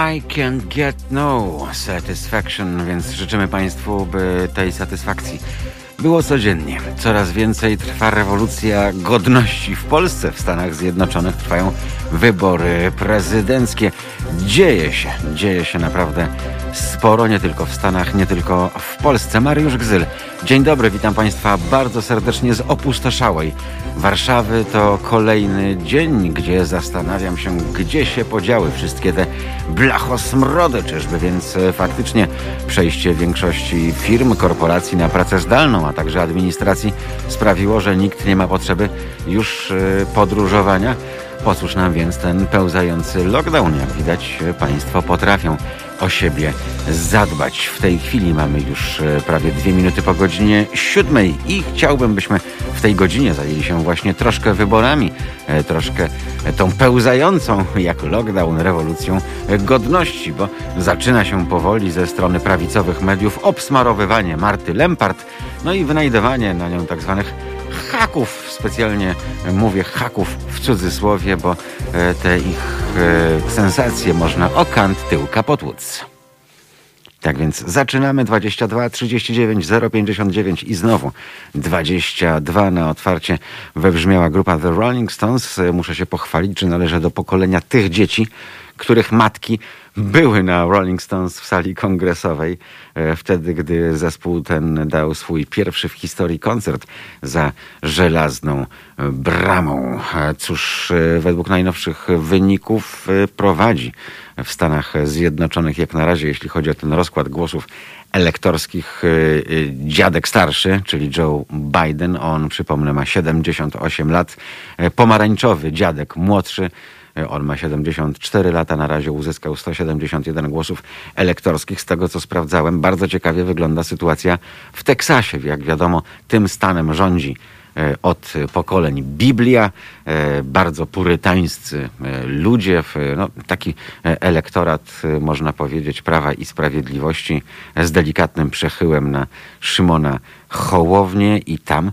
I can get no satisfaction, więc życzymy Państwu, by tej satysfakcji było codziennie. Coraz więcej trwa rewolucja godności w Polsce. W Stanach Zjednoczonych trwają wybory prezydenckie. Dzieje się, dzieje się naprawdę sporo, nie tylko w Stanach, nie tylko w Polsce. Mariusz Gzyl, dzień dobry, witam Państwa bardzo serdecznie z opustoszałej Warszawy. To kolejny dzień, gdzie zastanawiam się, gdzie się podziały wszystkie te blachosmrody, czyżby więc e, faktycznie przejście większości firm, korporacji na pracę zdalną, a także administracji sprawiło, że nikt nie ma potrzeby już e, podróżowania. Po cóż nam więc ten pełzający lockdown? Jak widać, Państwo potrafią o siebie zadbać. W tej chwili mamy już e, prawie dwie minuty po godzinie siódmej i chciałbym, byśmy w tej godzinie zajęli się właśnie troszkę wyborami, e, troszkę tą pełzającą jak lockdown rewolucją godności, bo zaczyna się powoli ze strony prawicowych mediów obsmarowywanie Marty Lempart, no i wynajdowanie na nią tak zwanych haków, specjalnie mówię haków w cudzysłowie, bo e, te ich e, sensacje można o kant tyłka potłuc. Tak więc zaczynamy 22 39 059 i znowu 22 na otwarcie wybrzmiała grupa The Rolling Stones. Muszę się pochwalić, że należę do pokolenia tych dzieci, których matki były na Rolling Stones w sali kongresowej, e, wtedy gdy zespół ten dał swój pierwszy w historii koncert za żelazną bramą. Cóż, e, według najnowszych wyników e, prowadzi w Stanach Zjednoczonych jak na razie, jeśli chodzi o ten rozkład głosów elektorskich dziadek starszy, czyli Joe Biden. On, przypomnę, ma 78 lat. Pomarańczowy dziadek młodszy on ma 74 lata, na razie uzyskał 171 głosów elektorskich. Z tego co sprawdzałem, bardzo ciekawie wygląda sytuacja w Teksasie. Jak wiadomo, tym stanem rządzi e, od pokoleń Biblia, e, bardzo purytańscy e, ludzie, no, taki elektorat, można powiedzieć, Prawa i Sprawiedliwości z delikatnym przechyłem na Szymona Hołownię i tam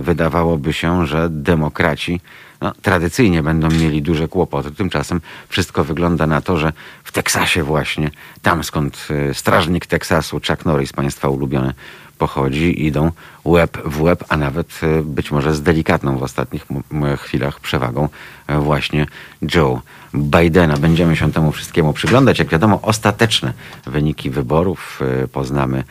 wydawałoby się, że demokraci no, tradycyjnie będą mieli duże kłopoty. Tymczasem wszystko wygląda na to, że w Teksasie właśnie, tam skąd e, strażnik Teksasu, Chuck Norris, państwa ulubiony, pochodzi, idą łeb w łeb, a nawet e, być może z delikatną w ostatnich chwilach przewagą e, właśnie Joe Bidena. Będziemy się temu wszystkiemu przyglądać. Jak wiadomo, ostateczne wyniki wyborów poznamy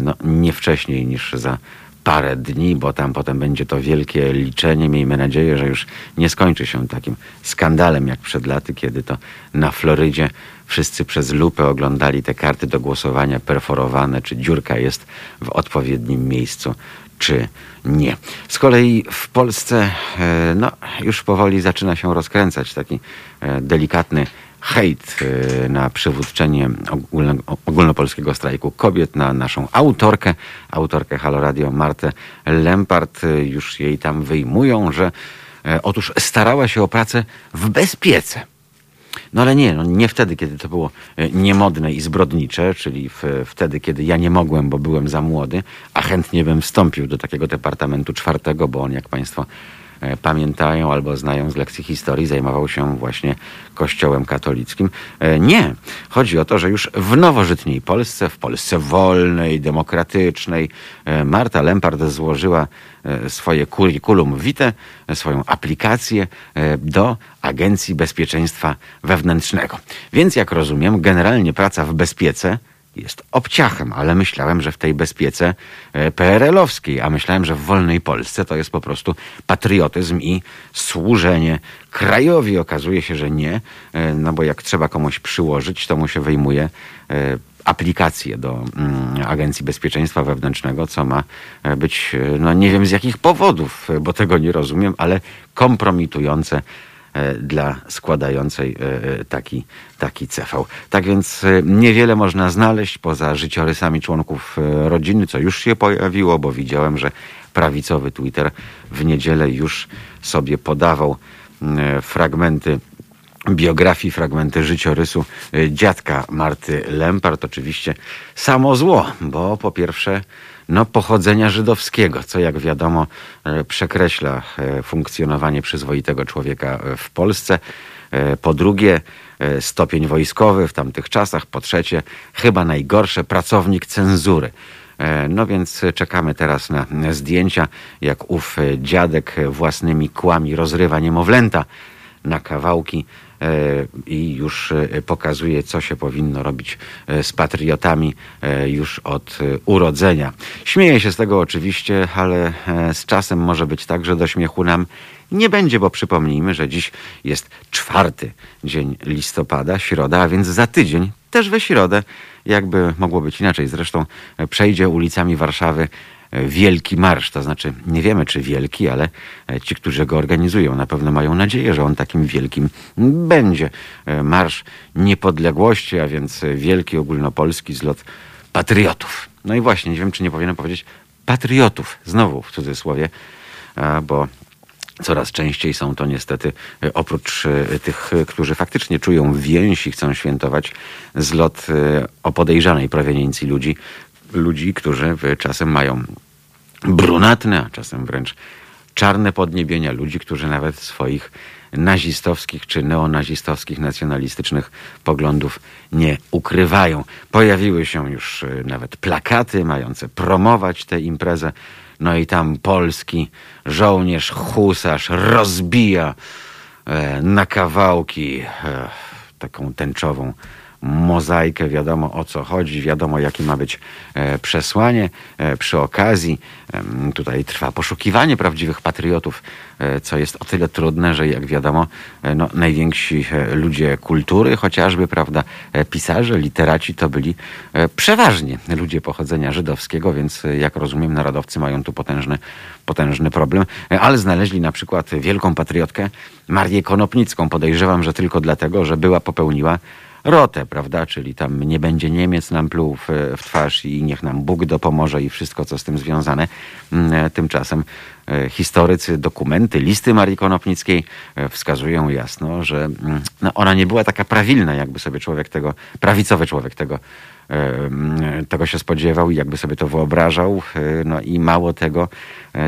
no, nie wcześniej niż za parę dni, bo tam potem będzie to wielkie liczenie. Miejmy nadzieję, że już nie skończy się takim skandalem jak przed laty, kiedy to na Florydzie wszyscy przez lupę oglądali te karty do głosowania perforowane, czy dziurka jest w odpowiednim miejscu, czy nie. Z kolei w Polsce e, no, już powoli zaczyna się rozkręcać taki e, delikatny hejt y, na przywódczenie ogólnopolskiego strajku kobiet, na naszą autorkę, autorkę Halo Radio Martę Lempart. Już jej tam wyjmują, że e, otóż starała się o pracę w bezpiece. No ale nie, no nie wtedy, kiedy to było e, niemodne i zbrodnicze, czyli w, wtedy, kiedy ja nie mogłem, bo byłem za młody, a chętnie bym wstąpił do takiego departamentu czwartego, bo on, jak Państwo pamiętają albo znają z lekcji historii, zajmował się właśnie Kościołem katolickim. E, nie. Chodzi o to, że już w nowożytniej Polsce, w Polsce wolnej, demokratycznej, e, Marta Lempart złożyła swoje curriculum vitae, swoją aplikację do Agencji Bezpieczeństwa Wewnętrznego. Więc jak rozumiem, generalnie praca w bezpiece jest obciachem, ale myślałem, że w tej bezpiece e, PRL-owskiej, a myślałem, że w wolnej Polsce to jest po prostu patriotyzm i służenie krajowi. Okazuje się, że nie, e, no bo jak trzeba komuś przyłożyć, to mu się wyjmuje e, aplikację do mm, Agencji Bezpieczeństwa Wewnętrznego, co ma być, no nie wiem z jakich powodów, bo tego nie rozumiem, ale kompromitujące dla składającej e, e, taki, taki CV. Tak więc niewiele można znaleźć poza życiorysami członków rodziny, co już się pojawiło, bo widziałem, że prawicowy Twitter w niedzielę już sobie podawał fragmenty biografii, fragmenty życiorysu dziadka Marty Lempart. Oczywiście samo zło, bo po pierwsze no, pochodzenia żydowskiego, co jak wiadomo e, przekreśla e, funkcjonowanie przyzwoitego człowieka e, w Polsce. Po drugie, stopień wojskowy w tamtych czasach. Po trzecie, chyba najgorsze, pracownik cenzury. No więc czekamy teraz na zdjęcia, jak ów dziadek własnymi kłami rozrywa niemowlęta na kawałki i już e, pokazuje, co się powinno robić e, z patriotami już od urodzenia. Śmieję się z tego oczywiście, ale z czasem może być tak, że do śmiechu nam nie będzie, bo przypomnijmy, że dziś jest czwarty dzień listopada, środa, a więc za tydzień, też we środę, jakby mogło być inaczej. Zresztą przejdzie ulicami Warszawy wielki marsz. To znaczy, nie wiemy czy wielki, ale e, ci, którzy go organizują, na pewno mają nadzieję, że on takim wielkim będzie. E, marsz niepodległości, a więc wielki ogólnopolski zlot patriotów. No i właśnie, nie wiem, czy nie powinienem powiedzieć patriotów, znowu w cudzysłowie, bo Coraz częściej są to niestety, e, oprócz tych, którzy faktycznie czują więź i chcą świętować zlot o podejrzanej proweniencji ludzi, ludzi, którzy czasem mają brunatne, a czasem wręcz czarne podniebienia, ludzi, którzy nawet swoich nazistowskich czy neonazistowskich, nacjonalistycznych poglądów nie ukrywają. Pojawiły się już y, nawet plakaty mające promować tę imprezę. No i tam polski żołnierz, husarz rozbija e, na kawałki e, taką tęczową mozaikę, wiadomo o co chodzi, wiadomo jakie ma być e, przesłanie. E, przy okazji tutaj trwa poszukiwanie prawdziwych patriotów, e, co jest o tyle trudne, że jak wiadomo, no, najwięksi ludzie kultury, chociażby, prawda, pisarze, literaci to byli przeważnie ludzie pochodzenia żydowskiego, więc jak rozumiem, narodowcy mają tu potężny, potężny problem, ale znaleźli na przykład wielką patriotkę Marię Konopnicką. Podejrzewam, że tylko dlatego, że była popełniła rotę, prawda? Czyli tam nie będzie Niemiec nam pluł w, w twarz i niech nam Bóg dopomoże i wszystko, co z tym związane. Mm, e, tymczasem e, historycy, dokumenty, listy Marii Konopnickiej e, wskazują jasno, że mm, no, ona nie była taka prawilna, jakby sobie człowiek tego, prawicowy człowiek tego mm, tego się spodziewał i jakby sobie to wyobrażał. No i mało tego,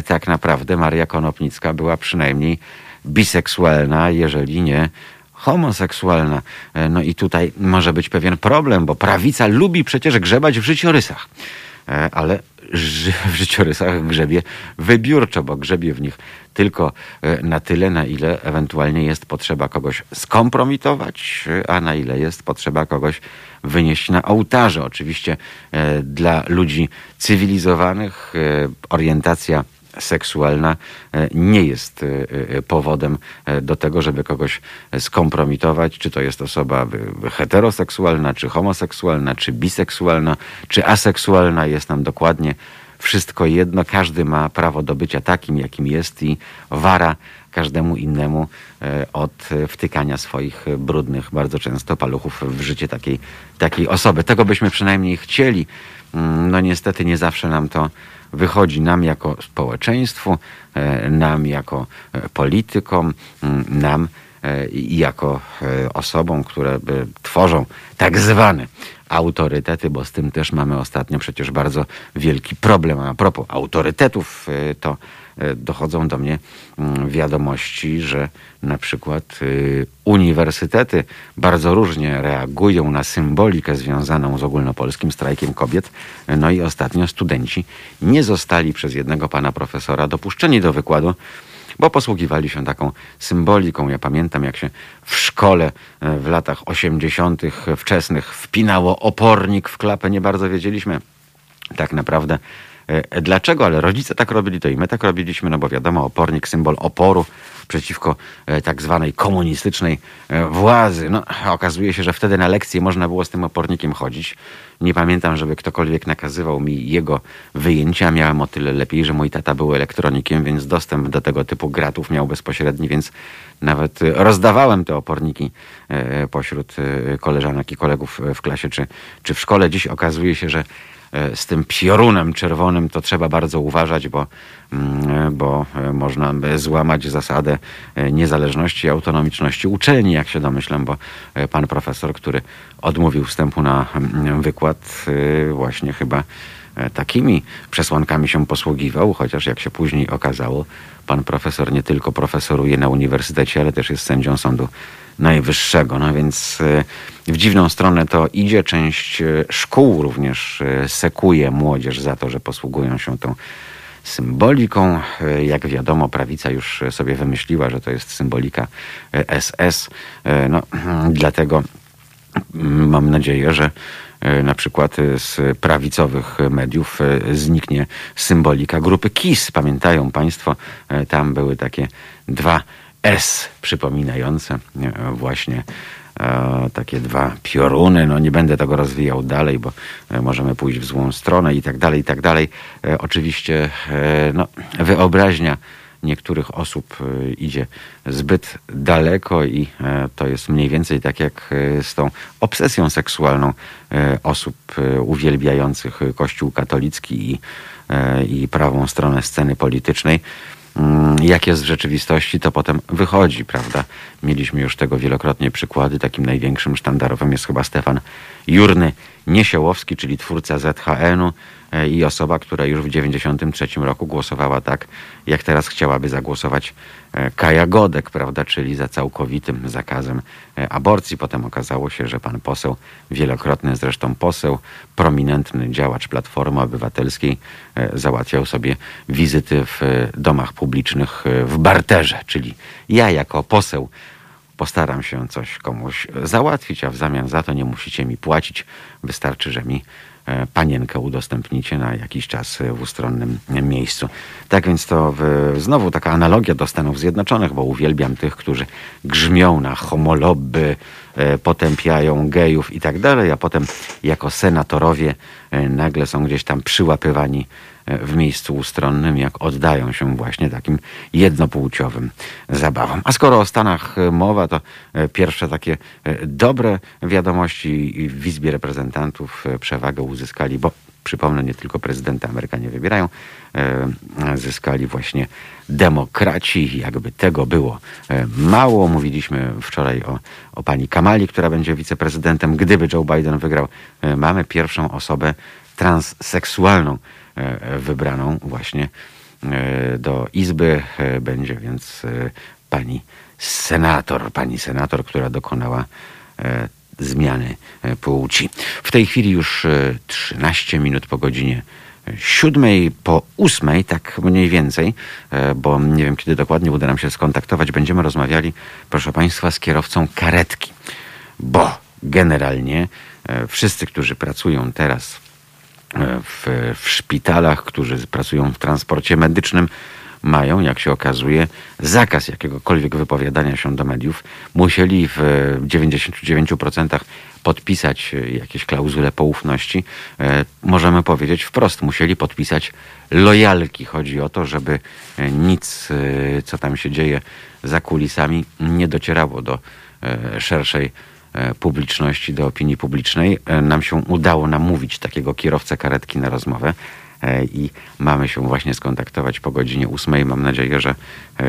tak naprawdę Maria Konopnicka była przynajmniej biseksualna, jeżeli nie homoseksualna. E, no i tutaj może być pewien problem, bo prawica lubi przecież grzebać w życiorysach. E, ale w życiorysach grzebie wybiórczo, bo grzebie w nich tylko e, na tyle, na ile ewentualnie jest potrzeba kogoś skompromitować, a na ile jest potrzeba kogoś wynieść na ołtarze. Oczywiście dla ludzi cywilizowanych orientacja seksualna e, nie jest e, e, powodem do tego, żeby kogoś skompromitować, czy to jest osoba heteroseksualna, czy homoseksualna, czy biseksualna, czy aseksualna. Jest nam dokładnie wszystko jedno. Każdy ma prawo do bycia takim, jakim jest i wara każdemu innemu od wtykania swoich brudnych, bardzo często paluchów w życie takiej, takiej osoby. Tego byśmy przynajmniej chcieli. Mm, no niestety nie zawsze nam to wychodzi nam jako społeczeństwu, e, nam jako e, politykom, nam e, jako osobom, które tworzą tak zwane autorytety, bo z tym też mamy ostatnio przecież bardzo wielki problem. A propos autorytetów, to dochodzą do mnie mm, wiadomości, że na przykład y, uniwersytety bardzo różnie reagują na symbolikę związaną z ogólnopolskim strajkiem kobiet. No i ostatnio studenci nie zostali przez jednego pana profesora dopuszczeni do wykładu, bo posługiwali się taką symboliką. Ja pamiętam, jak się w szkole e, w latach 80. wczesnych wpinało opornik w klapę, nie bardzo wiedzieliśmy tak naprawdę E, dlaczego? Ale rodzice tak robili, to i my tak robiliśmy, no bo wiadomo, opornik, symbol oporu przeciwko e, tak zwanej komunistycznej e, władzy. No, okazuje się, że wtedy na lekcje można było z tym opornikiem chodzić. Nie pamiętam, żeby ktokolwiek nakazywał mi jego wyjęcia. Miałem o tyle lepiej, że mój tata był elektronikiem, więc dostęp do tego typu gratów miał bezpośredni, więc nawet rozdawałem te oporniki pośród koleżanek i kolegów w klasie czy, czy w szkole. Dziś okazuje się, że E, z tym piorunem czerwonym to trzeba bardzo uważać, bo, mm, bo e, można złamać zasadę e, niezależności i autonomiczności uczelni, jak się domyślam, bo pan profesor, który odmówił wstępu na mm, wykład, właśnie chyba takimi przesłankami się posługiwał, chociaż jak się później okazało, pan profesor nie tylko profesoruje na uniwersytecie, ale też jest sędzią Sądu Najwyższego. No więc w dziwną stronę to idzie. Część szkół również sekuje młodzież za to, że posługują się tą symboliką. Jak wiadomo, prawica już sobie wymyśliła, że to jest symbolika SS. No, dlatego mam nadzieję, że na przykład z prawicowych mediów zniknie symbolika grupy KIS. Pamiętają Państwo, tam były takie dwa S przypominające właśnie takie dwa pioruny. No nie będę tego rozwijał dalej, bo możemy pójść w złą stronę i tak dalej, i tak dalej. Oczywiście no, wyobraźnia niektórych osób e, idzie zbyt daleko i e, to jest mniej więcej tak jak e, z tą obsesją seksualną osób uwielbiających Kościół katolicki i, i prawą stronę sceny politycznej. Mm, jak jest w rzeczywistości, to potem wychodzi, prawda? Mieliśmy już tego wielokrotnie przykłady. Takim największym sztandarowym jest chyba Stefan Jurny Niesiołowski, czyli twórca ZHN-u, i osoba, która już w 1993 roku głosowała tak, jak teraz chciałaby zagłosować e, Kaja Godek, prawda, czyli za całkowitym zakazem e, aborcji. Potem okazało się, że pan poseł, wielokrotny zresztą poseł, prominentny działacz Platformy Obywatelskiej, załatwiał sobie wizyty w domach publicznych w barterze, czyli ja jako poseł postaram się coś komuś załatwić, a w zamian za to nie musicie mi płacić. Wystarczy, że mi E, panienkę udostępnicie na jakiś czas w ustronnym miejscu. Tak więc to w, znowu taka analogia do Stanów Zjednoczonych, bo uwielbiam tych, którzy grzmią na homolobby, e, potępiają gejów i tak dalej, a potem jako senatorowie e, nagle są gdzieś tam przyłapywani w miejscu ustronnym, jak oddają się właśnie takim jednopłciowym zabawom. A skoro o Stanach mowa, to e, pierwsze takie e, dobre wiadomości w Izbie Reprezentantów e, przewagę uzyskali, bo przypomnę, nie tylko prezydenta Amerykanie wybierają, zyskali właśnie demokraci. Jakby tego było mało. Mówiliśmy wczoraj o, o pani Kamali, która będzie wiceprezydentem. Gdyby Joe Biden wygrał, mamy pierwszą osobę transseksualną E, wybraną właśnie e, do Izby. E, będzie więc pani senator, pani senator, która dokonała zmiany płci. W tej chwili już 13 minut po godzinie siódmej po ósmej, tak mniej więcej, bo nie wiem kiedy dokładnie uda nam się skontaktować, będziemy rozmawiali, proszę Państwa, z kierowcą karetki, bo generalnie wszyscy, którzy pracują teraz w, w szpitalach, którzy pracują w transporcie medycznym, mają, jak się okazuje, zakaz jakiegokolwiek wypowiadania się do mediów. Musieli w 99% podpisać jakieś klauzule poufności. E, możemy powiedzieć wprost, musieli podpisać lojalki. Chodzi o to, żeby nic, e, co tam się dzieje za kulisami, nie docierało do e, szerszej E, publiczności, do opinii publicznej. E, nam się udało namówić takiego kierowcę karetki na rozmowę e, i mamy się właśnie skontaktować po godzinie ósmej. Mam nadzieję, że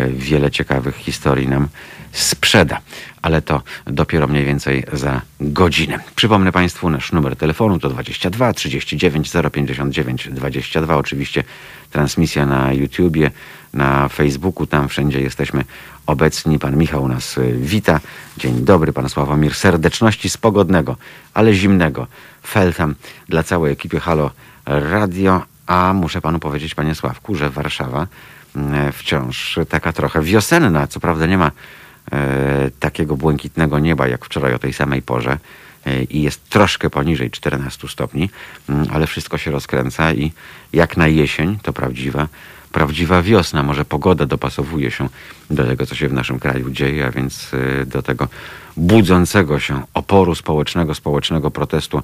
wiele ciekawych historii nam sprzeda, ale to dopiero mniej więcej za godzinę. Przypomnę Państwu, nasz numer telefonu to 22 39 059 22. Oczywiście transmisja na YouTubie, na Facebooku, tam wszędzie jesteśmy obecni. Pan Michał nas y, wita. Dzień dobry, pan Sławomir. Serdeczności z pogodnego, ale zimnego. Feltham dla całej ekipy Halo Radio. A muszę panu powiedzieć, panie Sławku, że Warszawa mm, wciąż taka trochę wiosenna. Co prawda nie ma e, takiego błękitnego nieba jak wczoraj o tej samej porze e, i jest troszkę poniżej 14 stopni, mm, ale wszystko się rozkręca i jak na jesień, to prawdziwa, prawdziwa wiosna. Może pogoda dopasowuje się do tego, co się w naszym kraju dzieje, a więc y, do tego budzącego się oporu społecznego, społecznego protestu e,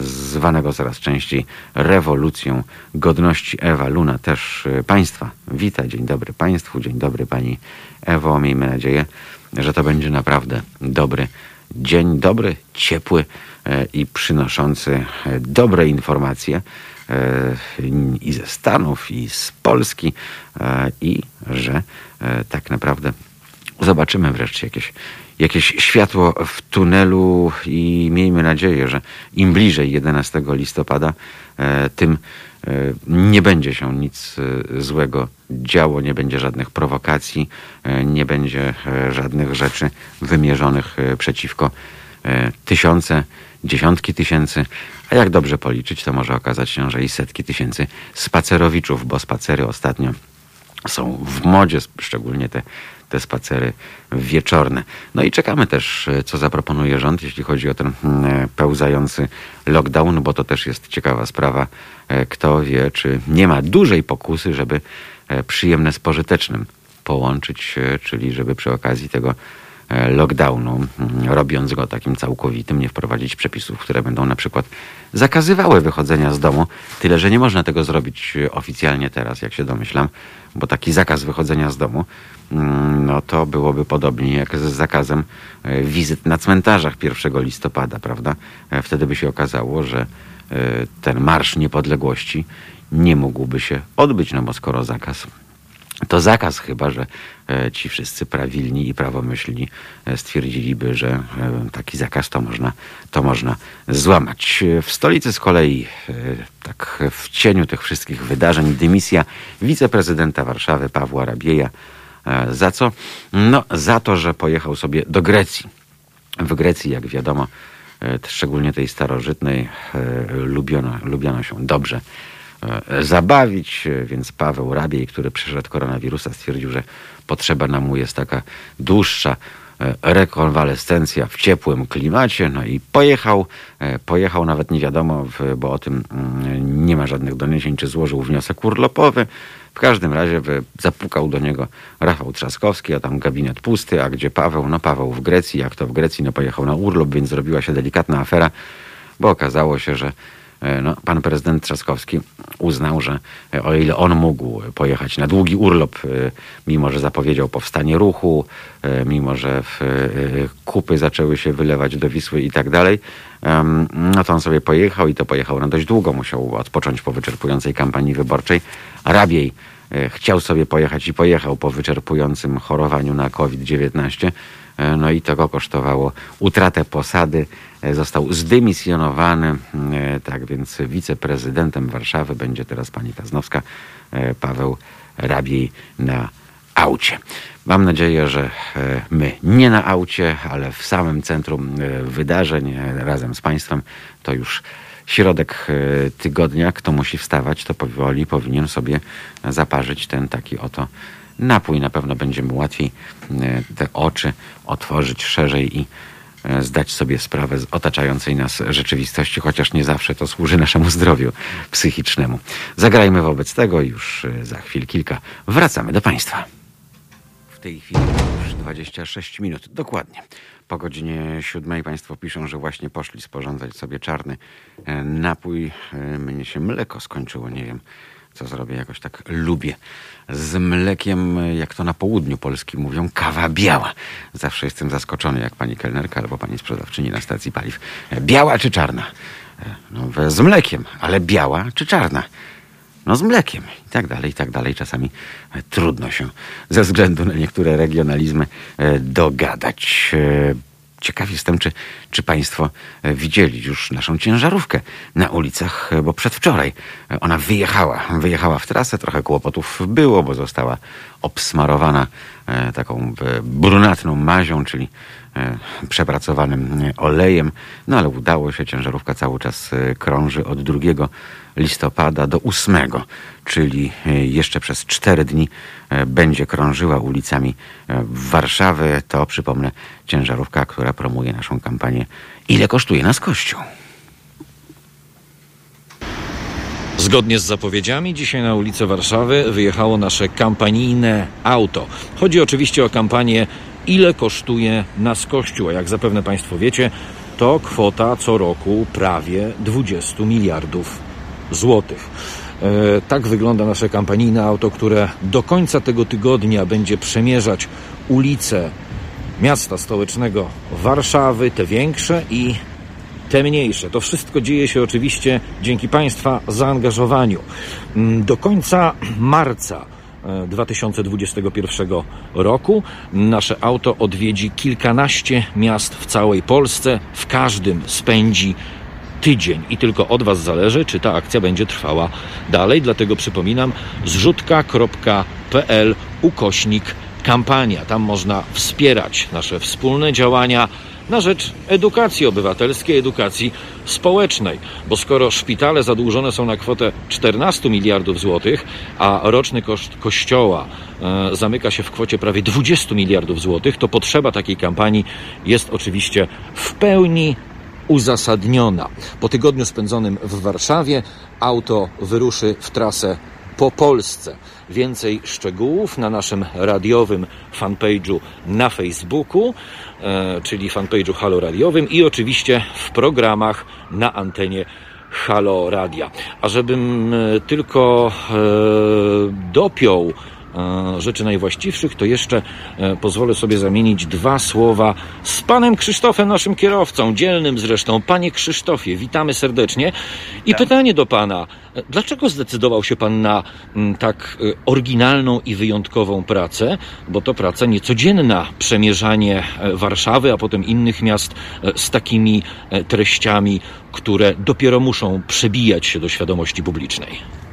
zwanego coraz częściej rewolucją godności. Ewa Luna też y, Państwa wita. Dzień dobry Państwu, dzień dobry Pani Ewo. Miejmy nadzieję, że to będzie naprawdę dobry dzień, dobry, ciepły e, i przynoszący e, dobre informacje E, i ze Stanów, i z Polski, e, i że e, tak naprawdę zobaczymy wreszcie jakieś, jakieś światło w tunelu i miejmy nadzieję, że im bliżej 11 listopada, e, tym e, nie będzie się nic e, złego działo, nie będzie żadnych prowokacji, nie będzie żadnych rzeczy wymierzonych przeciwko tysiące, dziesiątki tysięcy, a jak dobrze policzyć, to może okazać się, że i setki tysięcy spacerowiczów, bo spacery ostatnio są w modzie, szczególnie te, te spacery wieczorne. No i czekamy też, co zaproponuje rząd, jeśli chodzi o ten mm, pełzający lockdown, bo to też jest ciekawa sprawa. E, kto wie, czy nie ma dużej pokusy, żeby e, przyjemne z pożytecznym połączyć, e, czyli żeby przy okazji tego E, lockdownu, mm, robiąc go takim całkowitym, nie wprowadzić przepisów, które będą na przykład zakazywały wychodzenia z domu. Tyle, że nie można tego zrobić e, oficjalnie teraz, jak się domyślam, bo taki zakaz wychodzenia z domu, mm, no to byłoby podobnie jak z zakazem e, wizyt na cmentarzach 1 listopada, prawda? Wtedy by się okazało, że ten Marsz Niepodległości nie mógłby się odbyć, no bo skoro zakaz to zakaz chyba, że e, ci wszyscy prawilni i prawomyślni e, stwierdziliby, że e, taki zakaz to można, to można złamać. W stolicy z kolei, tak w cieniu tych wszystkich wydarzeń, dymisja wiceprezydenta Warszawy Pawła Rabieja. Za co? No, za to, że pojechał sobie do Grecji. W Grecji, jak wiadomo, szczególnie tej starożytnej, lubiono, lubiono się dobrze E, zabawić, więc Paweł Rabiej, który przeszedł koronawirusa, stwierdził, że potrzeba nam jest taka dłuższa e, rekonwalescencja w ciepłym klimacie, no i pojechał, e, pojechał nawet nie wiadomo, bo o tym mm, nie ma żadnych doniesień, czy złożył wniosek urlopowy. W każdym razie zapukał do niego Rafał Trzaskowski, a tam gabinet pusty, a gdzie Paweł? No Paweł w Grecji, jak to w Grecji, no pojechał na urlop, więc zrobiła się delikatna afera, bo okazało się, że no, pan prezydent Trzaskowski uznał, że e, o ile on mógł pojechać na długi urlop, e, mimo że zapowiedział powstanie ruchu, mimo że kupy zaczęły się wylewać do Wisły i tak dalej, no to on sobie pojechał i to pojechał na dość długo. Musiał odpocząć po wyczerpującej kampanii wyborczej. Rabiej chciał sobie pojechać i pojechał po wyczerpującym chorowaniu na COVID-19. No i to go kosztowało utratę posady, E, został zdymisjonowany. E, tak więc wiceprezydentem Warszawy będzie teraz pani Kaznowska, e, Paweł Rabiej na aucie. Mam nadzieję, że my nie na aucie, ale w samym centrum wydarzeń razem z Państwem to już środek tygodnia. Kto musi wstawać, to powoli powinien sobie zaparzyć ten taki oto napój. Na pewno będzie mu łatwiej te oczy otworzyć szerzej i E, zdać sobie sprawę z otaczającej nas rzeczywistości, chociaż nie zawsze to służy naszemu zdrowiu psychicznemu. Zagrajmy wobec tego już e, za chwil kilka. Wracamy do Państwa. W tej chwili już 26 minut, dokładnie. Po godzinie siódmej Państwo piszą, że właśnie poszli sporządzać sobie czarny e, napój. Mnie się mleko skończyło, nie wiem co zrobię, jakoś tak lubię. Z mlekiem, jak to na południu Polski mówią, kawa biała. Zawsze jestem zaskoczony, jak pani kelnerka albo pani sprzedawczyni na stacji paliw. Biała czy czarna? No, z mlekiem, ale biała czy czarna? No z mlekiem i tak dalej, i tak dalej. Czasami trudno się ze względu na niektóre regionalizmy e, dogadać. Ciekaw jestem, czy, czy Państwo e, widzieli już naszą ciężarówkę na ulicach, e, bo przedwczoraj e, ona wyjechała. Wyjechała w trasę, trochę kłopotów było, bo została obsmarowana taką brunatną mazią, czyli przepracowanym olejem, no ale udało się, ciężarówka cały czas krąży od 2 listopada do 8, czyli jeszcze przez 4 dni będzie krążyła ulicami Warszawy. To przypomnę ciężarówka, która promuje naszą kampanię Ile kosztuje nas Kościół? Zgodnie z zapowiedziami, dzisiaj na ulicę Warszawy wyjechało nasze kampanijne auto. Chodzi oczywiście o kampanię Ile kosztuje nas Kościół? A jak zapewne Państwo wiecie, to kwota co roku prawie 20 miliardów złotych. E, tak wygląda nasze kampanijne auto, które do końca tego tygodnia będzie przemierzać ulice miasta stołecznego Warszawy, te większe i te mniejsze. To wszystko dzieje się oczywiście dzięki Państwa zaangażowaniu. Mm, do końca marca e, 2021 roku. Nasze auto odwiedzi kilkanaście miast w całej Polsce. W każdym spędzi tydzień i tylko od Was zależy, czy ta akcja będzie trwała dalej. Dlatego przypominam, zrzutka.pl ukośnik kampania. Tam można wspierać nasze wspólne działania na rzecz edukacji obywatelskiej, edukacji społecznej. Bo skoro szpitale zadłużone są na kwotę 14 miliardów złotych, a roczny koszt kościoła e, zamyka się w kwocie prawie 20 miliardów złotych, to potrzeba takiej kampanii jest oczywiście w pełni uzasadniona. Po tygodniu spędzonym w Warszawie auto wyruszy w trasę po Polsce. Więcej szczegółów na naszym radiowym fanpage'u na Facebooku, e, czyli fanpage'u Halo Radiowym i oczywiście w programach na antenie Halo Radia. A żebym e, tylko e, dopiął rzeczy najwłaściwszych, to jeszcze e, pozwolę sobie zamienić dwa słowa z panem Krzysztofem, naszym kierowcą, dzielnym zresztą. Panie Krzysztofie, witamy serdecznie. I pytanie do pana. e, Dlaczego zdecydował się pan na mm, tak e, oryginalną i wyjątkową pracę? Bo to praca niecodzienna, przemierzanie Warszawy, a potem innych miast z takimi treściami, które dopiero muszą przebijać się do świadomości publicznej.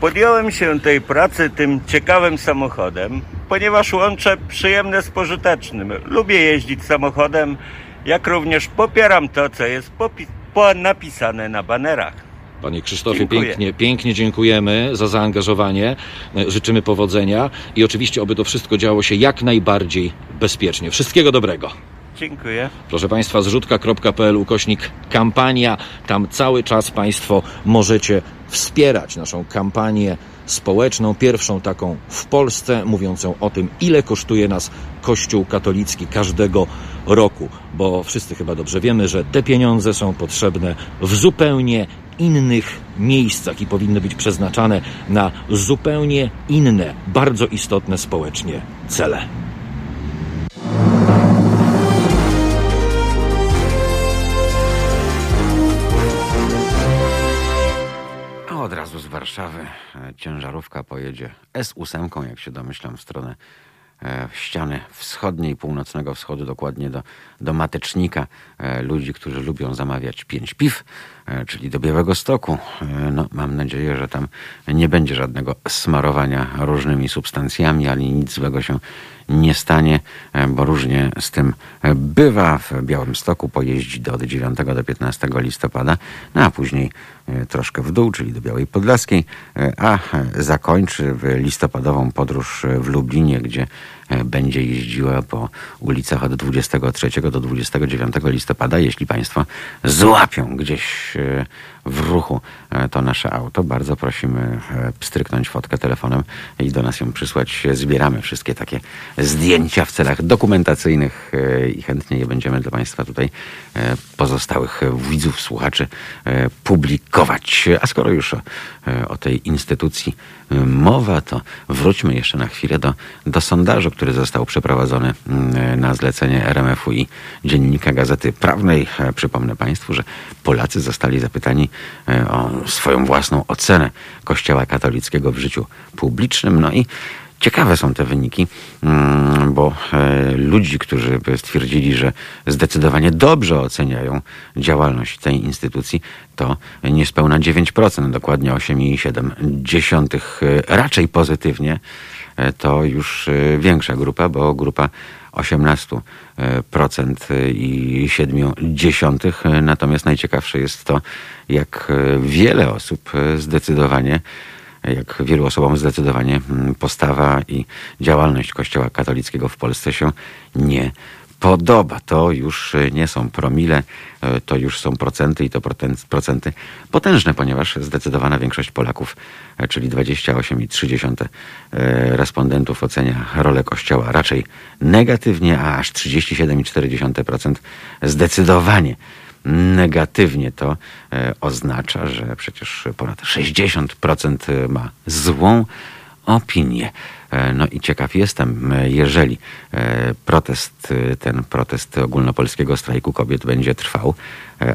Podjąłem się tej pracy tym ciekawym samochodem, ponieważ łączę przyjemne z pożytecznym. Lubię jeździć samochodem, jak również popieram to, co jest napisane na banerach. Panie Krzysztofie, Dziękuję. pięknie, pięknie dziękujemy za zaangażowanie. Życzymy powodzenia i oczywiście, oby to wszystko działo się jak najbardziej bezpiecznie. Wszystkiego dobrego. Dziękuję. Proszę Państwa, zrzutka.pl ukośnik kampania. Tam cały czas Państwo możecie wspierać naszą kampanię społeczną, pierwszą taką w Polsce, mówiącą o tym, ile kosztuje nas Kościół katolicki każdego roku, bo wszyscy chyba dobrze wiemy, że te pieniądze są potrzebne w zupełnie innych miejscach i powinny być przeznaczane na zupełnie inne, bardzo istotne społecznie cele. Od razu z Warszawy e, ciężarówka pojedzie S8, jak się domyślam, w stronę e, ściany wschodniej, północnego wschodu, dokładnie do, do Matecznika. E, Ludzi, którzy lubią zamawiać pięć piw, czyli do Białego Stoku. No, mam nadzieję, że tam nie będzie żadnego smarowania różnymi substancjami, ani nic złego się nie stanie, e, bo różnie z tym e, bywa. W Białymstoku pojeździ do od 9 do 15 listopada, no a później e, troszkę w dół, czyli do Białej Podlaskiej, a zakończy listopadową podróż w Lublinie, gdzie będzie jeździła po ulicach od 23 do 29 listopada. Jeśli Państwo złapią gdzieś e, w ruchu e, to nasze auto, bardzo prosimy e, pstryknąć fotkę telefonem i do nas ją przysłać. Zbieramy wszystkie takie zdjęcia w celach dokumentacyjnych e, i chętnie je będziemy dla Państwa tutaj e, pozostałych widzów, słuchaczy e, publikować. A skoro już o, e, o tej instytucji e, mowa, to wróćmy jeszcze na chwilę do, do sondażu, który został przeprowadzony mm, na zlecenie RMF-u i Dziennika Gazety Prawnej. E, Przypomnę Państwu, że Polacy zostali zapytani e, o swoją własną ocenę Kościoła katolickiego w życiu publicznym. No i Ciekawe są te wyniki, mm, bo e, ludzi, którzy stwierdzili, że zdecydowanie dobrze oceniają działalność tej instytucji, to niespełna 9%, dokładnie 8,7%. E, Raczej pozytywnie to już e, większa grupa, bo grupa 18% i 0,7. Natomiast najciekawsze jest to, jak e, wiele osób e, zdecydowanie jak wielu osobom zdecydowanie mm, postawa i działalność Kościoła katolickiego w Polsce się nie podoba. To już e, nie są promile, e, to już są procenty i to procenty potężne, ponieważ zdecydowana większość Polaków, e, czyli 28,3 e, respondentów ocenia rolę Kościoła raczej negatywnie, a aż 37,4% zdecydowanie negatywnie to oznacza, że przecież ponad 60% ma złą opinię. E, no i ciekaw jestem, e, jeżeli e, protest, ten protest ogólnopolskiego strajku kobiet będzie trwał,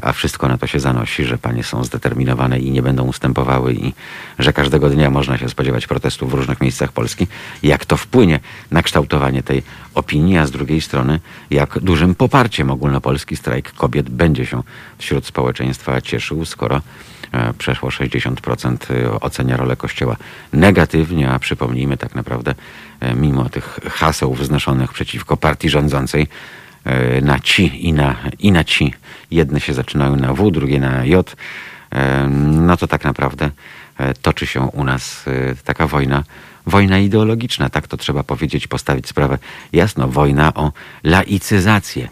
a wszystko na to się zanosi, że panie są zdeterminowane i nie będą ustępowały i że każdego dnia można się spodziewać protestów w różnych miejscach Polski, jak to wpłynie na kształtowanie tej opinii, a z drugiej strony, jak dużym poparciem ogólnopolski strajk kobiet będzie się wśród społeczeństwa cieszył, skoro E, przeszło 60% e, ocenia rolę Kościoła negatywnie, a przypomnijmy tak naprawdę, e, mimo tych haseł wznoszonych przeciwko partii rządzącej, na ci i na, i na ci. Jedne się zaczynają na W, drugie na J. No to tak naprawdę toczy się u nas taka wojna wojna ideologiczna, tak to trzeba powiedzieć, postawić sprawę jasno. Wojna o laicyzację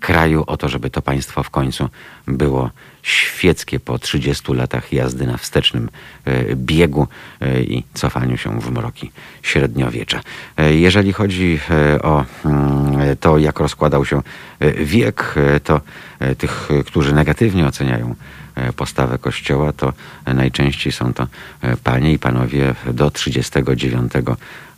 kraju, o to, żeby to państwo w końcu było świeckie po 30 latach jazdy na wstecznym e, biegu e, i cofaniu się w mroki średniowiecza. E, jeżeli chodzi o mm, to, jak rozkładał się wiek, to tych, którzy negatywnie oceniają postawę Kościoła, to najczęściej są to panie i panowie do 39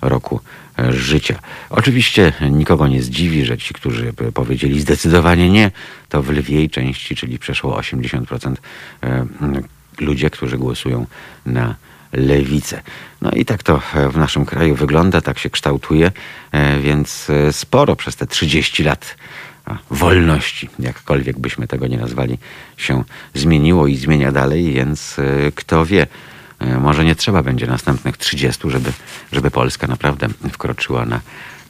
roku życia. Oczywiście nikogo nie zdziwi, że ci, którzy powiedzieli zdecydowanie nie, to w lwiej części, czyli przeszło 80% e, ludzie, którzy głosują na lewicę. No i tak to w naszym kraju wygląda, tak się kształtuje, e, więc e, sporo przez te 30 lat wolności, jakkolwiek byśmy tego nie nazwali, się zmieniło i zmienia dalej, więc kto wie, E, może nie trzeba będzie następnych 30, żeby, żeby Polska naprawdę wkroczyła na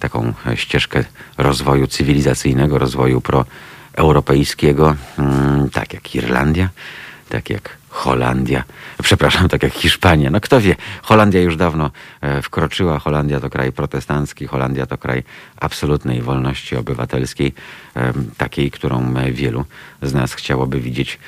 taką ścieżkę rozwoju cywilizacyjnego, rozwoju proeuropejskiego, mm, tak jak Irlandia, tak jak Holandia, przepraszam, tak jak Hiszpania. No kto wie, Holandia już dawno e, wkroczyła. Holandia to kraj protestancki, Holandia to kraj absolutnej wolności obywatelskiej, takiej, którą wielu z nas chciałoby widzieć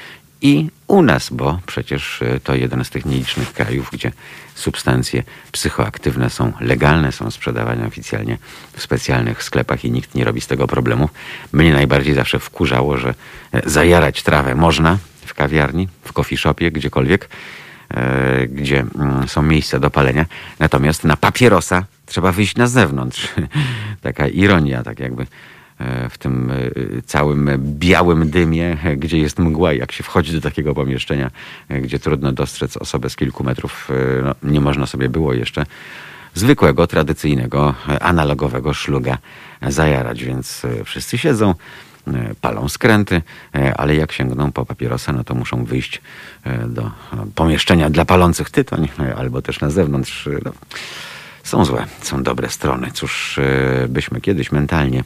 i u nas, bo przecież e, to jeden z tych nielicznych krajów, gdzie substancje psychoaktywne są legalne, są sprzedawane oficjalnie w specjalnych sklepach i nikt nie robi z tego problemu. Mnie najbardziej zawsze wkurzało, że e, zajarać trawę można w kawiarni, w coffee shopie, gdziekolwiek, e, gdzie mm, są miejsca do palenia. Natomiast na papierosa trzeba wyjść na zewnątrz. Taka ironia, tak jakby E, w tym e, całym białym dymie, gdzie jest mgła. Jak się wchodzi do takiego pomieszczenia, gdzie trudno dostrzec osobę z kilku metrów, no, nie można sobie było jeszcze zwykłego, tradycyjnego, analogowego szluga zajarać, więc wszyscy siedzą, palą skręty, ale jak sięgną po papierosa, no to muszą wyjść do pomieszczenia dla palących tytoń, albo też na zewnątrz. No, są złe, są dobre strony. Cóż byśmy kiedyś mentalnie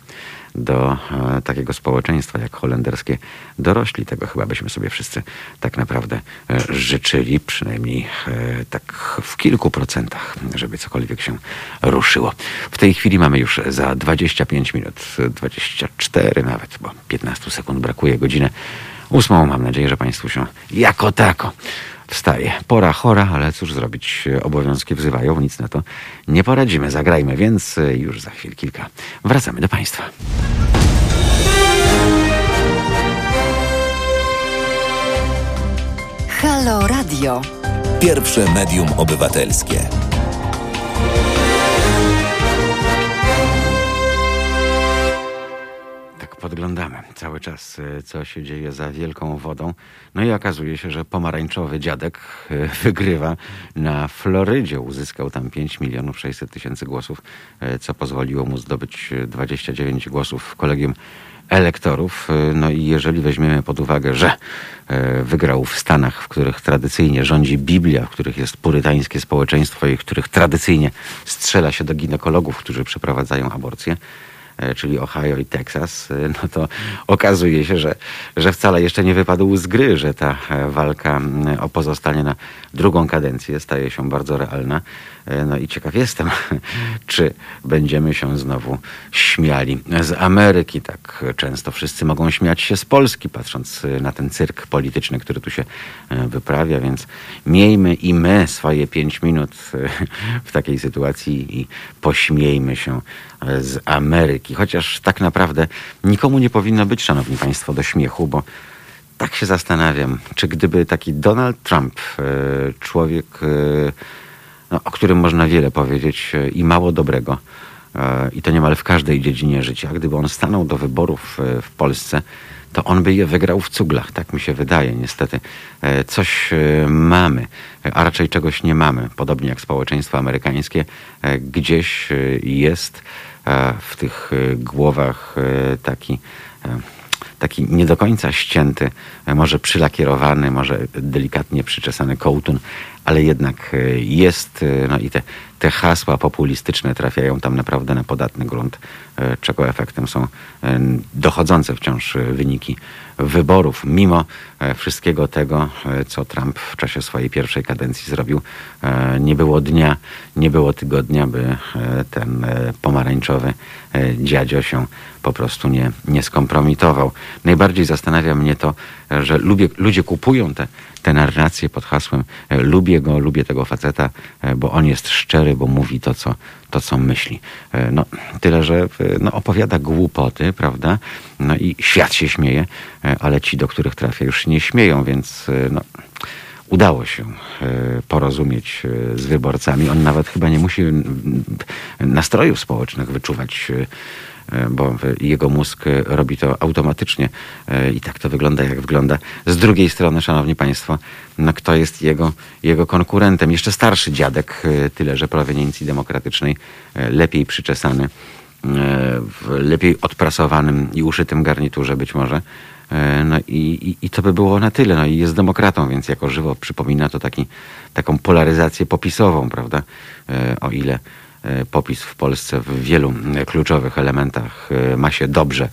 do e, takiego społeczeństwa jak holenderskie dorośli. Tego chyba byśmy sobie wszyscy tak naprawdę e, życzyli, przynajmniej e, tak w kilku procentach, żeby cokolwiek się ruszyło. W tej chwili mamy już za 25 minut, 24 nawet, bo 15 sekund brakuje godzinę ósmą. Mam nadzieję, że Państwu się jako tako wstaje. Pora chora, ale cóż zrobić, obowiązki wzywają, nic na to nie poradzimy. Zagrajmy więc już za chwil kilka. Wracamy do Państwa. Halo Radio. Pierwsze medium obywatelskie. Podglądamy cały czas, e, co się dzieje za wielką wodą. No i okazuje się, że pomarańczowy dziadek e, wygrywa na Florydzie. Uzyskał tam 5 milionów 600 tysięcy głosów, e, co pozwoliło mu zdobyć 29 głosów w kolegium elektorów. No i jeżeli weźmiemy pod uwagę, że wygrał w Stanach, w których tradycyjnie rządzi Biblia, w których jest purytańskie społeczeństwo i w których tradycyjnie strzela się do ginekologów, którzy przeprowadzają aborcję, czyli Ohio i Texas, e, no to okazuje się, że, że wcale jeszcze nie wypadł z gry, że ta e, walka o pozostanie na drugą kadencję staje się bardzo realna. No i ciekaw jestem, czy będziemy się znowu śmiali z Ameryki. Tak często wszyscy mogą śmiać się z Polski, patrząc na ten cyrk polityczny, który tu się wyprawia, więc miejmy i my swoje pięć minut w takiej sytuacji i pośmiejmy się z Ameryki. Chociaż tak naprawdę nikomu nie powinno być, szanowni państwo, do śmiechu, bo tak się zastanawiam, czy gdyby taki Donald Trump, e, człowiek e, no, o którym można wiele powiedzieć i mało dobrego. I to niemal w każdej dziedzinie życia. Gdyby on stanął do wyborów w Polsce, to on by je wygrał w cuglach. Tak mi się wydaje, niestety. Coś mamy, a raczej czegoś nie mamy. Podobnie jak społeczeństwo amerykańskie, gdzieś jest w tych głowach taki taki nie do końca ścięty, może przylakierowany, może delikatnie przyczesany kołtun, ale jednak e, jest, e, no i te, te hasła populistyczne trafiają tam naprawdę na podatny grunt, e, czego efektem są dochodzące wciąż wyniki wyborów, mimo wszystkiego tego, co Trump w czasie swojej pierwszej kadencji zrobił. Nie było dnia, nie było tygodnia, by ten pomarańczowy dziadzio się po prostu nie, nie skompromitował. Najbardziej zastanawia mnie to, że lubię, ludzie kupują te, te narracje pod hasłem lubię lubię go, lubię tego faceta, e, bo on jest szczery, bo mówi to, co, to, co myśli. E, no, tyle, że e, no, opowiada głupoty, prawda? No i świat się śmieje, ale ci, do których trafia, już się nie śmieją, więc no, udało się porozumieć z wyborcami. On nawet chyba nie musi nastrojów społecznych wyczuwać E, bo jego mózg robi to automatycznie e, i tak to wygląda, jak wygląda. Z drugiej strony, szanowni państwo, no kto jest jego, jego konkurentem? Jeszcze starszy dziadek, e, tyle że proweniencji demokratycznej, lepiej przyczesany, w lepiej odprasowanym i uszytym garniturze być może. No i, i, i, to by było na tyle. No i jest demokratą, więc jako żywo przypomina to taki, taką polaryzację popisową, prawda? O ile E, popis w Polsce w wielu kluczowych elementach e, ma się dobrze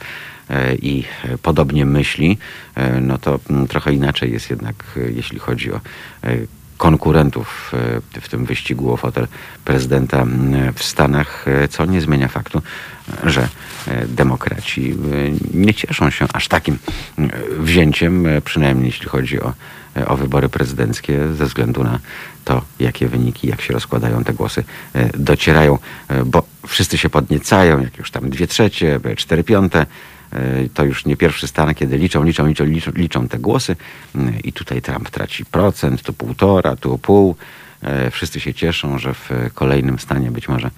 e, i podobnie myśli, no to trochę inaczej jest jednak, jeśli chodzi o konkurentów w tym wyścigu o fotel prezydenta w Stanach, co nie zmienia faktu, że demokraci nie cieszą się aż takim wzięciem, przynajmniej jeśli chodzi o, o wybory prezydenckie, ze względu na to, jakie wyniki, jak się rozkładają te głosy, docierają, bo wszyscy się podniecają, jak już tam dwie trzecie, cztery piąte, to już nie pierwszy stan, kiedy liczą, liczą, liczą, liczą, te głosy i tutaj Trump traci procent, tu półtora, tu pół. Wszyscy się cieszą, że w kolejnym stanie być może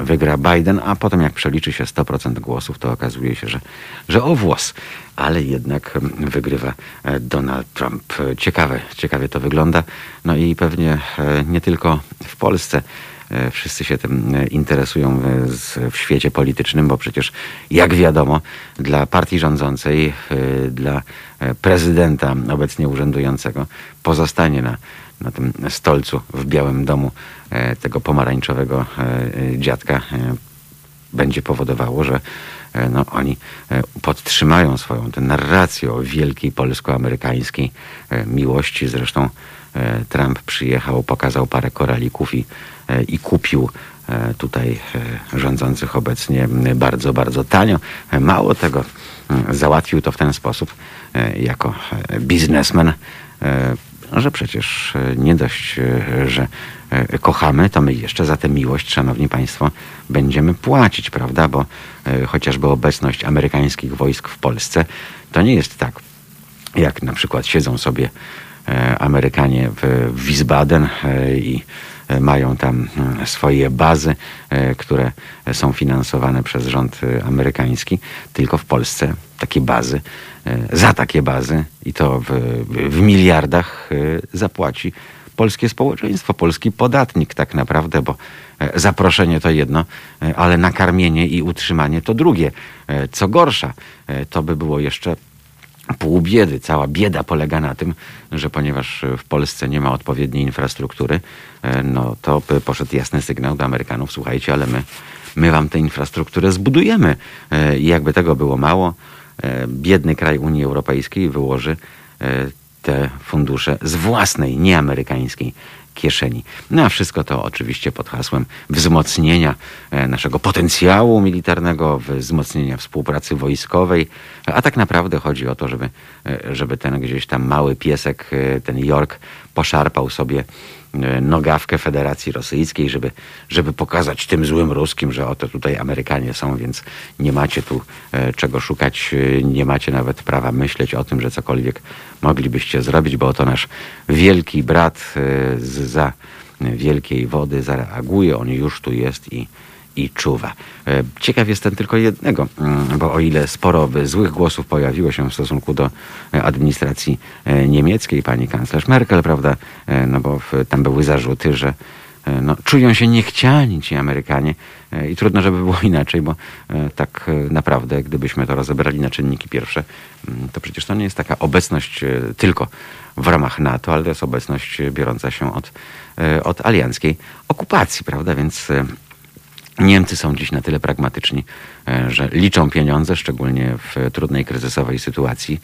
wygra Biden, a potem jak przeliczy się 100% głosów, to okazuje się, że, że o włos, ale jednak wygrywa Donald Trump. Ciekawe, ciekawie to wygląda. No i pewnie nie tylko w Polsce E, wszyscy się tym e, interesują w świecie politycznym, bo przecież jak wiadomo, dla partii rządzącej, e, dla prezydenta obecnie urzędującego pozostanie na, na tym stolcu w Białym Domu tego pomarańczowego dziadka będzie powodowało, że no, oni podtrzymają swoją tę narrację o wielkiej polsko-amerykańskiej miłości. Zresztą Trump przyjechał, pokazał parę koralików i E, i kupił e, tutaj e, rządzących obecnie bardzo, bardzo tanio. Mało tego, załatwił to w ten sposób jako biznesmen, że przecież nie dość, że kochamy, to my jeszcze za tę miłość, szanowni państwo, będziemy płacić, prawda? Bo chociażby obecność amerykańskich wojsk w Polsce to nie jest tak, jak na przykład siedzą sobie Amerykanie w Wiesbaden i E, mają tam e, swoje bazy, e, które są finansowane przez rząd amerykański, tylko w Polsce takie bazy, za takie bazy i to w, w miliardach zapłaci polskie społeczeństwo, polski podatnik tak naprawdę, bo zaproszenie to jedno, ale nakarmienie i utrzymanie to drugie. Co gorsza, to by było jeszcze pół biedy. Cała bieda polega na tym, że ponieważ w Polsce nie ma odpowiedniej infrastruktury, e, no to poszedł jasny sygnał do Amerykanów, słuchajcie, ale my, my wam tę infrastrukturę zbudujemy. E, I jakby tego było mało, e, biedny kraj Unii Europejskiej wyłoży te fundusze z własnej, nieamerykańskiej kieszeni. No a wszystko to oczywiście pod hasłem wzmocnienia e, naszego potencjału militarnego, wzmocnienia współpracy wojskowej, a tak naprawdę chodzi o to, żeby, e, żeby ten gdzieś tam mały piesek, e, ten York, poszarpał sobie nogawkę Federacji Rosyjskiej, żeby, żeby pokazać tym złym ruskim, że oto tutaj Amerykanie są, więc nie macie tu czego szukać, nie macie nawet prawa myśleć o tym, że cokolwiek moglibyście zrobić, bo oto nasz wielki brat za wielkiej wody zareaguje, on już tu jest i, i czuwa. E, ciekaw jestem tylko jednego, mm, bo o ile sporo złych głosów pojawiło się w stosunku do administracji niemieckiej, pani kanclerz Merkel, prawda, no bo tam były zarzuty, że no, czują się niechciani ci Amerykanie i trudno, żeby było inaczej, bo tak naprawdę, gdybyśmy to rozebrali na czynniki pierwsze, mm, to przecież to nie jest taka obecność tylko w ramach NATO, ale to jest obecność biorąca się od, e, od alianckiej okupacji, prawda? Więc e, Niemcy są dziś na tyle pragmatyczni, e, że liczą pieniądze, szczególnie w trudnej kryzysowej sytuacji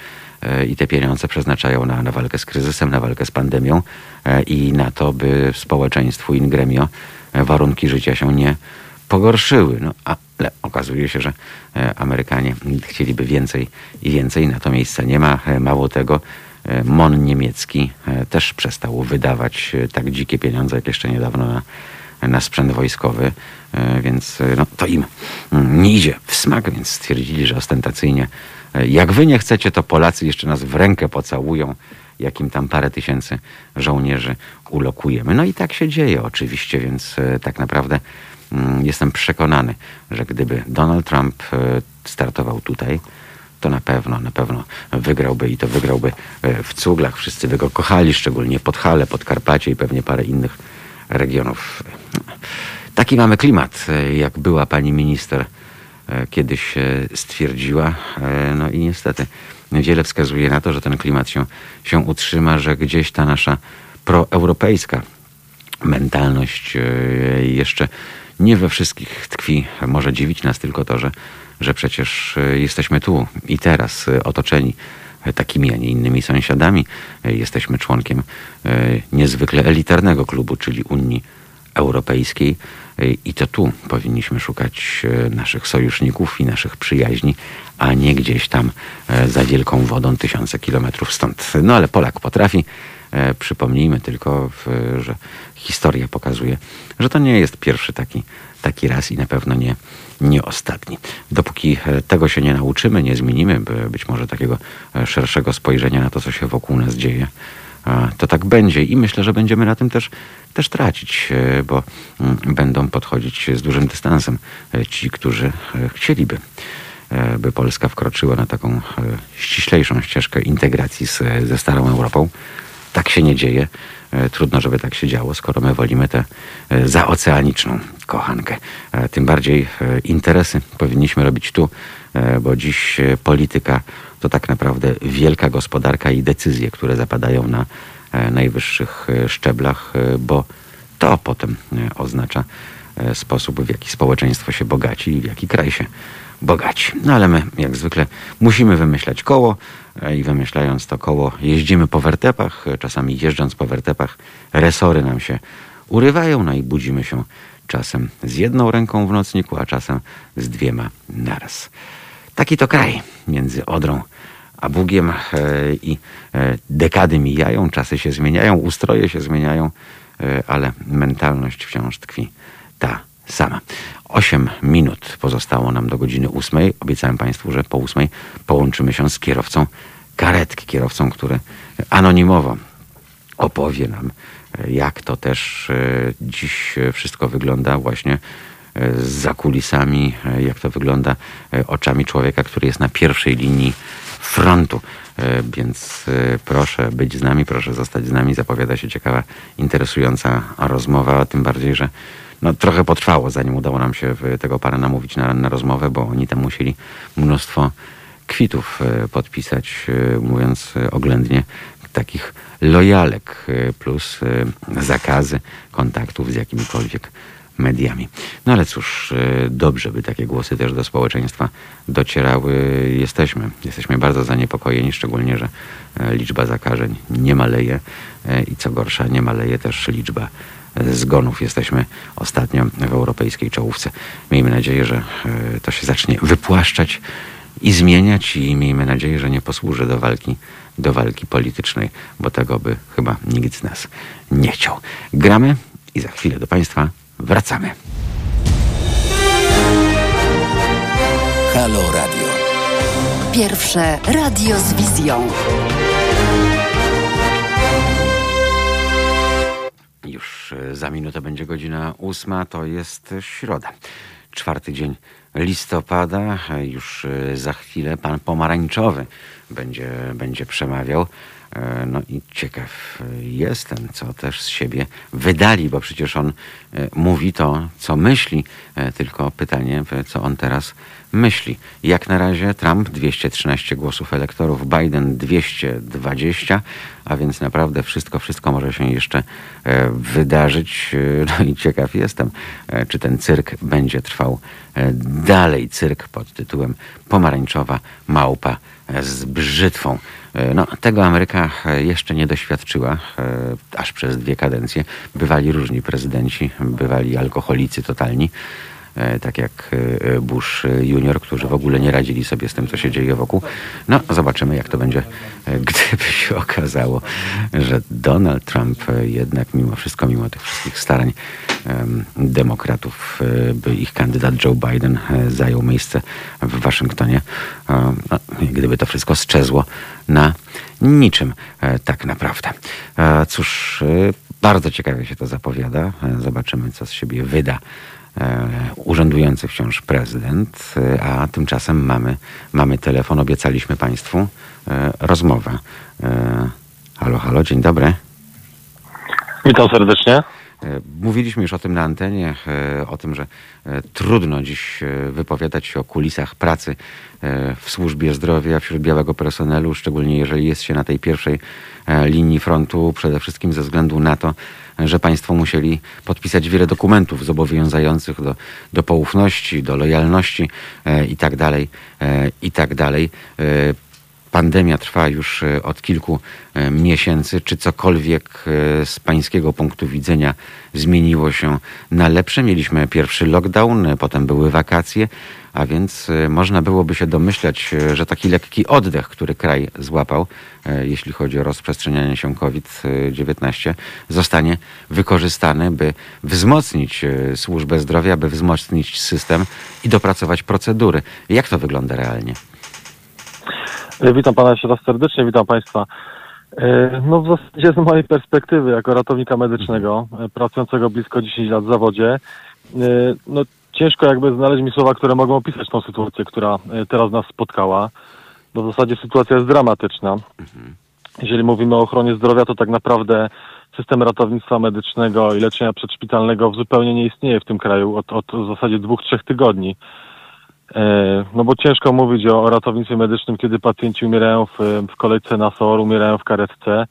i te pieniądze przeznaczają na, na walkę z kryzysem, na walkę z pandemią i na to, by społeczeństwu in gremio warunki życia się nie pogorszyły. No, ale okazuje się, że Amerykanie chcieliby więcej i więcej, na to miejsca nie ma. Mało tego, E, MON niemiecki e, też przestał wydawać e, tak dzikie pieniądze, jak jeszcze niedawno na, na sprzęt wojskowy, więc no, to im mm, nie idzie w smak, więc stwierdzili, że ostentacyjnie jak wy nie chcecie, to Polacy jeszcze nas w rękę pocałują, jakim tam parę tysięcy żołnierzy ulokujemy. No i tak się dzieje oczywiście, więc tak naprawdę mm, jestem przekonany, że gdyby Donald Trump startował tutaj, to na pewno, na pewno wygrałby i to wygrałby e, w cuglach. Wszyscy by go kochali, szczególnie pod Hale, Karpacie i pewnie parę innych regionów. Taki mamy klimat, e, jak była pani minister e, kiedyś stwierdziła. No i niestety wiele wskazuje na to, że ten klimat się, się utrzyma, że gdzieś ta nasza proeuropejska mentalność jeszcze nie we wszystkich tkwi. Może dziwić nas tylko to, że że przecież e, jesteśmy tu i teraz e, otoczeni e, takimi, a nie innymi sąsiadami. Jesteśmy członkiem niezwykle elitarnego klubu, czyli Unii Europejskiej i to tu powinniśmy szukać naszych sojuszników i naszych przyjaźni, a nie gdzieś tam za wielką wodą tysiące kilometrów stąd. No ale Polak potrafi. Przypomnijmy tylko, że historia pokazuje, że to nie jest pierwszy taki, taki raz i na pewno nie, nie ostatni. Dopóki e, tego się nie nauczymy, nie zmienimy być może takiego e, szerszego spojrzenia na to, co się wokół nas dzieje, to tak będzie i myślę, że będziemy na tym też, też tracić, e, bo mm, będą podchodzić z dużym dystansem ci, którzy chcieliby by Polska wkroczyła na taką ściślejszą ścieżkę integracji z, ze starą Europą. Tak się nie dzieje. E, trudno, żeby tak się działo, skoro my wolimy tę e, zaoceaniczną kochankę. E, tym bardziej interesy powinniśmy robić tu, bo dziś polityka to tak naprawdę wielka gospodarka i decyzje, które zapadają na najwyższych szczeblach, bo to potem oznacza sposób, w jaki społeczeństwo się bogaci i w jaki kraj się. No ale my, jak zwykle, musimy wymyślać koło e, i wymyślając to koło, jeździmy po wertepach. E, czasami jeżdżąc po wertepach, resory nam się urywają, no i budzimy się czasem z jedną ręką w nocniku, a czasem z dwiema naraz. Taki to kraj między Odrą a Bugiem e, i dekady mijają, czasy się zmieniają, ustroje się zmieniają, ale mentalność wciąż tkwi ta sama. 8 minut pozostało nam do godziny 8. Obiecałem Państwu, że po 8 połączymy się z kierowcą karetki, kierowcą, który anonimowo opowie nam, jak to też e, dziś wszystko wygląda właśnie e, za kulisami, e, jak to wygląda oczami człowieka, który jest na pierwszej linii frontu. Więc proszę być z nami, proszę zostać z nami. Zapowiada się ciekawa, interesująca rozmowa, tym bardziej, że no, trochę potrwało, zanim udało nam się tego pana namówić na, na rozmowę, bo oni tam musieli mnóstwo kwitów e, podpisać, e, mówiąc e, oględnie, takich lojalek plus zakazy kontaktów z jakimikolwiek mediami. No ale cóż, dobrze by takie głosy też do społeczeństwa docierały. Jesteśmy, jesteśmy bardzo zaniepokojeni, szczególnie, że liczba zakażeń nie maleje i co gorsza, nie maleje też liczba zgonów. Jesteśmy ostatnio w europejskiej czołówce. Miejmy nadzieję, że e, to się zacznie wypłaszczać i zmieniać i miejmy nadzieję, że nie posłuży do walki, do walki politycznej, bo tego by chyba nikt z nas nie chciał. Gramy i za chwilę do Państwa wracamy. Halo Radio. Pierwsze radio z wizją. Już e, za minutę będzie godzina ósma, to jest środa. Czwarty dzień listopada, e, już e, za chwilę pan pomarańczowy będzie, będzie przemawiał. E, No i ciekaw jestem, co też z siebie wydali, bo przecież on e, mówi to, co myśli, e, tylko pytanie, co on teraz myśli. Jak na razie Trump 213 głosów elektorów, Biden 220, a więc naprawdę wszystko, wszystko może się jeszcze wydarzyć. No i ciekaw jestem, czy ten cyrk będzie trwał dalej. Cyrk pod tytułem Pomarańczowa Małpa z brzytwą. E, No, tego Ameryka e, jeszcze nie doświadczyła, e, aż przez dwie kadencje. Bywali różni prezydenci, bywali alkoholicy totalni, tak jak e, Bush junior, którzy w ogóle nie radzili sobie z tym, co się dzieje wokół. No, zobaczymy, jak to będzie, e, gdyby się okazało, że Donald Trump e, jednak mimo wszystko, mimo tych wszystkich starań em, demokratów, e, by ich kandydat Joe Biden e, zajął miejsce w Waszyngtonie. E, No, gdyby to wszystko sczezło na niczym e, tak naprawdę. E, Cóż, e, bardzo ciekawie się to zapowiada. E, Zobaczymy, co z siebie wyda e, urzędujący wciąż prezydent, e, a tymczasem mamy, mamy telefon. Obiecaliśmy Państwu e, rozmowę. E, Halo, halo, dzień dobry. Witam serdecznie. E, Mówiliśmy już o tym na antenie, e, o tym, że e, trudno dziś e, wypowiadać się o kulisach pracy e, w służbie zdrowia wśród białego personelu, szczególnie jeżeli jest się na tej pierwszej e, linii frontu, przede wszystkim ze względu na to, że państwo musieli podpisać wiele dokumentów zobowiązujących do, do poufności, do lojalności e, i Pandemia trwa już e, od kilku e, miesięcy. Czy cokolwiek e, z pańskiego punktu widzenia zmieniło się na lepsze? Mieliśmy pierwszy lockdown, potem były wakacje, a więc można byłoby się domyślać, że taki lekki oddech, który kraj złapał, jeśli chodzi o rozprzestrzenianie się COVID-19, zostanie wykorzystany, by wzmocnić służbę zdrowia, by wzmocnić system i dopracować procedury. Jak to wygląda realnie? Witam pana jeszcze raz serdecznie, witam państwa. E, No w zasadzie z mojej perspektywy, jako ratownika medycznego, e, pracującego blisko 10 lat w zawodzie, e, no ciężko jakby znaleźć mi słowa, które mogą opisać tą sytuację, która teraz nas spotkała. Bo w zasadzie sytuacja jest dramatyczna. Jeżeli mówimy o ochronie zdrowia, to tak naprawdę system ratownictwa medycznego i leczenia przedszpitalnego zupełnie nie istnieje w tym kraju od, od w zasadzie dwóch, trzech tygodni. E, No bo ciężko mówić o, o ratownictwie medycznym, kiedy pacjenci umierają w, w kolejce na SOR, umierają w karetce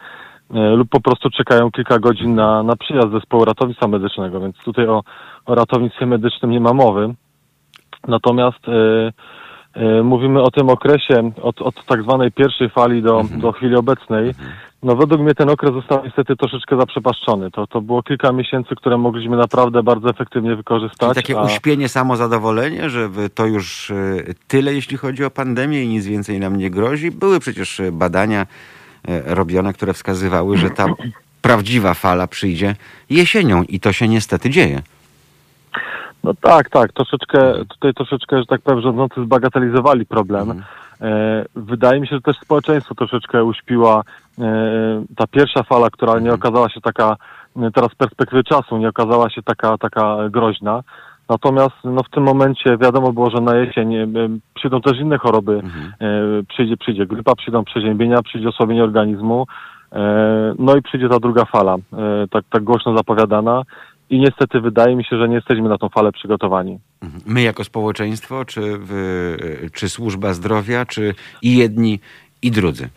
e, lub po prostu czekają kilka godzin na, na przyjazd zespołu ratownictwa medycznego, więc tutaj o, o ratownictwie medycznym nie ma mowy. Natomiast e, mówimy o tym okresie od, od tak zwanej pierwszej fali do, do chwili obecnej. No według mnie ten okres został niestety troszeczkę zaprzepaszczony. To, to było kilka miesięcy, które mogliśmy naprawdę bardzo efektywnie wykorzystać. Czyli takie a- uśpienie, samozadowolenie, że to już e, tyle, jeśli chodzi o pandemię i nic więcej nam nie grozi. Były przecież e, badania e, robione, które wskazywały, że ta prawdziwa fala przyjdzie jesienią i to się niestety dzieje. No tak, tak. Troszeczkę, tutaj troszeczkę, że tak powiem, rządzący zbagatelizowali problem. E, wydaje mi się, że też społeczeństwo troszeczkę uśpiła e, ta pierwsza fala, która nie okazała się taka, e, teraz z perspektywy czasu, nie okazała się taka, taka groźna. Natomiast no, w tym momencie wiadomo było, że na jesień e, przyjdą też inne choroby. E, przyjdzie, przyjdzie grypa, przyjdą przeziębienia, przyjdzie osłabienie organizmu. E, no i przyjdzie ta druga fala, e, tak, tak głośno zapowiadana. I niestety wydaje mi się, że nie jesteśmy na tą falę przygotowani. Mhm. My jako społeczeństwo, czy, czy służba zdrowia, czy i jedni, i drudzy.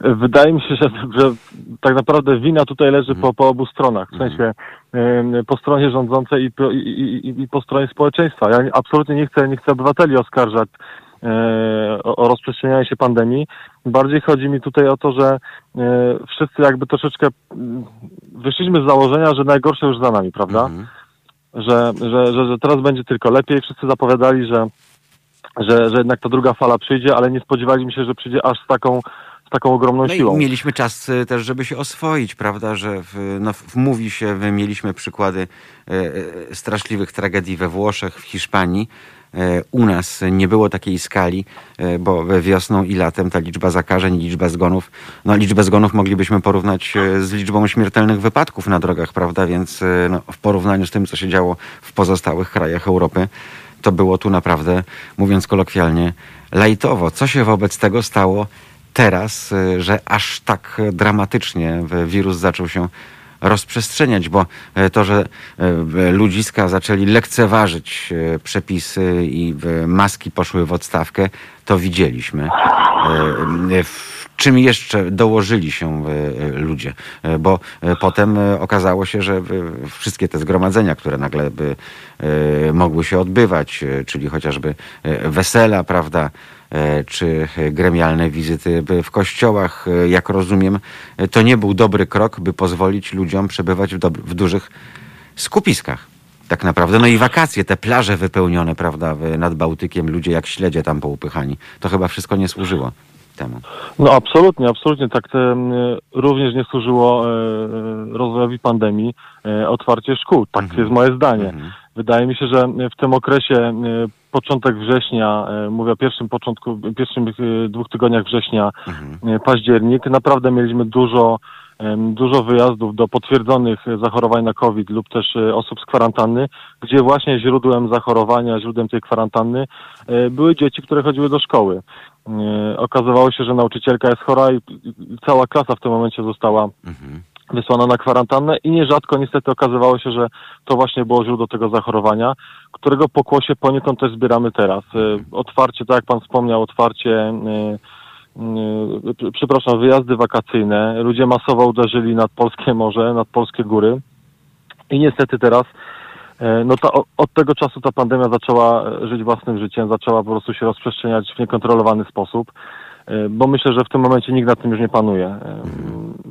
Wydaje mi się, że, że tak naprawdę wina tutaj leży po, po obu stronach. W sensie em, po stronie rządzącej i, po- i, i, i po stronie społeczeństwa. Ja absolutnie nie chcę, nie chcę obywateli oskarżać o, o rozprzestrzenianie się pandemii. Bardziej chodzi mi tutaj o to, że e, wszyscy jakby troszeczkę mm, wyszliśmy z założenia, że najgorsze już za nami, prawda? Mhm. że, że, że, że teraz będzie tylko lepiej. Wszyscy zapowiadali, że, że, że jednak ta druga fala przyjdzie, ale nie spodziewaliśmy się, że przyjdzie aż z taką, taką ogromną No i siłą. mieliśmy czas y, też, żeby się oswoić, prawda, że w, no, w, mówi się, my mieliśmy przykłady e, e, straszliwych tragedii we Włoszech, w Hiszpanii. E, u nas nie było takiej skali, e, bo wiosną i latem ta liczba zakażeń, liczba zgonów, no liczbę zgonów moglibyśmy porównać e, z liczbą śmiertelnych wypadków na drogach, prawda, więc no, w porównaniu z tym, co się działo w pozostałych krajach Europy, to było tu naprawdę, mówiąc kolokwialnie, lajtowo. Co się wobec tego stało teraz, że aż tak dramatycznie wirus zaczął się rozprzestrzeniać, bo e, to, że e, ludziska zaczęli lekceważyć e, przepisy i maski poszły w odstawkę, to widzieliśmy. W czym jeszcze dołożyli się ludzie? Bo potem okazało się, że wszystkie te zgromadzenia, które nagle by mogły się odbywać, czyli chociażby wesela, prawda, czy e, gremialne wizyty w kościołach, e, jak rozumiem, e, to nie był dobry krok, by pozwolić ludziom przebywać w, dob- w dużych skupiskach. Tak naprawdę. No i wakacje, te plaże wypełnione, prawda, nad Bałtykiem, ludzie jak śledzie tam poupychani. To chyba wszystko nie służyło temu. No absolutnie, absolutnie. Tak te, również nie służyło e, rozwojowi pandemii e, otwarcie szkół. Tak Mhm. jest moje zdanie. Mhm. Wydaje mi się, że w tym okresie początek września, e, mówię o pierwszym początku, pierwszym e, dwóch tygodniach września, Mhm. e, październik, naprawdę mieliśmy dużo dużo wyjazdów do potwierdzonych zachorowań na COVID lub też osób z kwarantanny, gdzie właśnie źródłem zachorowania, źródłem tej kwarantanny były dzieci, które chodziły do szkoły. Okazywało się, że nauczycielka jest chora i i cała klasa w tym momencie została Mhm. Wysłana na kwarantannę i nierzadko niestety okazywało się, że to właśnie było źródło tego zachorowania, którego pokłosie poniekąd też zbieramy teraz. E, Otwarcie, tak jak pan wspomniał, otwarcie, e, p- przepraszam, wyjazdy wakacyjne. Ludzie masowo uderzyli nad polskie morze, nad polskie góry i niestety teraz no o- od tego czasu ta pandemia zaczęła e, żyć własnym życiem, zaczęła po prostu się rozprzestrzeniać w niekontrolowany sposób, bo myślę, że w tym momencie nikt nad tym już nie panuje.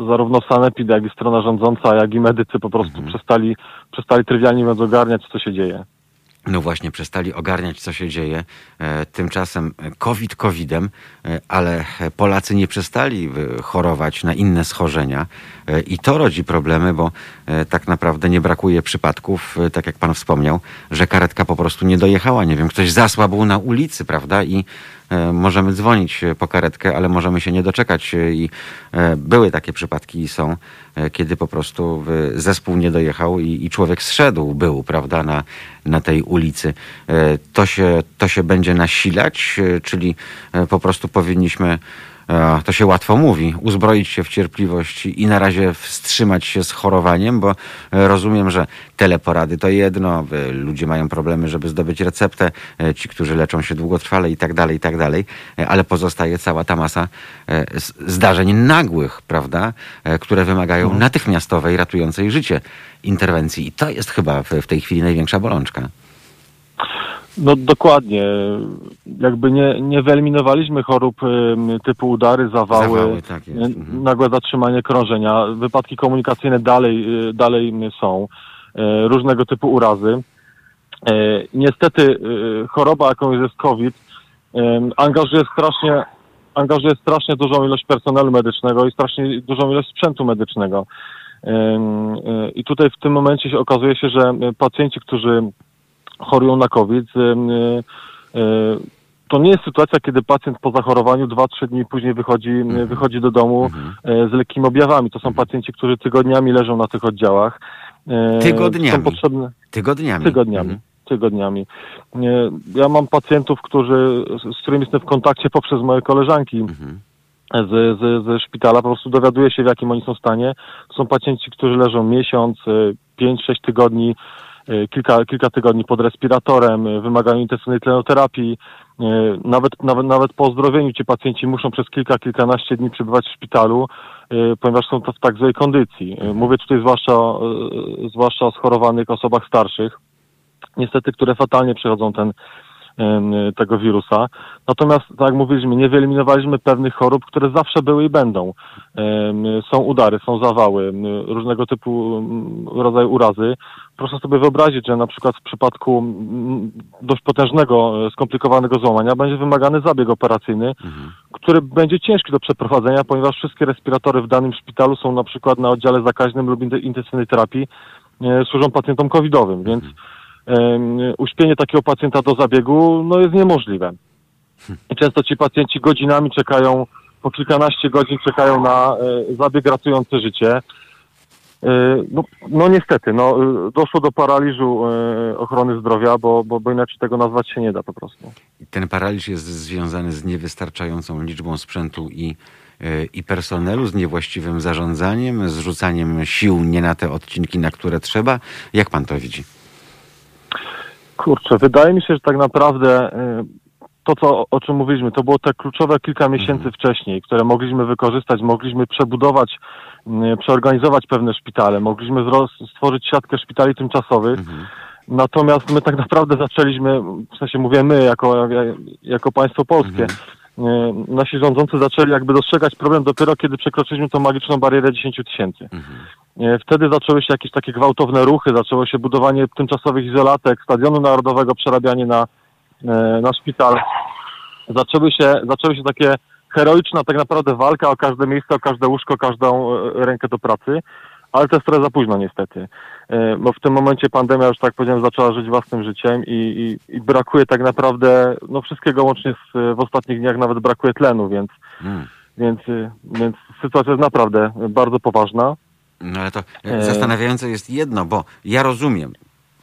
Zarówno sanepid, jak i strona rządząca, jak i medycy po prostu przestali, przestali trywialnie mówiąc ogarniać, co się dzieje. No właśnie, przestali ogarniać, co się dzieje. E, Tymczasem COVID COVIDem, e, ale Polacy nie przestali e, chorować na inne schorzenia i to rodzi problemy, bo tak naprawdę nie brakuje przypadków, tak jak pan wspomniał, że karetka po prostu nie dojechała. Nie wiem, ktoś zasłabł na ulicy, prawda? I możemy dzwonić e, po karetkę, ale możemy się nie doczekać. e, I e, były takie przypadki i są, e, kiedy po prostu e, zespół nie dojechał i, i człowiek zszedł, był, prawda, na, na tej ulicy. E, To się, to się będzie nasilać, e, czyli e, po prostu powinniśmy e, to się łatwo mówi, uzbroić się w cierpliwość i na razie wstrzymać się z chorowaniem, bo e, rozumiem, że teleporady to jedno, ludzie mają problemy, żeby zdobyć receptę, e, ci, którzy leczą się długotrwale i tak dalej, i tak dalej, e, ale pozostaje cała ta masa zdarzeń nagłych, prawda, które wymagają natychmiastowej, ratującej życie interwencji. I to jest chyba w tej chwili największa bolączka. No dokładnie. Jakby nie, nie wyeliminowaliśmy chorób typu udary, zawały, Zawały, tak e, Mhm. nagłe zatrzymanie krążenia. Wypadki komunikacyjne dalej, e, dalej są. E, Różnego typu urazy. Niestety choroba, jaką jest COVID, angażuje strasznie, angażuje strasznie dużą ilość personelu medycznego i strasznie dużą ilość sprzętu medycznego. I tutaj w tym momencie okazuje się, że pacjenci, którzy chorują na COVID, e, e, to nie jest sytuacja, kiedy pacjent po zachorowaniu 2-3 dni później wychodzi, Mhm. wychodzi do domu e, z lekkimi objawami. To są pacjenci, którzy tygodniami leżą na tych oddziałach. Tygodniami. Są potrzebne Tygodniami. tygodniami. Mhm. Tygodniami. Ja mam pacjentów, którzy, z, którymi jestem w kontakcie poprzez moje koleżanki Mhm. z, z, ze szpitala, po prostu dowiaduję się, w jakim oni są stanie. Są pacjenci, którzy leżą miesiąc, 5-6 tygodni, kilka, kilka tygodni pod respiratorem, e, wymagają intensywnej tlenoterapii. E, Nawet, nawet, nawet po ozdrowieniu ci pacjenci muszą przez kilka, kilkanaście dni przebywać w szpitalu, e, ponieważ są to w tak złej kondycji. E, Mówię tutaj zwłaszcza, o, e, zwłaszcza o schorowanych osobach starszych, niestety, które fatalnie przechodzą ten, tego wirusa. Natomiast, tak jak mówiliśmy, nie wyeliminowaliśmy pewnych chorób, które zawsze były i będą. Są udary, są zawały, różnego typu em, rodzaju urazy. Proszę sobie wyobrazić, że na przykład w przypadku mm, dość potężnego, e, skomplikowanego złamania będzie wymagany zabieg operacyjny, który będzie ciężki do przeprowadzenia, ponieważ wszystkie respiratory w danym szpitalu są na przykład na oddziale zakaźnym lub inten- intensywnej terapii, e, służą pacjentom covidowym, więc em, uśpienie takiego pacjenta do zabiegu no, jest niemożliwe. I często ci pacjenci godzinami czekają, po kilkanaście godzin czekają na e, zabieg ratujący życie. E, No, no niestety, no, doszło do paraliżu e, ochrony zdrowia, bo, bo, bo inaczej tego nazwać się nie da po prostu. Ten paraliż jest związany z niewystarczającą liczbą sprzętu i, i personelu, z niewłaściwym zarządzaniem, z rzucaniem sił nie na te odcinki, na które trzeba. Jak pan to widzi? Kurczę, wydaje mi się, że tak naprawdę y, to, co, o czym mówiliśmy, to było te kluczowe kilka miesięcy wcześniej, które mogliśmy wykorzystać, mogliśmy przebudować, y, przeorganizować pewne szpitale, mogliśmy stworzyć siatkę szpitali tymczasowych. Natomiast my tak naprawdę zaczęliśmy, w sensie mówię my, jako, jako państwo polskie, y, nasi rządzący zaczęli jakby dostrzegać problem dopiero kiedy przekroczyliśmy tą magiczną barierę 10 tysięcy. E, Wtedy zaczęły się jakieś takie gwałtowne ruchy, zaczęło się budowanie tymczasowych izolatek, stadionu narodowego, przerabianie na, e, na szpital. Zaczęły się, zaczęły się takie heroiczna tak naprawdę walka o każde miejsce, o każde łóżko, każdą e, rękę do pracy, ale to jest trochę za późno niestety, E, bo w tym momencie pandemia już tak powiedziałem zaczęła żyć własnym życiem i, i, i brakuje tak naprawdę no wszystkiego łącznie z, w ostatnich dniach nawet brakuje tlenu, więc, Mm. więc, y, więc sytuacja jest naprawdę bardzo poważna. No ale to E. zastanawiające jest jedno, bo ja rozumiem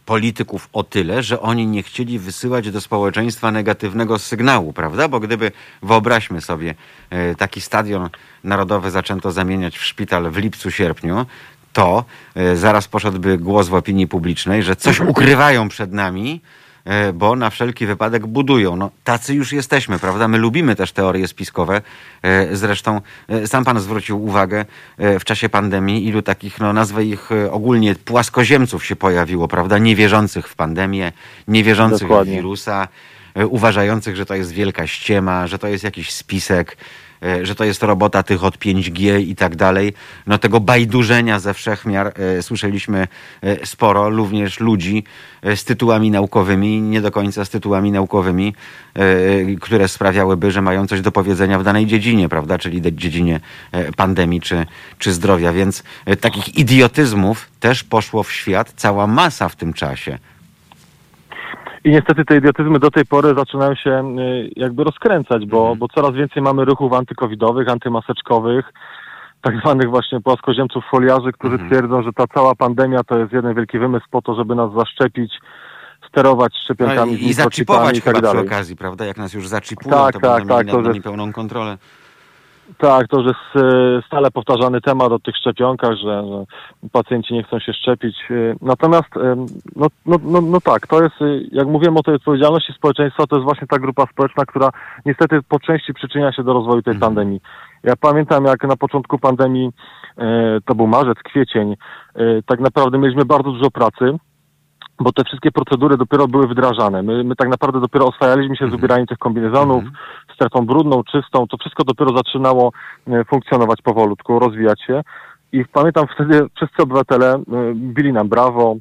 polityków o tyle, że oni nie chcieli wysyłać do społeczeństwa negatywnego sygnału, prawda? Bo gdyby, wyobraźmy sobie, e, taki stadion narodowy zaczęto zamieniać w szpital w lipcu, sierpniu, to e, zaraz poszedłby głos w opinii publicznej, że coś ukrywają przed nami, e, bo na wszelki wypadek budują. No, tacy już jesteśmy, prawda? My lubimy też teorie spiskowe. E, Zresztą sam pan zwrócił uwagę w czasie pandemii, ilu takich, no nazwę ich ogólnie płaskoziemców się pojawiło, prawda? Niewierzących w pandemię, niewierzących Dokładnie. w wirusa, uważających, że to jest wielka ściema, że to jest jakiś spisek, że to jest robota tych od 5G i tak dalej. No tego bajdurzenia ze wszechmiar e, słyszeliśmy e, sporo, również ludzi e, z tytułami naukowymi, nie do końca z tytułami naukowymi, e, które sprawiałyby, że mają coś do powiedzenia w danej dziedzinie, prawda, czyli dziedzinie e, pandemii czy, czy zdrowia, więc e, takich idiotyzmów też poszło w świat cała masa w tym czasie. I niestety te idiotyzmy do tej pory zaczynają się y, jakby rozkręcać, bo, Mhm. bo coraz więcej mamy ruchów antykowidowych, antymaseczkowych, tak zwanych właśnie płaskoziemców foliarzy, którzy Mhm. twierdzą, że ta cała pandemia to jest jeden wielki wymysł po to, żeby nas zaszczepić, sterować No szczepionkami, i, z I mikrochipami zaczipować i tak chyba przy dalej. okazji, prawda? Jak nas już zaczipują, Tak, to tak, będą tak, mieli nad nami jest- pełną kontrolę. Tak, to już jest stale powtarzany temat o tych szczepionkach, że, że pacjenci nie chcą się szczepić. E, Natomiast, e, no, no, no, no tak, to jest, e, jak mówiłem o tej odpowiedzialności społeczeństwa, to jest właśnie ta grupa społeczna, która niestety po części przyczynia się do rozwoju tej pandemii. Ja pamiętam, jak na początku pandemii, to był marzec, kwiecień, tak naprawdę mieliśmy bardzo dużo pracy, bo te wszystkie procedury dopiero były wdrażane. My, my tak naprawdę dopiero oswajaliśmy się z ubieraniem tych kombinezonów, strefą brudną, czystą. To wszystko dopiero zaczynało e, funkcjonować powolutku, rozwijać się. I pamiętam wtedy wszyscy obywatele e, bili nam brawo,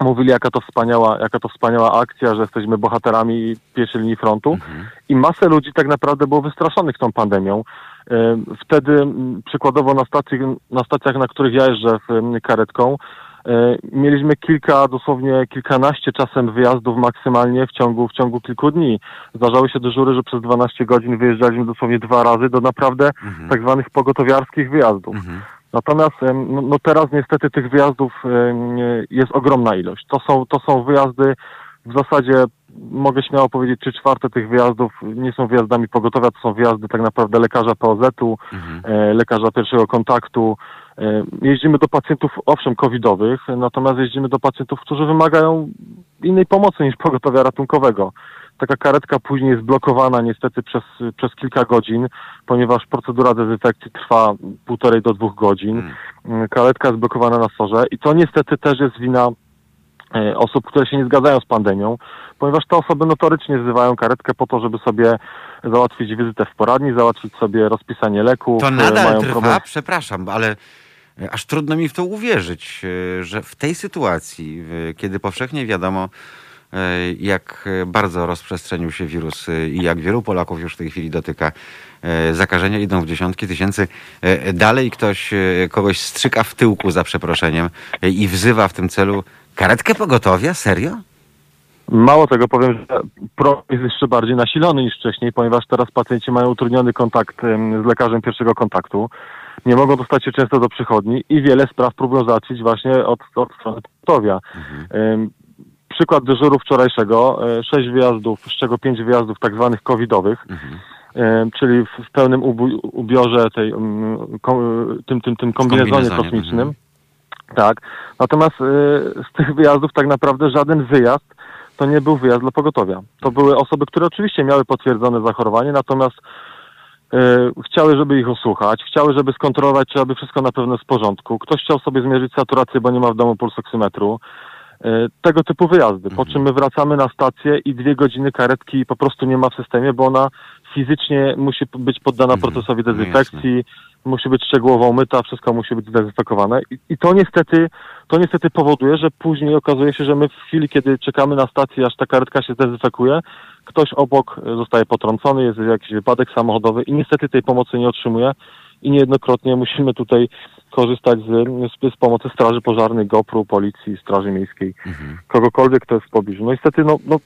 mówili jaka to wspaniała, jaka to wspaniała akcja, że jesteśmy bohaterami pierwszej linii frontu. I masę ludzi tak naprawdę było wystraszonych tą pandemią. E, Wtedy przykładowo na, stacji, na stacjach, na których ja jeżdżę karetką, mieliśmy kilka, dosłownie kilkanaście czasem wyjazdów maksymalnie w ciągu, w ciągu kilku dni. Zdarzały się dyżury, że przez 12 godzin wyjeżdżaliśmy dosłownie dwa razy do naprawdę tak zwanych pogotowiarskich wyjazdów. Natomiast em, no, no teraz niestety tych wyjazdów jest ogromna ilość. To są, to są wyjazdy w zasadzie mogę śmiało powiedzieć, trzy czwarte tych wyjazdów nie są wyjazdami pogotowia, to są wyjazdy tak naprawdę lekarza POZ-u, e, lekarza pierwszego kontaktu. E, jeździmy do pacjentów, owszem, covidowych, natomiast jeździmy do pacjentów, którzy wymagają innej pomocy niż pogotowia ratunkowego. Taka karetka później jest blokowana niestety przez, przez kilka godzin, ponieważ procedura dezynfekcji trwa półtorej do dwóch godzin. Mm, Karetka jest blokowana na sorze i to niestety też jest wina e, osób, które się nie zgadzają z pandemią, ponieważ te osoby notorycznie wzywają karetkę po to, żeby sobie załatwić wizytę w poradni, załatwić sobie rozpisanie leków. To e, nadal mają trwa, problem- przepraszam, ale e, aż trudno mi w to uwierzyć, e, że w tej sytuacji, kiedy powszechnie wiadomo, e, jak e, bardzo rozprzestrzenił się wirus e, i jak wielu Polaków już w tej chwili dotyka e, zakażenia, idą w dziesiątki tysięcy, e, dalej ktoś e, kogoś strzyka w tyłku za przeproszeniem e, i wzywa w tym celu karetkę pogotowia? Serio? Mało tego powiem, że problem jest jeszcze bardziej nasilony niż wcześniej, ponieważ teraz pacjenci mają utrudniony kontakt z lekarzem pierwszego kontaktu. Nie mogą dostać się często do przychodni i wiele spraw próbują załatwić właśnie od, od strony pogotowia. Em, Przykład dyżuru wczorajszego, e, sześć wyjazdów, z czego pięć wyjazdów tak zwanych covidowych, em, czyli w, pełnym ubiorze tej, mm, tym, tym, tym kombinezonie kombinezonie, kosmicznym. Tak. Natomiast y, z tych wyjazdów tak naprawdę żaden wyjazd to nie był wyjazd dla pogotowia. To były osoby, które oczywiście miały potwierdzone zachorowanie, natomiast y, chciały, żeby ich osłuchać, chciały, żeby skontrolować, czy aby wszystko na pewno jest w porządku. Ktoś chciał sobie zmierzyć saturację, bo nie ma w domu pulsoksymetru. Y, tego typu wyjazdy. Po czym my wracamy na stację i dwie godziny karetki po prostu nie ma w systemie, bo ona fizycznie musi być poddana Mhm. procesowi No dezynfekcji, musi być szczegółowo umyta, wszystko musi być zdezynfekowane. I, I to niestety, to niestety powoduje, że później okazuje się, że my w chwili, kiedy czekamy na stację, aż ta karetka się zdezynfekuje, ktoś obok e, zostaje potrącony, jest jakiś wypadek samochodowy i niestety tej pomocy nie otrzymuje i niejednokrotnie musimy tutaj korzystać z, z, pomocy Straży Pożarnej, GoPru, Policji, Straży Miejskiej, kogokolwiek, kto jest w pobliżu. No niestety, no, no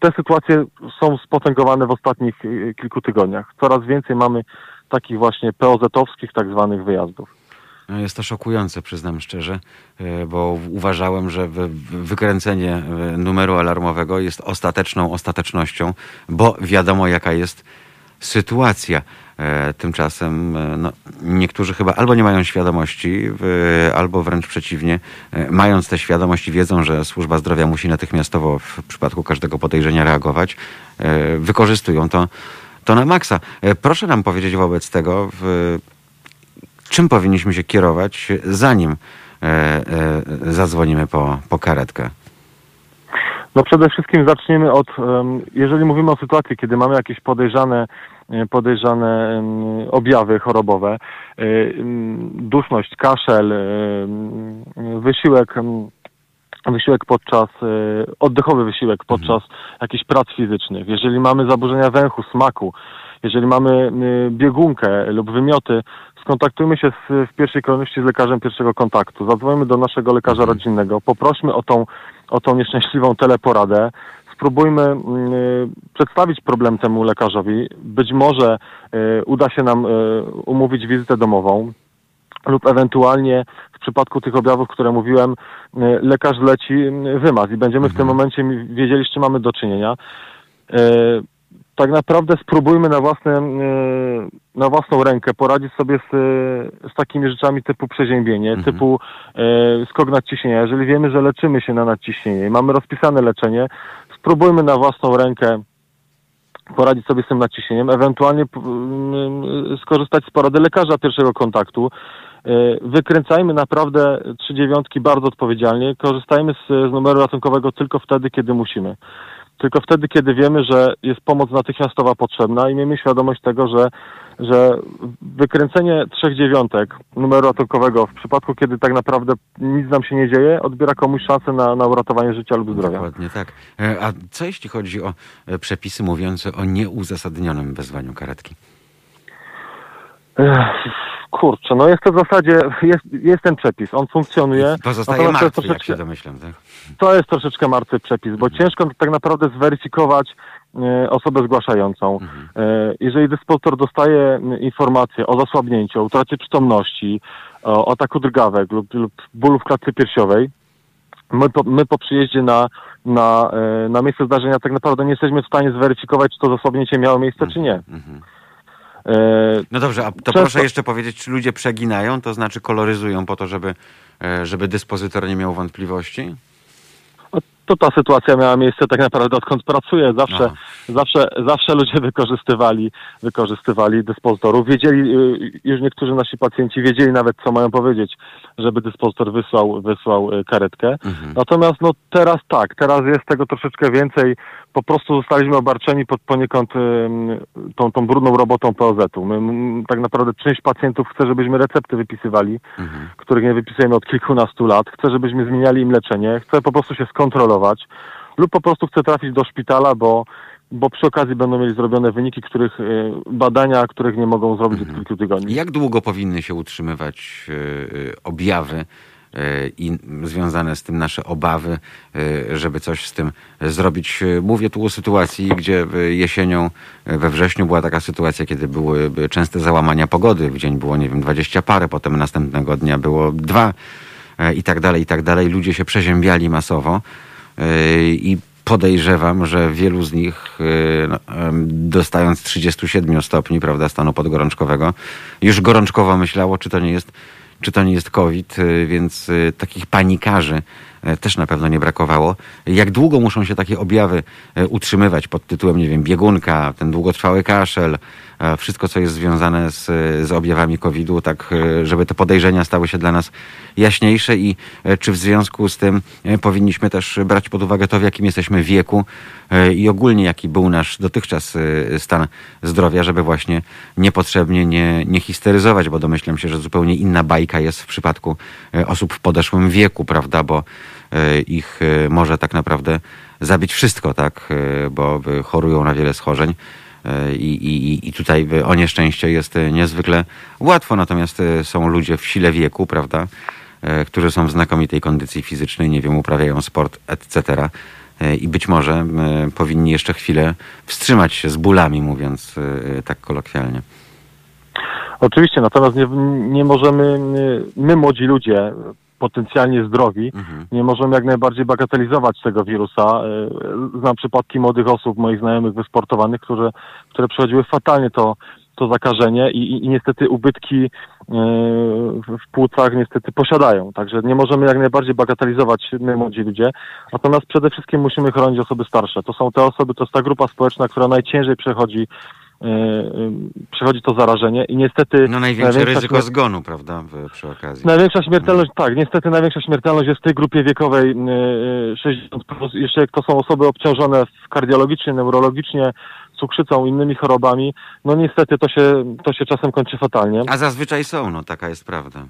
te sytuacje są spotęgowane w ostatnich y, kilku tygodniach. Coraz więcej mamy takich właśnie POZ-owskich tak zwanych wyjazdów. No jest to szokujące, przyznam szczerze, e, bo uważałem, że wy- wy- wykręcenie e, numeru alarmowego jest ostateczną ostatecznością, bo wiadomo jaka jest sytuacja. E, Tymczasem e, no, niektórzy chyba albo nie mają świadomości, albo wręcz przeciwnie, e, mając tę świadomość wiedzą, że służba zdrowia musi natychmiastowo w przypadku każdego podejrzenia reagować, wykorzystują to, to na maksa. Proszę nam powiedzieć wobec tego, w, czym powinniśmy się kierować, zanim zadzwonimy po, po karetkę? No przede wszystkim zaczniemy od, jeżeli mówimy o sytuacji, kiedy mamy jakieś podejrzane, podejrzane em, objawy chorobowe, em, duszność, kaszel, em, wysiłek, wysiłek podczas, oddechowy wysiłek podczas jakichś prac fizycznych, jeżeli mamy zaburzenia węchu, smaku, jeżeli mamy biegunkę lub wymioty, skontaktujmy się z, w pierwszej kolejności z lekarzem pierwszego kontaktu, zadzwońmy do naszego lekarza rodzinnego, poprośmy o tą, o tą nieszczęśliwą teleporadę, spróbujmy mm, y, przedstawić problem temu lekarzowi. Być może y, uda się nam y, umówić wizytę domową lub ewentualnie w przypadku tych objawów, które mówiłem, lekarz zleci y, wymaz i będziemy w tym momencie mi- wiedzieli, z czym mamy do czynienia. Tak naprawdę spróbujmy na, własne, na własną rękę poradzić sobie z, z takimi rzeczami typu przeziębienie, typu y, skok nadciśnienia. Jeżeli wiemy, że leczymy się na nadciśnienie i mamy rozpisane leczenie, spróbujmy na własną rękę poradzić sobie z tym nadciśnieniem, ewentualnie skorzystać z porady lekarza pierwszego kontaktu. Y, Wykręcajmy naprawdę trzy dziewiątki bardzo odpowiedzialnie. Korzystajmy z, z numeru ratunkowego tylko wtedy, kiedy musimy. Tylko wtedy, kiedy wiemy, że jest pomoc natychmiastowa potrzebna i miejmy świadomość tego, że, że wykręcenie trzech dziewiątek numeru ratunkowego w przypadku, kiedy tak naprawdę nic nam się nie dzieje, odbiera komuś szansę na, na uratowanie życia lub zdrowia. Dokładnie tak. E, A co jeśli chodzi o e, przepisy mówiące o nieuzasadnionym wezwaniu karetki? Kurczę, no jest to w zasadzie, jest, jest ten przepis, on funkcjonuje. Pozostaje martwy, jak się domyślam. Tak? To jest troszeczkę martwy przepis, bo ciężko tak naprawdę zweryfikować osobę zgłaszającą. E, jeżeli dyspozytor dostaje informację o zasłabnięciu, o utracie przytomności, o ataku drgawek lub, lub bólu w klatce piersiowej, my po, my po przyjeździe na, na, e, na miejsce zdarzenia tak naprawdę nie jesteśmy w stanie zweryfikować, czy to zasłabnięcie miało miejsce, czy nie. Mhm. E, No dobrze, a to Często- proszę jeszcze powiedzieć, czy ludzie przeginają, to znaczy koloryzują po to, żeby, e, żeby dyspozytor nie miał wątpliwości? To ta sytuacja miała miejsce tak naprawdę odkąd pracuję. Zawsze, Aha. zawsze, zawsze ludzie wykorzystywali, wykorzystywali dyspozytorów. Wiedzieli, y, już niektórzy nasi pacjenci wiedzieli nawet, co mają powiedzieć, żeby dyspozytor wysłał, wysłał y, karetkę. Mhm. Natomiast no teraz tak, teraz jest tego troszeczkę więcej. Po prostu zostaliśmy obarczeni pod poniekąd ym, tą, tą brudną robotą POZ-u. My, tak naprawdę część pacjentów chce, żebyśmy recepty wypisywali, Mhm. których nie wypisujemy od kilkunastu lat. Chce, żebyśmy zmieniali im leczenie. Chce po prostu się skontrolować lub po prostu chce trafić do szpitala, bo, bo przy okazji będą mieli zrobione wyniki, których y, badania, których nie mogą zrobić od kilku tygodni. Jak długo powinny się utrzymywać e, e, objawy i związane z tym nasze obawy, żeby coś z tym zrobić? Mówię tu o sytuacji, gdzie jesienią, we wrześniu była taka sytuacja, kiedy były częste załamania pogody. W dzień było, nie wiem, dwadzieścia parę, potem następnego dnia było dwa i tak dalej, i tak dalej. Ludzie się przeziębiali masowo i podejrzewam, że wielu z nich, e, no, dostając 37 stopni, prawda, stanu podgorączkowego, już gorączkowo myślało, czy to nie jest, czy to nie jest COVID, e, więc e, takich panikarzy e, też na pewno nie brakowało. Jak długo muszą się takie objawy e, utrzymywać pod tytułem, nie wiem, biegunka, ten długotrwały kaszel, e, wszystko, co jest związane z, z objawami COVID-u, tak, e, żeby te podejrzenia stały się dla nas jaśniejsze i e, czy w związku z tym e, powinniśmy też brać pod uwagę to, w jakim jesteśmy wieku i ogólnie jaki był nasz dotychczas stan zdrowia, żeby właśnie niepotrzebnie nie, nie histeryzować, bo domyślam się, że zupełnie inna bajka jest w przypadku osób w podeszłym wieku, prawda, bo ich może tak naprawdę zabić wszystko, tak, bo chorują na wiele schorzeń. E, I, i, I tutaj o nieszczęście jest e, niezwykle łatwo, natomiast e, są ludzie w sile wieku, prawda, którzy są w znakomitej kondycji fizycznej, nie wiem, uprawiają sport, etc. I być może powinni jeszcze chwilę wstrzymać się z bólami, mówiąc tak kolokwialnie. Oczywiście, natomiast nie, nie możemy, my młodzi ludzie, potencjalnie zdrowi, Mhm. nie możemy jak najbardziej bagatelizować tego wirusa. Y, Znam przypadki młodych osób, moich znajomych wysportowanych, które, które przechodziły fatalnie to, to zakażenie i, i, i niestety ubytki y, w płucach niestety posiadają. Także nie możemy jak najbardziej bagatelizować my młodzi ludzie. Natomiast przede wszystkim musimy chronić osoby starsze. To są te osoby, to jest ta grupa społeczna, która najciężej przechodzi przechodzi to zarażenie i niestety No największe ryzyko zgonu, prawda, w, przy okazji. Największa śmiertelność, tak, niestety największa śmiertelność jest w tej grupie wiekowej yy, 60 plus. Jeszcze jak to są osoby obciążone kardiologicznie, neurologicznie, cukrzycą, innymi chorobami, no niestety to się, to się czasem kończy fatalnie. A zazwyczaj są, no taka jest prawda.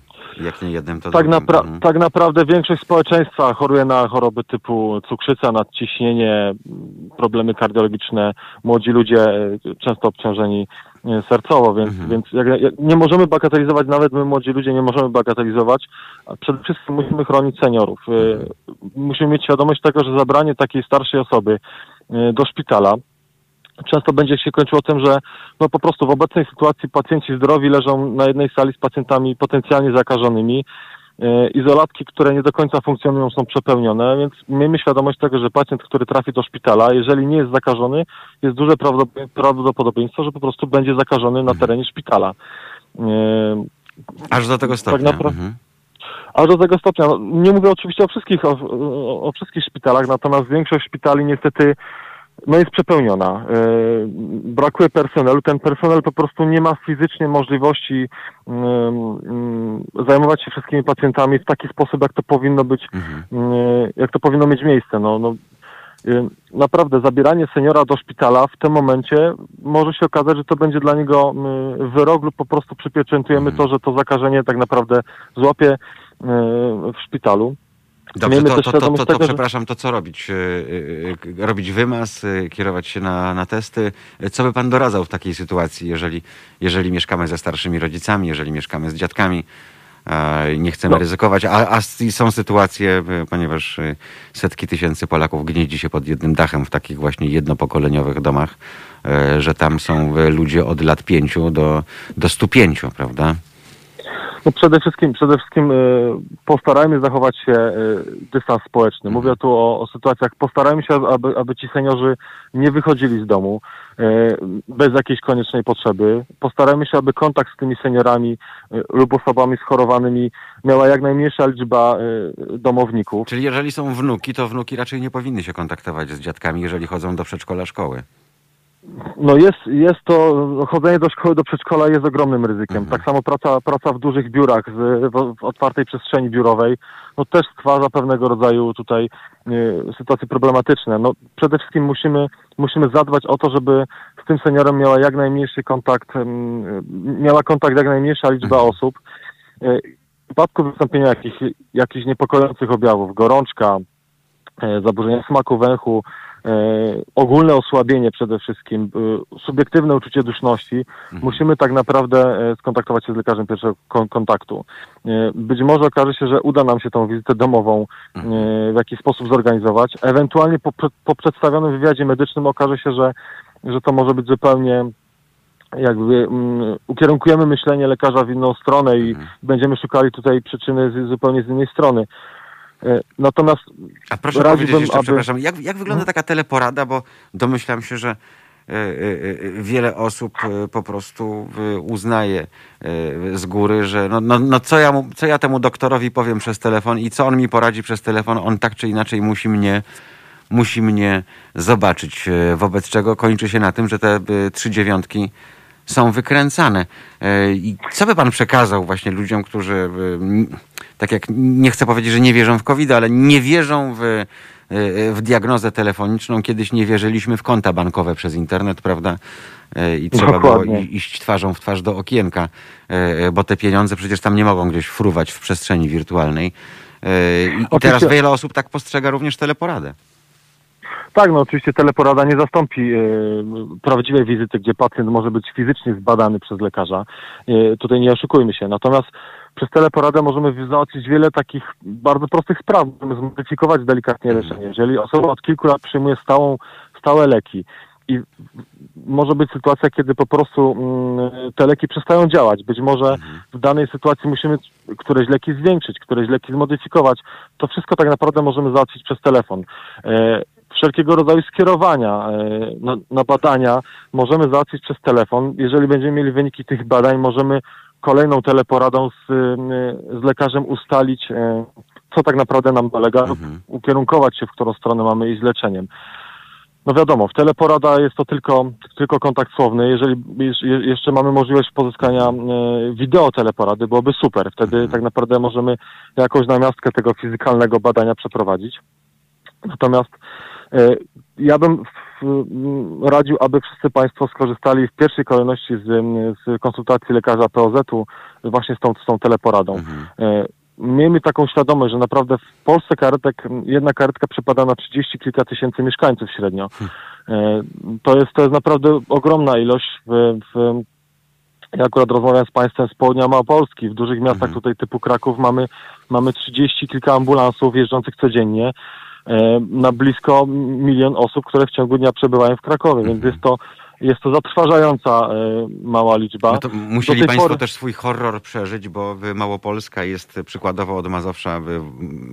Jak nie jednym, to Tak, napra- Mhm. tak naprawdę większość społeczeństwa choruje na choroby typu cukrzyca, nadciśnienie, problemy kardiologiczne. Młodzi ludzie e, często obciążeni e, sercowo, więc, Mhm. więc jak, jak, nie możemy bagatelizować, nawet my młodzi ludzie nie możemy bagatelizować. Przede wszystkim musimy chronić seniorów. E, Musimy mieć świadomość tego, że zabranie takiej starszej osoby do szpitala często będzie się kończyło tym, że no po prostu w obecnej sytuacji pacjenci zdrowi leżą na jednej sali z pacjentami potencjalnie zakażonymi. E, Izolatki, które nie do końca funkcjonują, są przepełnione, więc miejmy świadomość tego, że pacjent, który trafi do szpitala, jeżeli nie jest zakażony, jest duże prawdopod- prawdopodobieństwo, że po prostu będzie zakażony na terenie szpitala. E, Aż do tego stopnia. napra- mhm. Aż do tego stopnia. Nie mówię oczywiście o wszystkich, o, o wszystkich szpitalach, natomiast większość szpitali niestety no jest przepełniona. E, brakuje personelu. Ten personel po prostu nie ma fizycznie możliwości em, em, zajmować się wszystkimi pacjentami w taki sposób, jak to powinno być, Mhm. e, jak to powinno mieć miejsce. No, no, e, naprawdę zabieranie seniora do szpitala w tym momencie może się okazać, że to będzie dla niego wyrok lub po prostu przypieczętujemy Mhm. to, że to zakażenie tak naprawdę złapie e, w szpitalu. Dobrze, Miejmy to, to, to, to, to tego, że- przepraszam, to co robić? Yy, yy, Robić wymaz, kierować się na, na testy? Co by pan doradzał w takiej sytuacji, jeżeli, jeżeli mieszkamy ze starszymi rodzicami, jeżeli mieszkamy z dziadkami? e, Nie chcemy No. ryzykować, a, a są sytuacje, ponieważ setki tysięcy Polaków gnieździ się pod jednym dachem w takich właśnie jednopokoleniowych domach, że tam są ludzie od lat pięciu do, do 105, prawda? No przede wszystkim, przede wszystkim y, postarajmy zachować się y, dystans społeczny. Mówię tu o, o sytuacjach, postarajmy się, aby, aby ci seniorzy nie wychodzili z domu y, bez jakiejś koniecznej potrzeby. Postarajmy się, aby kontakt z tymi seniorami lub osobami schorowanymi miała jak najmniejsza liczba domowników. Czyli jeżeli są wnuki, to wnuki raczej nie powinny się kontaktować z dziadkami, jeżeli chodzą do przedszkola szkoły. No jest, jest to, chodzenie do szkoły, do przedszkola jest ogromnym ryzykiem. Mhm. Tak samo praca, praca w dużych biurach, w, w otwartej przestrzeni biurowej, no też stwarza pewnego rodzaju tutaj y, sytuacje problematyczne. No przede wszystkim musimy, musimy zadbać o to, żeby z tym seniorem miała jak najmniejszy kontakt, ym, miała kontakt jak najmniejsza liczba Mhm. osób. Y, w przypadku wystąpienia jakich, jakichś niepokojących objawów, gorączka, e, zaburzenia smaku węchu, ogólne osłabienie przede wszystkim, e, subiektywne uczucie duszności, musimy tak naprawdę e, skontaktować się z lekarzem pierwszego kon- kontaktu. E, Być może okaże się, że uda nam się tą wizytę domową e, w jakiś sposób zorganizować. Ewentualnie po, po przedstawionym wywiadzie medycznym okaże się, że, że to może być zupełnie jakby mm, ukierunkujemy myślenie lekarza w inną stronę i będziemy szukali tutaj przyczyny z, zupełnie z innej strony. E, Natomiast A proszę Radziłbym, powiedzieć jeszcze, aby- przepraszam, jak, jak wygląda taka teleporada, bo domyślam się, że e, e, wiele osób po prostu uznaje z góry, że no, no, no co, ja mu, co ja temu doktorowi powiem przez telefon i co on mi poradzi przez telefon, on tak czy inaczej musi mnie musi mnie zobaczyć, wobec czego kończy się na tym, że te trzy dziewiątki są wykręcane. E, I co by pan przekazał właśnie ludziom, którzy, e, tak jak nie chcę powiedzieć, że nie wierzą w COVID, ale nie wierzą w, e, w diagnozę telefoniczną. Kiedyś nie wierzyliśmy w konta bankowe przez internet, prawda? I trzeba było Dokładnie. i- iść twarzą w twarz do okienka, bo te pieniądze przecież tam nie mogą gdzieś fruwać w przestrzeni wirtualnej. I, teraz wiele osób tak postrzega również teleporadę. Tak, no oczywiście teleporada nie zastąpi e, prawdziwej wizyty, gdzie pacjent może być fizycznie zbadany przez lekarza. E, tutaj nie oszukujmy się. Natomiast przez teleporadę możemy załatwić wiele takich bardzo prostych spraw. Możemy zmodyfikować delikatnie leczenie. Jeżeli osoba od kilku lat przyjmuje stałą, stałe leki i może być sytuacja, kiedy po prostu mm, te leki przestają działać. Być może w danej sytuacji musimy któreś leki zwiększyć, któreś leki zmodyfikować. To wszystko tak naprawdę możemy załatwić przez telefon. Wszelkiego rodzaju skierowania e, na, na badania możemy załatwić przez telefon. Jeżeli będziemy mieli wyniki tych badań, możemy kolejną teleporadą z, e, z lekarzem ustalić, e, co tak naprawdę nam dolega, lub ukierunkować się, w którą stronę mamy iść z leczeniem. No wiadomo, w teleporada jest to tylko, tylko kontakt słowny. Jeżeli jeż- je- jeszcze mamy możliwość pozyskania wideo teleporady, byłoby super. Wtedy tak naprawdę możemy jakąś namiastkę tego fizykalnego badania przeprowadzić. Natomiast ja bym radził, aby wszyscy Państwo skorzystali w pierwszej kolejności z, z konsultacji lekarza POZ-u właśnie z tą, z tą teleporadą. E, Miejmy taką świadomość, że naprawdę w Polsce karetek, jedna karetka przypada na 30 kilka tysięcy mieszkańców średnio. E, To jest, to jest naprawdę ogromna ilość. W, w, ja akurat rozmawiam z Państwem z południa Małopolski. W dużych miastach tutaj typu Kraków mamy, mamy 30 kilka ambulansów jeżdżących codziennie e, na blisko milion osób, które w ciągu dnia przebywają w Krakowie, więc jest to, jest to zatrważająca e, mała liczba. No to musieli Państwo pory- też swój horror przeżyć, bo Małopolska jest przykładowo od Mazowsza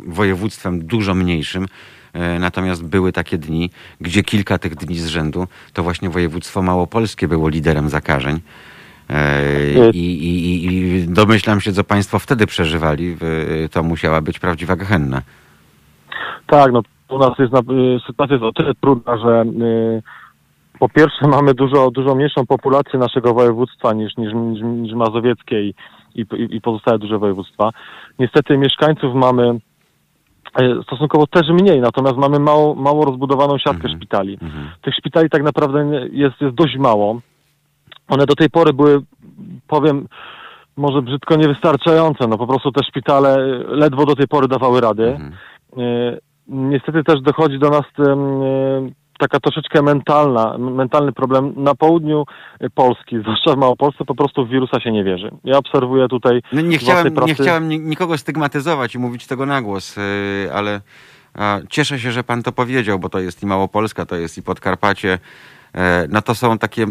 województwem dużo mniejszym. E, Natomiast były takie dni, gdzie kilka tych dni z rzędu to właśnie województwo małopolskie było liderem zakażeń. E, I, i, I domyślam się, co Państwo wtedy przeżywali. To musiała być prawdziwa gehenna. Tak, no u nas jest na, y, sytuacja jest o tyle trudna, że y, po pierwsze mamy dużo, dużo mniejszą populację naszego województwa niż, niż, niż, niż mazowieckie i, i, i pozostałe duże województwa. Niestety mieszkańców mamy y, stosunkowo też mniej, natomiast mamy mało, mało rozbudowaną siatkę szpitali. Tych szpitali tak naprawdę jest, jest dość mało. One do tej pory były, powiem, może brzydko niewystarczające. No po prostu te szpitale y, ledwo do tej pory dawały rady. E, Niestety też dochodzi do nas e, taka troszeczkę mentalna, mentalny problem. Na południu e, Polski, zwłaszcza w Małopolsce, po prostu w wirusa się nie wierzy. Ja obserwuję tutaj No nie, chciałem, nie pracy- chciałem ni- nikogo stygmatyzować i mówić tego na głos, yy, ale cieszę się, że pan to powiedział, bo to jest i Małopolska, to jest i Podkarpacie. E, No to są takie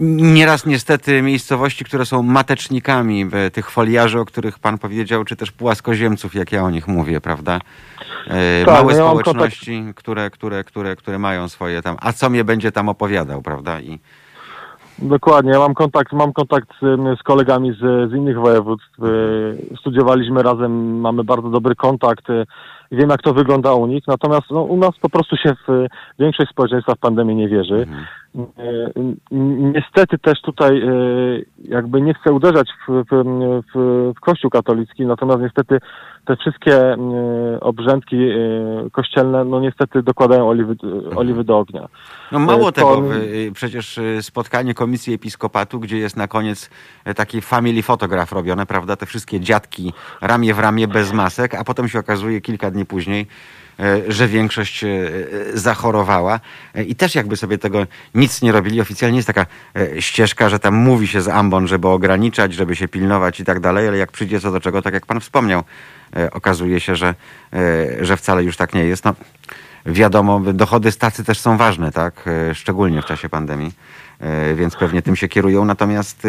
Nieraz niestety miejscowości, które są matecznikami e, tych foliarzy, o których pan powiedział, czy też płaskoziemców, jak ja o nich mówię, prawda? E, Tak, Małe no mam społeczności, które, które, które, które mają swoje tam. A co mnie będzie tam opowiadał, prawda? I Dokładnie, ja mam kontakt, mam kontakt z, z kolegami z, z innych województw. Y, Studiowaliśmy razem, mamy bardzo dobry kontakt. i Wiem, jak to wygląda u nich. Natomiast no, u nas po prostu się w, większość społeczeństwa w pandemię nie wierzy. Y, y, Niestety też tutaj jakby nie chcę uderzać w, w, w, w Kościół katolicki, natomiast niestety te wszystkie y, obrzędki y, kościelne, no niestety dokładają oliwy, oliwy do ognia. No mało E, tego, przecież spotkanie Komisji Episkopatu, gdzie jest na koniec e, taki family fotograf robione, prawda? Te wszystkie dziadki ramię w ramię bez masek, a potem się okazuje kilka dni później, e, że większość e, e, zachorowała E, i też jakby sobie tego nic nie robili. Oficjalnie jest taka e, ścieżka, że tam mówi się z ambon, żeby ograniczać, żeby się pilnować i tak dalej, ale jak przyjdzie co do czego, tak jak pan wspomniał, e, okazuje się, że, e, że wcale już tak nie jest. No, Wiadomo, dochody stacy też są ważne, tak? E, Szczególnie w czasie pandemii, E, więc pewnie tym się kierują. Natomiast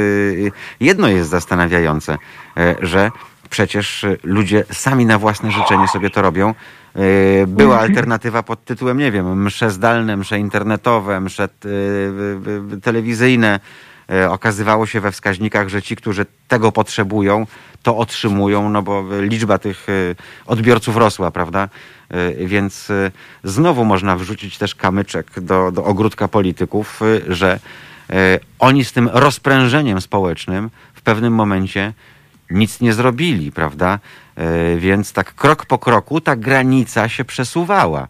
jedno jest zastanawiające, e, że przecież e, ludzie sami na własne życzenie sobie to robią. E, Była alternatywa pod tytułem, nie wiem, msze zdalne, msze internetowe, msze y, y, y, telewizyjne. Okazywało się we wskaźnikach, że ci, którzy tego potrzebują, to otrzymują, no bo liczba tych odbiorców rosła, prawda? Więc znowu można wrzucić też kamyczek do, do ogródka polityków, że oni z tym rozprężeniem społecznym w pewnym momencie nic nie zrobili, prawda? E, Więc tak krok po kroku ta granica się przesuwała.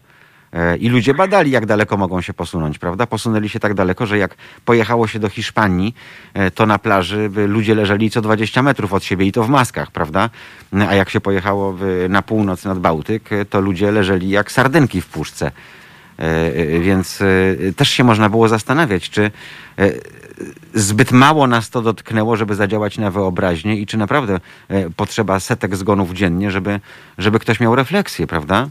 E, I ludzie badali, jak daleko mogą się posunąć, prawda? Posunęli się tak daleko, że jak pojechało się do Hiszpanii, e, to na plaży ludzie leżeli co 20 metrów od siebie i to w maskach, prawda? A jak się pojechało na północ nad Bałtyk, to ludzie leżeli jak sardynki w puszce. Więc też się można było zastanawiać, czy zbyt mało nas to dotknęło, żeby zadziałać na wyobraźnię i czy naprawdę e, potrzeba setek zgonów dziennie, żeby, żeby ktoś miał refleksję, prawda?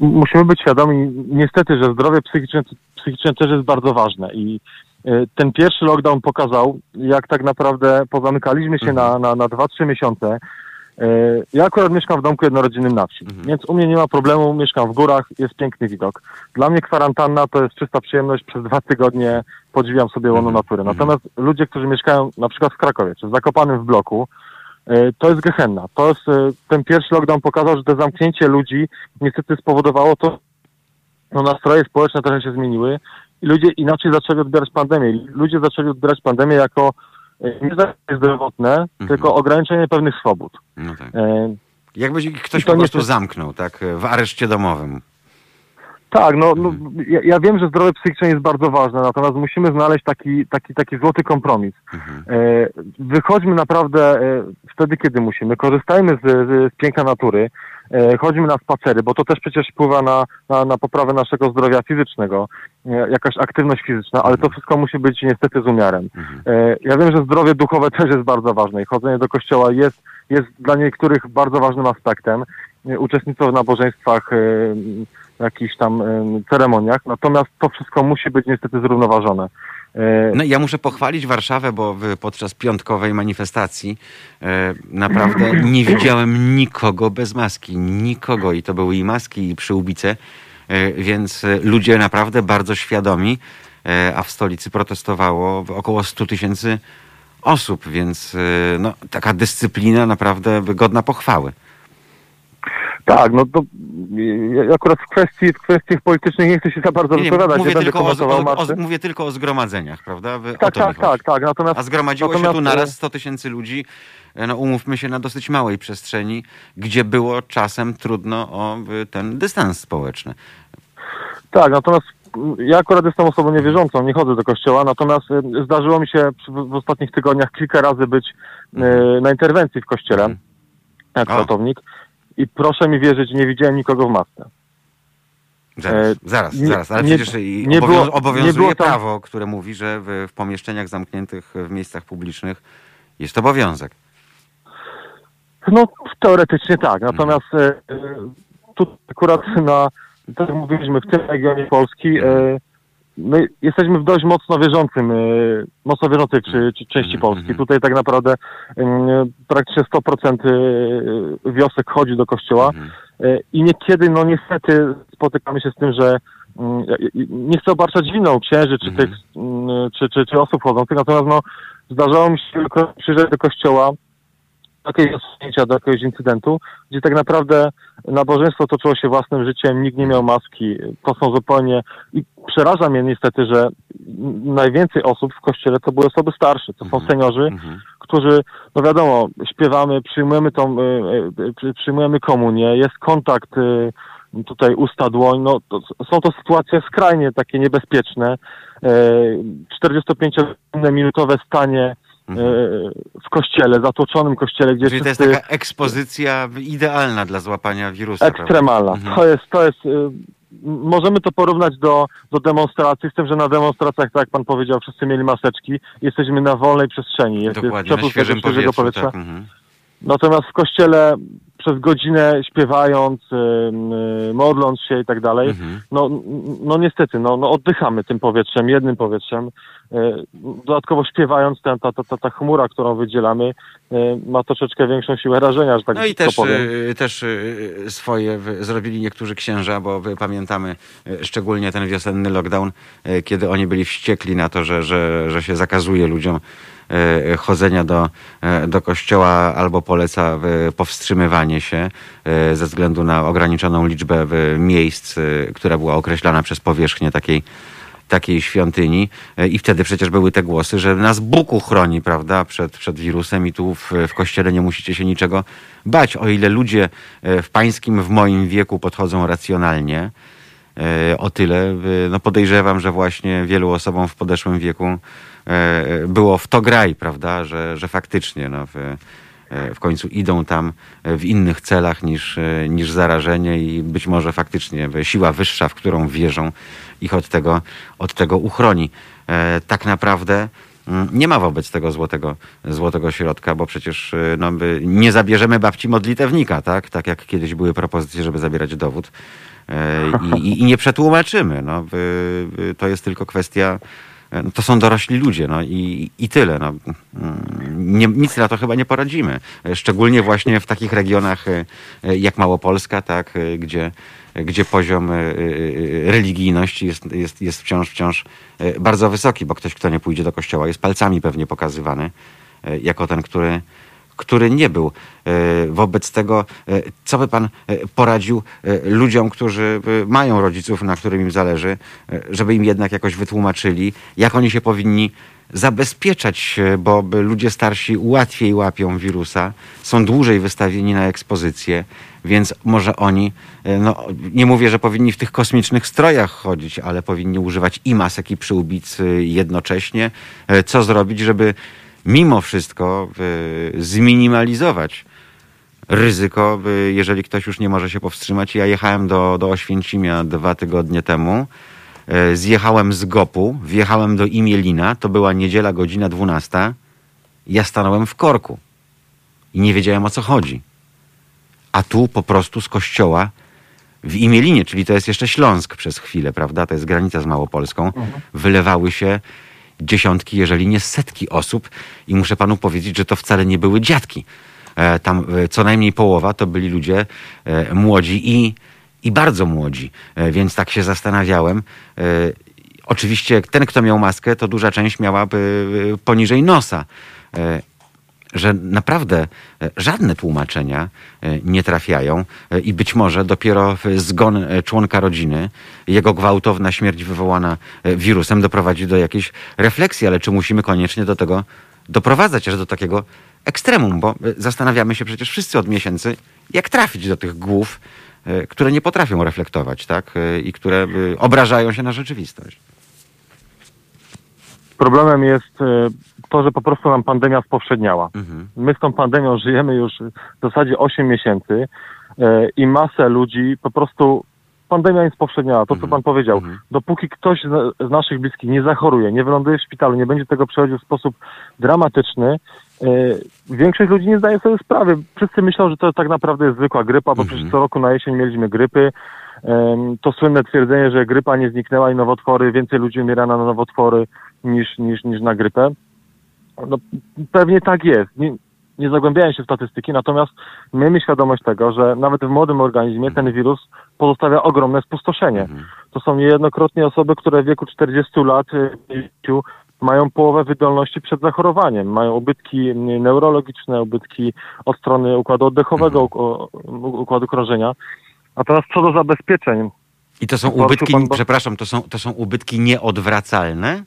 Musimy być świadomi niestety, że zdrowie psychiczne, psychiczne też jest bardzo ważne i e, ten pierwszy lockdown pokazał, jak tak naprawdę pozamykaliśmy się na, na, na 2-3 miesiące. E, Ja akurat mieszkam w domku jednorodzinnym na wsi, więc u mnie nie ma problemu, mieszkam w górach, jest piękny widok. Dla mnie kwarantanna to jest czysta przyjemność, przez dwa tygodnie podziwiam sobie łono natury. Natomiast ludzie, którzy mieszkają na przykład w Krakowie, czy w Zakopanym w bloku, e, to jest gehenna. To jest, e, ten pierwszy lockdown pokazał, że to zamknięcie ludzi niestety spowodowało to, no nastroje społeczne trochę się zmieniły i ludzie inaczej zaczęli odbierać pandemię. Ludzie zaczęli odbierać pandemię jako nie zagrożenie zdrowotne, tylko ograniczenie pewnych swobód. No tak. E, Jakby ktoś po prostu niestety- zamknął, tak, w areszcie domowym. Tak, no, no Mhm. ja, ja wiem, że zdrowie psychiczne jest bardzo ważne, natomiast musimy znaleźć taki, taki, taki złoty kompromis. Mhm. E, wychodźmy naprawdę e, wtedy, kiedy musimy. Korzystajmy z, z, z piękna natury. E, chodźmy na spacery, bo to też przecież wpływa na, na, na poprawę naszego zdrowia fizycznego. E, jakaś aktywność fizyczna, ale to wszystko musi być niestety z umiarem. E, ja wiem, że zdrowie duchowe też jest bardzo ważne i chodzenie do kościoła jest, jest dla niektórych bardzo ważnym aspektem. Uczestnictwo w nabożeństwach, jakichś tam ceremoniach, natomiast to wszystko musi być niestety zrównoważone. E, No ja muszę pochwalić Warszawę, bo podczas piątkowej manifestacji e, naprawdę nie widziałem nikogo bez maski. Nikogo. I to były i maski, i przyłbice. E, więc ludzie naprawdę bardzo świadomi, a w stolicy protestowało około 100 tysięcy osób, więc no, taka dyscyplina naprawdę godna pochwały. Tak, no to ja akurat w kwestii, w kwestiach politycznych nie chcę się za bardzo Nie, nie, wypowiadać, nie, mówię, będę tylko o, o, o, mówię tylko o zgromadzeniach, prawda? Wy- Tak, tak, tak, tak, natomiast... A zgromadziło się natomiast, tu e, naraz 100 tysięcy ludzi, e, no umówmy się, na dosyć małej przestrzeni, gdzie było czasem trudno o y, ten dystans społeczny. Tak, natomiast ja akurat jestem osobą niewierzącą, nie chodzę do kościoła, natomiast zdarzyło mi się w, ostatnich tygodniach kilka razy być e, na interwencji w kościele, Mhm. jak O. ratownik i proszę mi wierzyć, nie widziałem nikogo w masce. Zaraz, E, zaraz, nie- zaraz, ale nie- przecież nie było- nie obowiązuje tam- prawo, które mówi, że w, w pomieszczeniach zamkniętych w miejscach publicznych jest obowiązek. No teoretycznie tak, natomiast e, tu akurat na, tak jak mówiliśmy, w tym regionie Polski e, my jesteśmy w dość mocno wierzącym, y, mocno wierzącej czy, czy części Mhm, Polski. Tutaj tak naprawdę y, praktycznie 100% y, wiosek chodzi do kościoła Mhm. y, i niekiedy, no niestety spotykamy się z tym, że mm, nie chcę obarczać winą księży czy, Mhm. tych, mm, czy, czy, czy osób chodzących, natomiast no, zdarzało mi się przyjrzeć do kościoła jakiegoś osunięcia, do jakiegoś incydentu, gdzie tak naprawdę nabożeństwo toczyło się własnym życiem, nikt nie miał maski. To są zupełnie... I przeraża mnie niestety, że najwięcej osób w kościele to były osoby starsze, to są Mhm. seniorzy, Mhm. którzy, no wiadomo, śpiewamy, przyjmujemy tą, y, y, przy- przyjmujemy komunię, jest kontakt y, tutaj usta-dłoń, no to, są to sytuacje skrajnie takie niebezpieczne. Y, 45-minutowe stanie w kościele, zatłoczonym kościele, gdzie Czyli to jest wszyscy... taka ekspozycja idealna dla złapania wirusa. Ekstremalna. Mhm. To jest, to jest, y, możemy to porównać do, do demonstracji, z tym, że na demonstracjach, tak jak pan powiedział, wszyscy mieli maseczki, jesteśmy na wolnej przestrzeni. Jest, Dokładnie, jest na świeżym powietrzu. powietrza. Tak. Mhm. Natomiast w kościele przez godzinę śpiewając, y, modląc się i tak dalej, Mhm. no, no niestety, no, no oddychamy tym powietrzem, jednym powietrzem. Y, Dodatkowo śpiewając, ta, ta, ta, ta, ta chmura, którą wydzielamy, y, ma troszeczkę większą siłę rażenia, że tak No i też, powiem. też swoje zrobili niektórzy księża, bo pamiętamy szczególnie ten wiosenny lockdown, kiedy oni byli wściekli na to, że, że, że się zakazuje ludziom chodzenia do, y, do kościoła albo poleca y, powstrzymywanie się ze względu na ograniczoną liczbę miejsc, która była określana przez powierzchnię takiej takiej świątyni E, i wtedy przecież były te głosy, że nas Bóg uchroni, prawda, przed, przed wirusem i tu w, w kościele nie musicie się niczego bać. O ile ludzie e, w pańskim, w moim wieku podchodzą racjonalnie, e, o tyle e, no podejrzewam, że właśnie wielu osobom w podeszłym wieku e, było w to graj, prawda, że, że faktycznie no, w, e, w końcu idą tam e, w innych celach niż, e, niż zarażenie i być może faktycznie e, siła wyższa, w którą wierzą, ich od tego, od tego uchroni. E, Tak naprawdę mm, nie ma wobec tego złotego, złotego środka, bo przecież e, no, nie zabierzemy babci modlitewnika, tak? Tak jak kiedyś były propozycje, żeby zabierać dowód e, i, i, i nie przetłumaczymy. No, to jest tylko kwestia e, no to są dorośli ludzie, no i, i tyle. No. Mm, Nie, nic na to chyba nie poradzimy. E, Szczególnie właśnie w takich regionach e, e, jak Małopolska, tak, e, gdzie, gdzie poziom e, e, religijności jest, jest, jest wciąż, wciąż e, bardzo wysoki, bo ktoś, kto nie pójdzie do kościoła, jest palcami pewnie pokazywany e, jako ten, który, który nie był. E, Wobec tego, e, co by pan e, poradził ludziom, którzy mają rodziców, na którym im zależy, żeby im jednak jakoś wytłumaczyli, jak oni się powinni zabezpieczać bo ludzie starsi łatwiej łapią wirusa, są dłużej wystawieni na ekspozycję, więc może oni, no nie mówię, że powinni w tych kosmicznych strojach chodzić, ale powinni używać i masek, i przyłbic jednocześnie. Co zrobić, żeby mimo wszystko y, zminimalizować ryzyko, jeżeli ktoś już nie może się powstrzymać. Ja jechałem do, do Oświęcimia dwa tygodnie temu. E, Zjechałem z Gopu, wjechałem do Imielina, to była niedziela, godzina 12. Ja stanąłem w korku i nie wiedziałem o co chodzi. A tu po prostu z kościoła w Imielinie, czyli to jest jeszcze Śląsk przez chwilę, prawda? To jest granica z Małopolską. Wylewały się dziesiątki, jeżeli nie setki osób i muszę panu powiedzieć, że to wcale nie były dziadki. E, Tam e, co najmniej połowa to byli ludzie e, młodzi i, i bardzo młodzi, więc tak się zastanawiałem. Oczywiście ten, kto miał maskę, to duża część miałaby e, poniżej nosa. Że naprawdę e, żadne tłumaczenia e, nie trafiają e, i być może dopiero zgon członka rodziny, jego gwałtowna śmierć wywołana wirusem doprowadzi do jakiejś refleksji, ale czy musimy koniecznie do tego doprowadzać, aż do takiego ekstremum, bo zastanawiamy się przecież wszyscy od miesięcy, jak trafić do tych głów, które nie potrafią reflektować, tak? I które obrażają się na rzeczywistość. Problemem jest to, że po prostu nam pandemia spowszedniała. Mhm. My z tą pandemią żyjemy już w zasadzie 8 miesięcy e, i masę ludzi po prostu pandemia jest spowszedniała. To, co Mhm. pan powiedział. Mhm. Dopóki ktoś z, naszych bliskich nie zachoruje, nie wyląduje w szpitalu, nie będzie tego przechodził w sposób dramatyczny, e, większość ludzi nie zdaje sobie sprawy. Wszyscy myślą, że to tak naprawdę jest zwykła grypa, bo Mhm. przecież co roku na jesień mieliśmy grypy. to słynne twierdzenie, że grypa nie zniknęła i nowotwory, więcej ludzi umiera na nowotwory niż, niż, niż na grypę. No, pewnie tak jest. Nie, nie zagłębiałem się w statystyki, natomiast miejmy świadomość tego, że nawet w młodym organizmie ten wirus pozostawia ogromne spustoszenie. To są niejednokrotnie osoby, które w wieku 40 lat y, 50 mają połowę wydolności przed zachorowaniem. Mają ubytki mm, neurologiczne, ubytki od strony układu oddechowego, uk- układu krążenia. Natomiast co do zabezpieczeń, I to są ubytki, przepraszam, to są, to są ubytki nieodwracalne?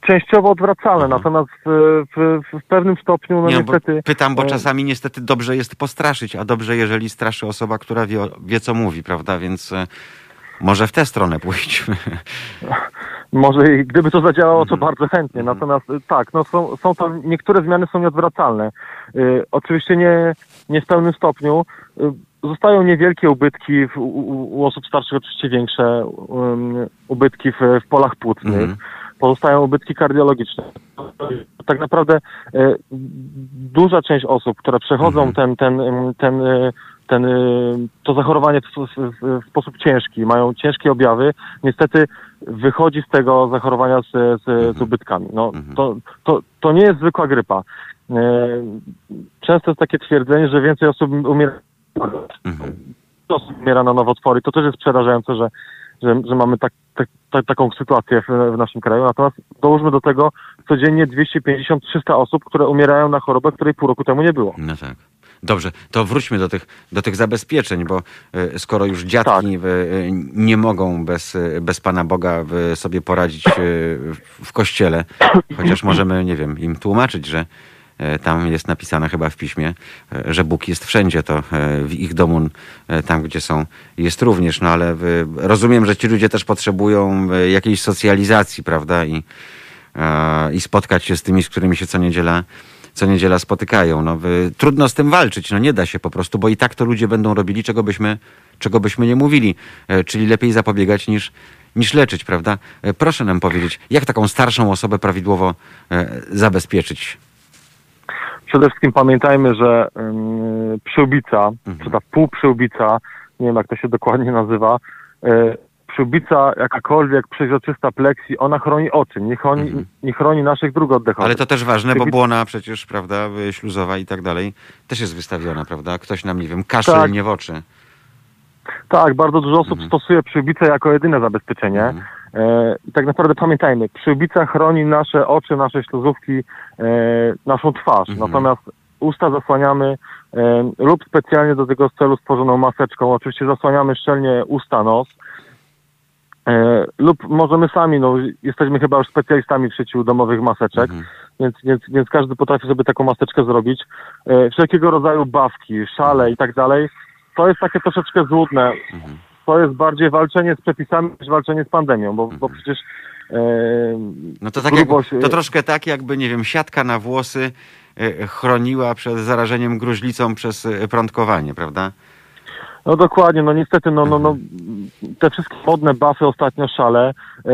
Częściowo odwracalne, Mhm. natomiast w, w, w pewnym stopniu, no Nie, bo niestety... pytam, bo e, czasami niestety dobrze jest postraszyć, a dobrze, jeżeli straszy osoba, która wie, wie co mówi, prawda? Więc e, może w tę stronę pójdźmy. Może i gdyby to zadziałało, to Mhm. bardzo chętnie. Natomiast y, tak, no są, są to niektóre zmiany są nieodwracalne. Y, oczywiście nie, nie w pełnym stopniu. Y, zostają niewielkie ubytki w, u, u osób starszych, oczywiście większe um, ubytki w, w polach płucnych. Mhm. Pozostają ubytki kardiologiczne. Tak naprawdę e, duża część osób, które przechodzą Mhm. ten, ten, ten, e, ten, e, to zachorowanie w, w, w, sposób ciężki, mają ciężkie objawy, niestety wychodzi z tego zachorowania z, z, z ubytkami. No, Mhm. to, to, to nie jest zwykła grypa. Często jest takie twierdzenie, że więcej osób umiera, Mhm. osób umiera na nowotwory. To też jest przerażające, że, że, że mamy tak, tak, tak, taką sytuację w, w naszym kraju. Natomiast dołóżmy do tego codziennie 250-300 osób, które umierają na chorobę, której pół roku temu nie było. No tak. Dobrze, to wróćmy do tych, do tych zabezpieczeń, bo e, skoro już dziadki Tak. e, nie mogą bez, e, bez Pana Boga sobie poradzić w- kościele, chociaż możemy, nie wiem, im tłumaczyć, że tam jest napisane chyba w piśmie, e, że Bóg jest wszędzie, to e, w ich domu, e, tam gdzie są, jest również, no ale e, rozumiem, że ci ludzie też potrzebują e, jakiejś socjalizacji, prawda, i, e, i spotkać się z tymi, z którymi się co niedziela co niedziela spotykają. No, trudno z tym walczyć, no nie da się po prostu, bo i tak to ludzie będą robili, czego byśmy, czego byśmy nie mówili. E, czyli lepiej zapobiegać niż, niż leczyć, prawda? E, proszę nam powiedzieć, jak taką starszą osobę prawidłowo e, zabezpieczyć? Przede wszystkim pamiętajmy, że ym, przyłbica, czy ta półprzyłbica, nie wiem jak to się dokładnie nazywa, y, przyłbica jakakolwiek przeźroczysta pleksji, ona chroni oczy, nie chroni, nie chroni naszych dróg oddechowych. Ale to też ważne, bo błona przecież, prawda, y, śluzowa i tak dalej, też jest wystawiona, prawda? Ktoś nam, nie wiem, kaszel Tak. nie w oczy. Tak, bardzo dużo osób Mhm. stosuje przyłbicę jako jedyne zabezpieczenie. Mhm. E, I tak naprawdę pamiętajmy, przyłbica chroni nasze oczy, nasze śluzówki, e, naszą twarz. Mhm. Natomiast usta zasłaniamy e, lub specjalnie do tego celu stworzoną maseczką. Oczywiście zasłaniamy szczelnie usta, nos. Lub możemy sami, no jesteśmy chyba już specjalistami w szyciu domowych maseczek, Mhm. więc, więc, więc każdy potrafi sobie taką maseczkę zrobić. Wszelkiego rodzaju bawki, szale i tak dalej, to jest takie troszeczkę złudne. Mhm. To jest bardziej walczenie z przepisami niż walczenie z pandemią, bo, bo przecież e, No to tak jak, grubość, to troszkę tak, jakby, nie wiem, siatka na włosy e, chroniła przed zarażeniem gruźlicą przez e, prądkowanie, prawda? No dokładnie, no niestety, no, no, no, te wszystkie modne buffy ostatnio szale, e,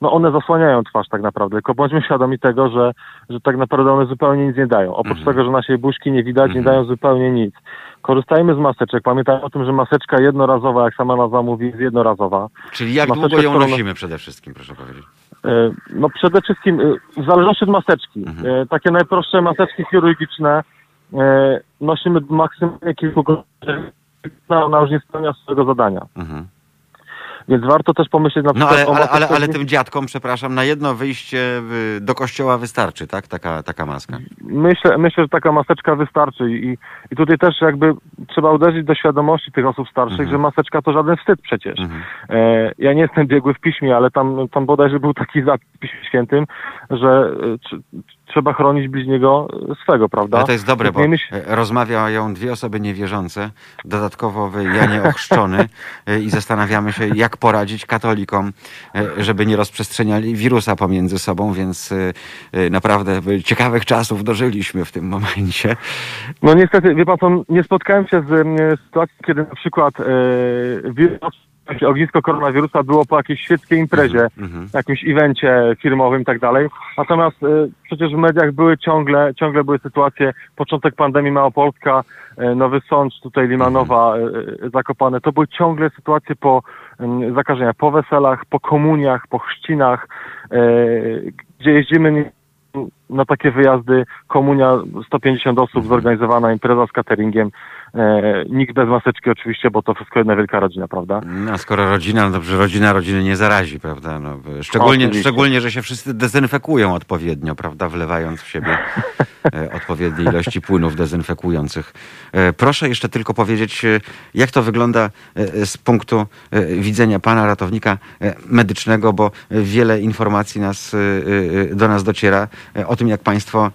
no one zasłaniają twarz tak naprawdę, tylko bądźmy świadomi tego, że, że tak naprawdę one zupełnie nic nie dają. Oprócz Mhm. tego, że naszej buźki nie widać, nie Mhm. dają zupełnie nic. Korzystajmy z maseczek, pamiętajmy o tym, że maseczka jednorazowa, jak sama nazwa mówi, jest jednorazowa. Czyli jak Maseczkę, długo ją którą- nosimy przede wszystkim, proszę powiedzieć. E, No przede wszystkim e, w zależności od maseczki. Mhm. E, Takie najprostsze maseczki chirurgiczne nosimy maksymalnie kilku godzin, ona już nie spełnia swojego zadania. Mhm. Więc warto też pomyśleć na No przykład ale, o ale, ale, maseczce- ale tym dziadkom, przepraszam, na jedno wyjście do kościoła wystarczy, tak? Taka, taka maska. Myślę, myślę, że taka maseczka wystarczy i, i tutaj też jakby trzeba uderzyć do świadomości tych osób starszych, Mhm. że maseczka to żaden wstyd przecież. Mhm. E, ja nie jestem biegły w piśmie, ale tam, tam bodajże był taki zapis w Piśmie Świętym, że e, tr- trzeba chronić bliźniego swego, prawda? Ale to jest dobre, bo e, rozmawiają dwie osoby niewierzące, dodatkowo wy, ja nie ochrzczony e, i zastanawiamy się, jak poradzić katolikom, e, żeby nie rozprzestrzeniali wirusa pomiędzy sobą, więc e, e, naprawdę e, ciekawych czasów dożyliśmy w tym momencie. No niestety, wie pan nie spotkałem się z e, sytuacją, kiedy na przykład e, wirus ognisko koronawirusa było po jakiejś świeckiej imprezie, Mhm. jakimś evencie firmowym i tak dalej. Natomiast y, przecież w mediach były ciągle, ciągle były sytuacje, początek pandemii Małopolska, y, Nowy Sącz, tutaj Limanowa, y, y, Zakopane. To były ciągle sytuacje po y, zakażeniach, po weselach, po komuniach, po chrzcinach, y, gdzie jeździmy na takie wyjazdy, komunia 150 osób, zorganizowana impreza z cateringiem, nikt bez maseczki oczywiście, bo to wszystko jedna wielka rodzina, prawda? No, a skoro rodzina, no dobrze, rodzina rodziny nie zarazi, prawda? No, szczególnie, Oczywiście. szczególnie, że się wszyscy dezynfekują odpowiednio, prawda? Wlewając w siebie e, odpowiednie ilości płynów dezynfekujących. E, Proszę jeszcze tylko powiedzieć, e, jak to wygląda e, z punktu e, widzenia pana ratownika e, medycznego, bo e, wiele informacji nas, e, e, do nas dociera e, o tym, jak państwo e,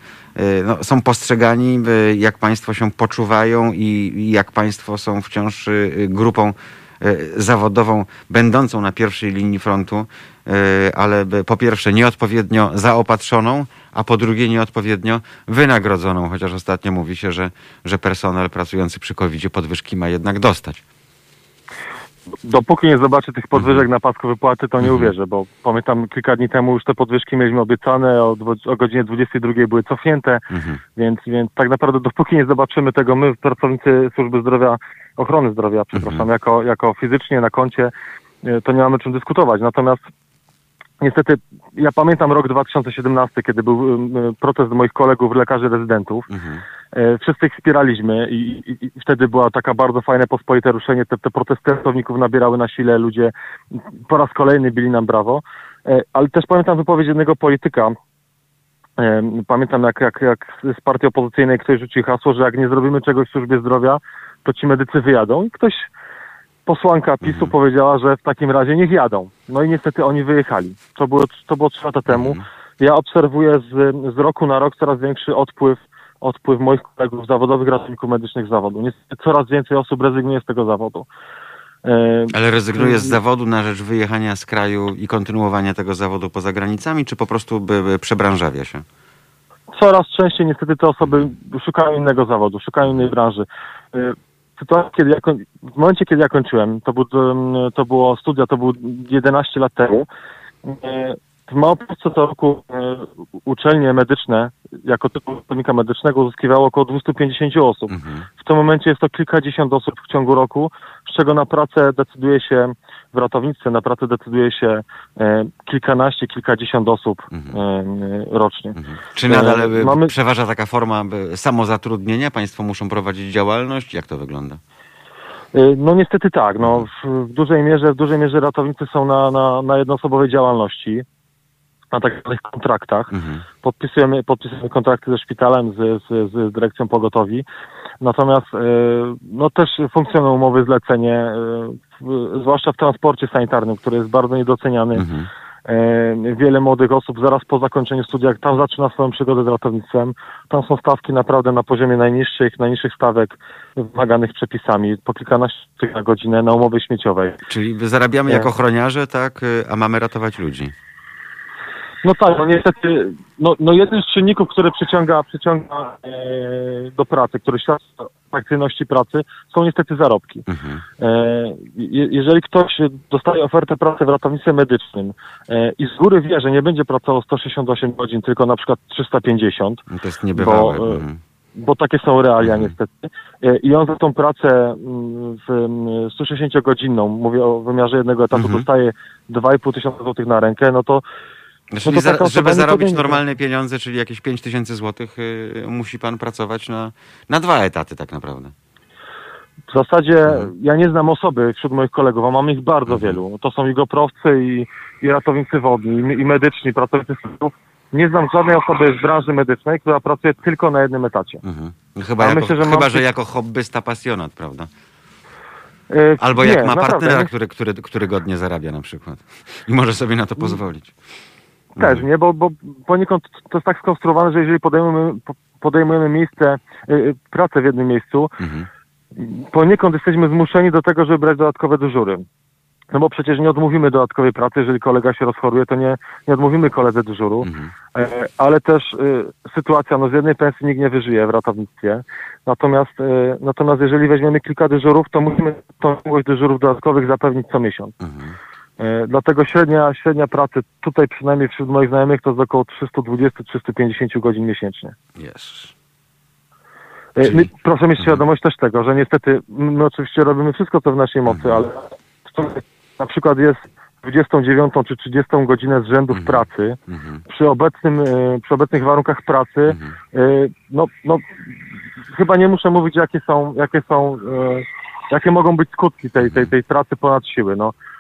no, są postrzegani, e, jak państwo się poczuwają i jak państwo są wciąż e, grupą zawodową będącą na pierwszej linii frontu, ale po pierwsze nieodpowiednio zaopatrzoną, a po drugie nieodpowiednio wynagrodzoną, chociaż ostatnio mówi się, że, że personel pracujący przy covid podwyżki ma jednak dostać. Dopóki nie zobaczę tych podwyżek na pasku wypłaty, to nie Mhm. uwierzę, bo pamiętam kilka dni temu już te podwyżki mieliśmy obiecane, o, o godzinie 22 były cofnięte, Mhm. więc, więc tak naprawdę dopóki nie zobaczymy tego my, pracownicy służby zdrowia, ochrony zdrowia, przepraszam, Mhm. jako, jako fizycznie na koncie, e, to nie mamy czym dyskutować. Natomiast niestety ja pamiętam rok 2017, kiedy był protest moich kolegów, lekarzy rezydentów. Mhm. E, Wszyscy ich wspieraliśmy i, i, i wtedy była taka bardzo fajne, pospolite ruszenie. Te, te protesty nabierały na sile, ludzie po raz kolejny bili nam brawo. E, Ale też pamiętam wypowiedź jednego polityka. E, Pamiętam jak, jak, jak z partii opozycyjnej ktoś rzucił hasło, że jak nie zrobimy czegoś w służbie zdrowia, to ci medycy wyjadą. I ktoś, posłanka PiSu powiedziała, że w takim razie niech jadą. No i niestety oni wyjechali. To było, to było trzy lata temu. Ja obserwuję z, z roku na rok coraz większy odpływ, odpływ moich kolegów zawodowych ratowników medycznych z zawodu. Niestety coraz więcej osób rezygnuje z tego zawodu. E, Ale rezygnuje z zawodu na rzecz wyjechania z kraju i kontynuowania tego zawodu poza granicami, czy po prostu by, by przebranżawia się? coraz częściej niestety te osoby szukają innego zawodu, szukają innej branży. Y, Sytuacja, kiedy ja, w momencie, kiedy ja kończyłem, to, był, to było studia, to było 11 lat temu, w Małopolsce co roku y, uczelnie medyczne, jako typu ratownika medycznego uzyskiwało około 250 osób. Mhm. W tym momencie jest to kilkadziesiąt osób w ciągu roku, z czego na pracę decyduje się w ratownictwie, na pracę decyduje się e, kilkanaście, kilkadziesiąt osób Mhm. e, rocznie. Czy nadal E, mamy- przeważa taka forma samozatrudnienia? Państwo muszą prowadzić działalność? Jak to wygląda? No niestety tak. No, w, w dużej mierze, w dużej mierze ratownicy są na, na, na jednoosobowej działalności, na tak zwanych kontraktach. Mhm. Podpisujemy, podpisujemy kontrakty ze szpitalem, z, z, z dyrekcją pogotowi. Natomiast y, no też funkcjonują umowy zlecenie, w, zwłaszcza w transporcie sanitarnym, który jest bardzo niedoceniany. Mhm. E, Wiele młodych osób zaraz po zakończeniu studiach tam zaczyna swoją przygodę z ratownictwem. Tam są stawki naprawdę na poziomie najniższych, najniższych stawek wymaganych przepisami, po kilkanaście na godzinę na umowie śmieciowej. Czyli zarabiamy jako ochroniarze, tak, a mamy ratować ludzi. No tak, no niestety, no, no jeden z czynników, który przyciąga, przyciąga e, do pracy, który świadczy o atrakcyjności pracy, są niestety zarobki. Mhm. E, je, jeżeli ktoś dostaje ofertę pracy w ratownictwie medycznym e, i z góry wie, że nie będzie pracował 168 godzin, tylko na przykład 350, No To jest niebywałe. Bo, e, Mhm. bo takie są realia Mhm. niestety. E, I on za tą pracę mm, w mm, 160-godzinną, mówię o wymiarze jednego etatu, Mhm. dostaje 2,5 tysiąca złotych na rękę, no to Czyli to za, taka osoba żeby nie zarobić normalne pieniądze, czyli jakieś 5 tysięcy złotych, y, musi pan pracować na, na dwa etaty tak naprawdę. w zasadzie Mhm. ja nie znam osoby wśród moich kolegów, a mam ich bardzo Mhm. wielu. To są i goprowcy, i, i ratownicy wodni, i, i medyczni, pracownicy służb. Nie znam żadnej osoby z branży medycznej, która pracuje tylko na jednym etacie. Mhm. No Chyba, jako, myślę, że chyba mam- że jako hobbysta pasjonat, prawda? E, Albo nie, jak ma naprawdę, partnera, nie- który, który, który godnie zarabia na przykład. I może sobie na to pozwolić. Też, nie, bo, bo poniekąd to jest tak skonstruowane, że jeżeli podejmujemy, po- podejmujemy miejsce, y, y, pracę w jednym miejscu, Mhm. poniekąd jesteśmy zmuszeni do tego, żeby brać dodatkowe dyżury. No bo przecież nie odmówimy dodatkowej pracy, jeżeli kolega się rozchoruje, to nie, nie odmówimy koledze dyżuru, e, ale też e, sytuacja, no z jednej pensji nikt nie wyżyje w ratownictwie, natomiast, natomiast jeżeli weźmiemy kilka dyżurów, to musimy tą ilość dyżurów dodatkowych zapewnić co miesiąc. E, Dlatego średnia, średnia pracy tutaj przynajmniej wśród moich znajomych to jest około 320-350 godzin miesięcznie. Jest. E, Czyli- proszę mieć świadomość też tego, że niestety my oczywiście robimy wszystko, co w naszej mocy, ale na przykład jest 29 czy 30 godzinę z rzędu w pracy, przy, obecnym, e, przy obecnych warunkach pracy, e, no, no chyba nie muszę mówić, jakie są, jakie są, e, jakie mogą być skutki tej, tej, tej pracy ponad siły. No, e,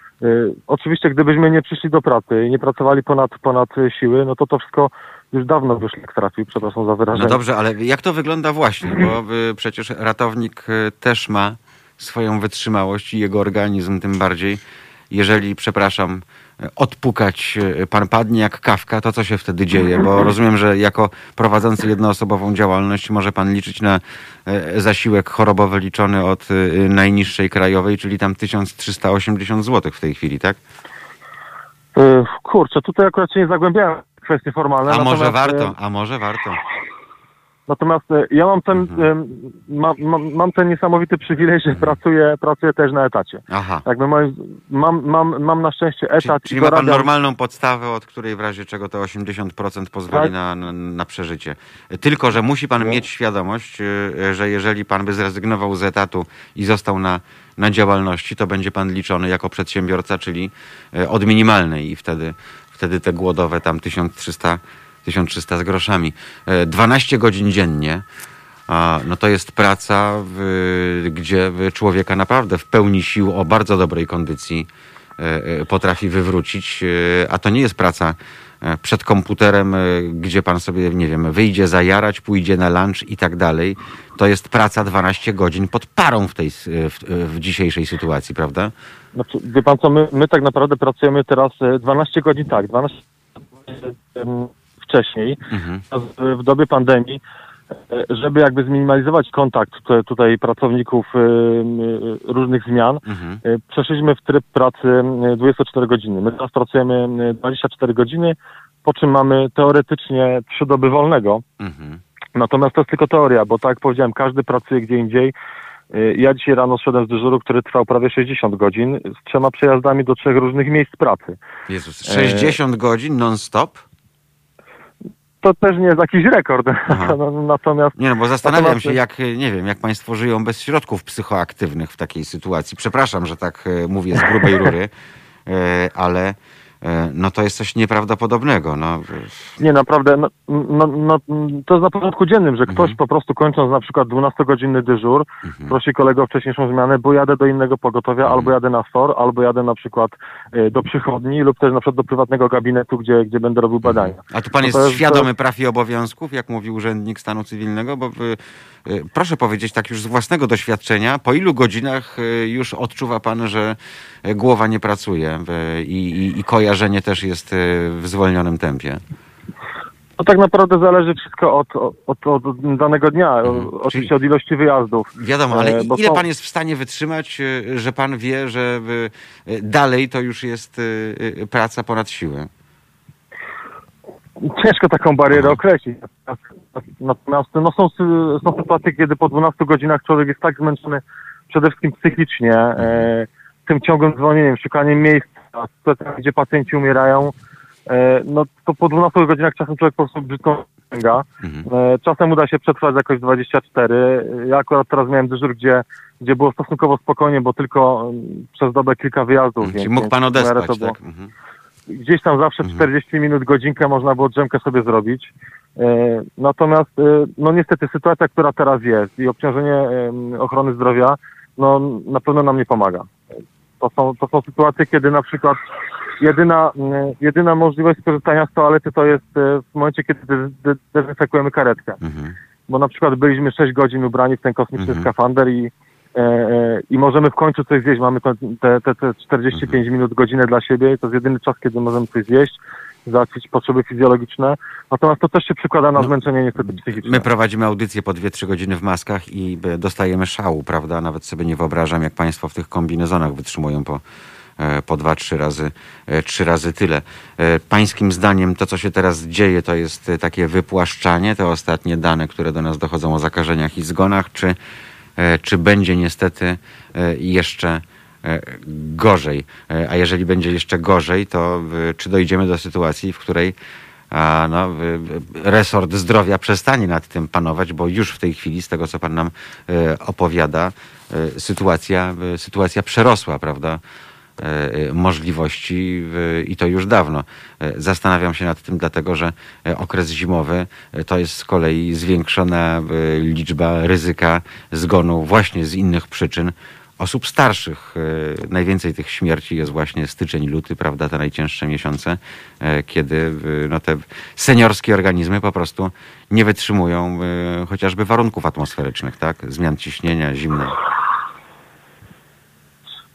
oczywiście, gdybyśmy nie przyszli do pracy i nie pracowali ponad, ponad siły, no to to wszystko już dawno by szlak trafił, przepraszam za wyrażenie. No dobrze, ale jak to wygląda właśnie? Bo y, przecież ratownik y, też ma swoją wytrzymałość i jego organizm tym bardziej. Jeżeli, przepraszam, y, odpukać y, pan padnie jak kawka, to co się wtedy dzieje? Bo rozumiem, że jako prowadzący jednoosobową działalność może pan liczyć na y, zasiłek chorobowy liczony od y, najniższej krajowej, czyli tam 1380 zł w tej chwili, tak? E, Kurczę, tutaj akurat się nie zagłębiałem w kwestie formalne. A może warto, e, a może warto. Natomiast e, ja mam ten, Mhm. e, mam, mam, ten niesamowity przywilej, że pracuję, pracuję też na etacie. Aha. Jakby moim, mam, mam, mam na szczęście Czyli, etat czyli i ma pan normalną podstawę, od której w razie czego to 80% pozwoli Tak. na, na, na przeżycie. Tylko, że musi pan mieć świadomość, y, że jeżeli pan by zrezygnował z etatu i został na, na działalności, to będzie pan liczony jako przedsiębiorca, czyli y, od minimalnej i wtedy, wtedy te głodowe tam 1300, 1300 z groszami. Y, 12 godzin dziennie. No to jest praca, gdzie człowieka naprawdę w pełni sił o bardzo dobrej kondycji e, e, potrafi wywrócić, e, a to nie jest praca e, przed komputerem, e, gdzie pan sobie, nie wiem, wyjdzie zajarać, pójdzie na lunch i tak dalej. To jest praca 12 godzin pod parą w tej, w, w dzisiejszej sytuacji, prawda? Znaczy, wie pan co, my, my tak naprawdę pracujemy teraz e, 12 godzin, tak, 12 em, wcześniej, Mhm. w- dobie pandemii, e, żeby jakby zminimalizować kontakt tu- tutaj pracowników em, e, różnych zmian, Mhm. e, przeszliśmy w tryb pracy e, 24 godziny. My teraz pracujemy e, 24 godziny, po czym mamy teoretycznie 3 doby wolnego, Mhm. Natomiast to jest tylko teoria, bo tak jak powiedziałem, każdy pracuje gdzie indziej. Ja dzisiaj rano szedłem z dyżuru, który trwał prawie 60 godzin, z trzema przejazdami do trzech różnych miejsc pracy. Jezus, 60 godzin non-stop? To też nie jest jakiś rekord. No, Natomiast Nie no, bo zastanawiam Natomiast- się, jak, nie wiem, jak państwo żyją bez środków psychoaktywnych w takiej sytuacji. Przepraszam, że tak e, mówię z grubej rury, e, ale no to jest coś nieprawdopodobnego. No, e, nie, naprawdę, no, no, no, to jest na porządku dziennym, że ktoś Mhm. po prostu kończąc na przykład 12-godzinny dyżur, prosi kolegę o wcześniejszą zmianę, bo jadę do innego pogotowia, Mhm. albo jadę na SOR, albo jadę na przykład y, do przychodni lub też na przykład do prywatnego gabinetu, gdzie, gdzie będę robił badania. A tu pan No jest to jest- świadomy praw i obowiązków, jak mówi urzędnik stanu cywilnego? Bo proszę powiedzieć tak już z własnego doświadczenia, po ilu godzinach y, już odczuwa pan, że y, głowa nie pracuje y, i, i, i kojarzenie też jest y, w zwolnionym tempie? To tak naprawdę zależy wszystko od, od, od, danego dnia, o- oczywiście od ilości wyjazdów. Wiadomo, ale E, ile są- pan jest w stanie wytrzymać, y, że pan wie, że y, y, dalej to już jest y, y, praca ponad siłę? Ciężko taką barierę Aha. określić. Natomiast no, są, są sytuacje, kiedy po 12 godzinach człowiek jest tak zmęczony przede wszystkim psychicznie, e, tym ciągłym dzwonieniem, szukaniem miejsca, gdzie pacjenci umierają, e, no to po 12 godzinach czasem człowiek po prostu brzydko sięga. E, czasem uda się przetrwać jakoś 24. Ja akurat teraz miałem dyżur, gdzie, gdzie było stosunkowo spokojnie, bo tylko mm, przez dobę kilka wyjazdów. Czyli więc- mógł pan odespać, to było- tak? Mhm. Gdzieś tam zawsze 40 minut, godzinkę można było drzemkę sobie zrobić. E, Natomiast, e, no niestety sytuacja, która teraz jest i obciążenie ochrony zdrowia, no na pewno nam nie pomaga. To są, to są sytuacje, kiedy na przykład jedyna, jedyna możliwość skorzystania z toalety to jest e, w momencie, kiedy de- de- dezynfekujemy karetkę. Mhm. Bo na przykład byliśmy 6 godzin ubrani w ten kosmiczny Mhm. skafander i, i możemy w końcu coś zjeść. Mamy te, te, te, te 45 Mhm. minut, godzinę dla siebie. To jest jedyny czas, kiedy możemy coś zjeść, załatwić potrzeby fizjologiczne. Natomiast to też się przykłada na No, zmęczenie niestety psychiczne. My prowadzimy audycję po 2-3 godziny w maskach i e, dostajemy szału, prawda? Nawet sobie nie wyobrażam, jak państwo w tych kombinezonach wytrzymują po, e, po dwa, trzy razy, e, trzy razy tyle. E, Pańskim zdaniem to, co się teraz dzieje, to jest e, takie wypłaszczanie, te ostatnie dane, które do nas dochodzą o zakażeniach i zgonach, czy, e, czy będzie niestety e, jeszcze e, gorzej? E, A jeżeli będzie jeszcze gorzej, to e, czy dojdziemy do sytuacji, w której no, resort zdrowia przestanie nad tym panować, bo już w tej chwili, z tego co pan nam opowiada, sytuacja, sytuacja przerosła, prawda? Y, możliwości i to już dawno. Y, Zastanawiam się nad tym, dlatego że y, okres zimowy to jest z kolei zwiększona liczba ryzyka zgonu właśnie z innych przyczyn osób starszych. e, Najwięcej tych śmierci jest właśnie styczeń, luty, prawda, te najcięższe miesiące, e, kiedy e, no, te seniorskie organizmy po prostu nie wytrzymują e, chociażby warunków atmosferycznych, tak? Zmian ciśnienia, zimnej.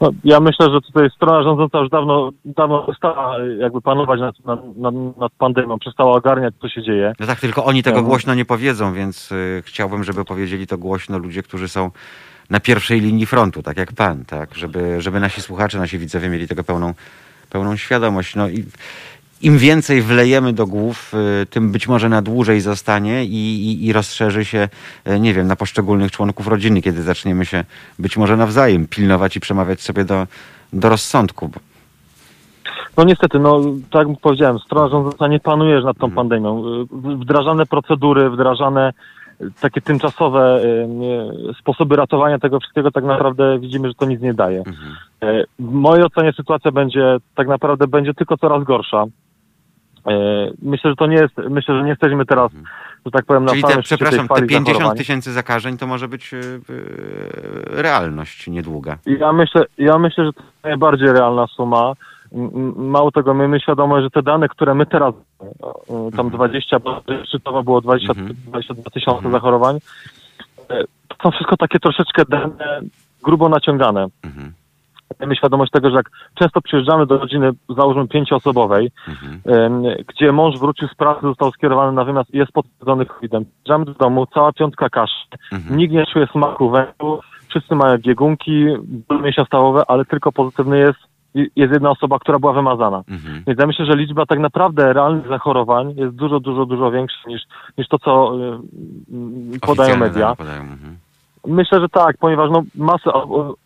No, ja myślę, że tutaj strona rządząca już dawno, dawno przestała jakby panować nad, nad, nad, pandemią, przestała ogarniać, co się dzieje. No tak, tylko oni tego głośno nie powiedzą, więc e, chciałbym, żeby powiedzieli to głośno ludzie, którzy są na pierwszej linii frontu, tak jak pan, tak? Żeby, żeby nasi słuchacze, nasi widzowie mieli tego pełną, pełną świadomość. No i im więcej wlejemy do głów, y, tym być może na dłużej zostanie i, i, i rozszerzy się, y, nie wiem, na poszczególnych członków rodziny, kiedy zaczniemy się być może nawzajem pilnować i przemawiać sobie do, do rozsądku. No niestety, no tak jak powiedziałem, strona rządząca nie panuje nad tą Mhm. pandemią. Y, Wdrażane procedury, wdrażane takie tymczasowe sposoby ratowania tego wszystkiego, tak naprawdę widzimy, że to nic nie daje. Mhm. W mojej ocenie sytuacja będzie tak naprawdę będzie tylko coraz gorsza. E, Myślę, że to nie jest, myślę, że nie jesteśmy teraz, że tak powiem, na Mhm. Czyli te, przepraszam, te fali 50 zachorowań. tysięcy zakażeń to może być y, y, realność niedługa. Ja myślę, ja myślę, że to jest najbardziej realna suma. Mało tego, mamy świadomość, że te dane, które my teraz, e, tam 20, bo szczytowo było 20, Mhm. 22 tysiące zachorowań, e, to są wszystko takie troszeczkę dane grubo naciągane. Mhm. Mamy świadomość tego, że jak często przyjeżdżamy do rodziny, załóżmy pięcioosobowej, Mhm. gdzie mąż wrócił z pracy, został skierowany na wymiar i jest potwierdzony COVID-em. Przyjeżdżamy do domu, cała piątka kaszy, Mhm. nikt nie czuje smaku węglu, wszyscy mają biegunki, ból mięsiostawowe, ale tylko pozytywny jest, jest jedna osoba, która była wymazana. Mhm. Więc ja myślę, że liczba tak naprawdę realnych zachorowań jest dużo, dużo, dużo większa niż, niż to, co podają Oficjalne media. dane Podają. Mhm. Myślę, że tak, ponieważ no, masę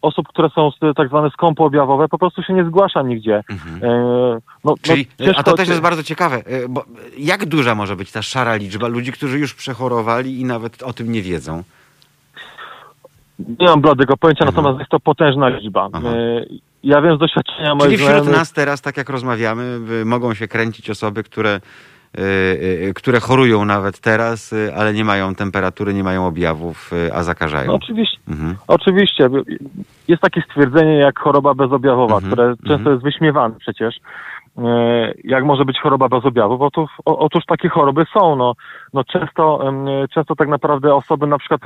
osób, które są tak zwane skąpo objawowe, po prostu się nie zgłasza nigdzie. Mhm. E, no, Czyli, no, ciężko- a to też jest bardzo ciekawe, y, bo jak duża może być ta szara liczba ludzi, którzy już przechorowali i nawet o tym nie wiedzą? Nie mam bladego pojęcia, Mhm. natomiast jest to potężna liczba. Aha. E, ja wiem z doświadczenia moich Czyli wśród znajomych... nas teraz, tak jak rozmawiamy, mogą się kręcić osoby, które, które chorują nawet teraz, y, ale nie mają temperatury, nie mają objawów, y, a zakażają. No, oczywiście, Mhm. oczywiście. Jest takie stwierdzenie jak choroba bezobjawowa, Mhm, które mhm. często jest wyśmiewane przecież. Jak może być choroba bez objawów? Otóż, otóż takie choroby są. No, no często, często tak naprawdę osoby na przykład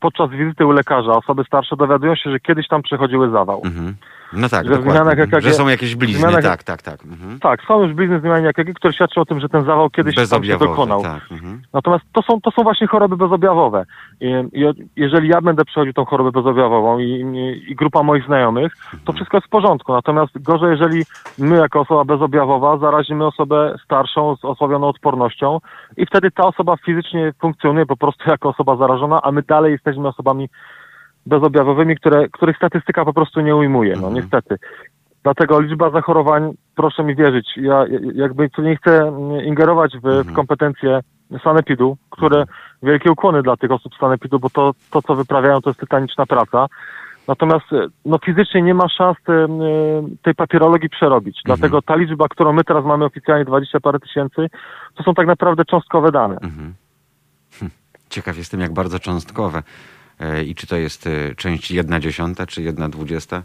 podczas wizyty u lekarza, osoby starsze dowiadują się, że kiedyś tam przechodziły zawał. Mhm. No tak, Że dokładnie. Że są jakieś blizny, zmianach- tak, tak, tak. Mhm. Tak, są już blizny zmiany EKG, które świadczą o tym, że ten zawał kiedyś tam się dokonał. tak. Mhm. Natomiast to są, to są właśnie choroby bezobjawowe. I, i, jeżeli ja będę przechodził tą chorobę bezobjawową i, i, i grupa moich znajomych, to wszystko jest w porządku. Natomiast gorzej, jeżeli my jako osoba bezobjawowa zarazimy osobę starszą z osłabioną odpornością i wtedy ta osoba fizycznie funkcjonuje po prostu jako osoba zarażona, a my dalej jesteśmy osobami bezobjawowymi, które, których statystyka po prostu nie ujmuje. No Mhm. niestety. Dlatego liczba zachorowań, proszę mi wierzyć, ja ja- jakby tu nie chcę mm, ingerować w, Mhm. w kompetencje sanepidu, które wielkie ukłony dla tych osób z sanepidu, bo to, to co wyprawiają, to jest tytaniczna praca. Natomiast no, fizycznie nie ma szans e, m, tej papierologii przerobić. Mhm. Dlatego ta liczba, którą my teraz mamy oficjalnie 20 parę tysięcy, to są tak naprawdę cząstkowe dane. Mhm. Hm. Ciekaw jestem, jak bardzo cząstkowe. E, I czy to jest e, część jedna dziesiąta, czy jedna dwudziesta?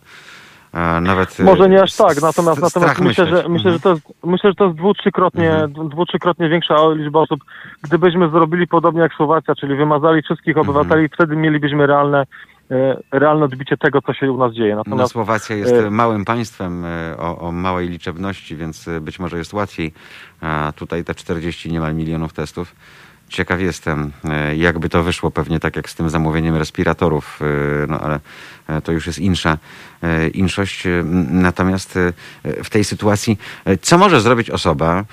A Nawet e, Może nie aż tak, natomiast, natomiast myślę, że, myślę, że to jest, myślę, że to jest dwu, trzykrotnie, Mhm. dwu, trzykrotnie większa liczba osób. Gdybyśmy zrobili podobnie jak Słowacja, czyli wymazali wszystkich Mhm. obywateli, wtedy mielibyśmy realne, e, realne odbicie tego, co się u nas dzieje. No, Natomiast Słowacja jest e, małym państwem e, o, o małej liczebności, więc e, być może jest łatwiej. A tutaj te 40 niemal milionów testów Ciekaw jestem, e, jakby to wyszło, pewnie tak jak z tym zamówieniem respiratorów, e, no ale e, to już jest insza, inszość. Natomiast w tej sytuacji, co może zrobić osoba,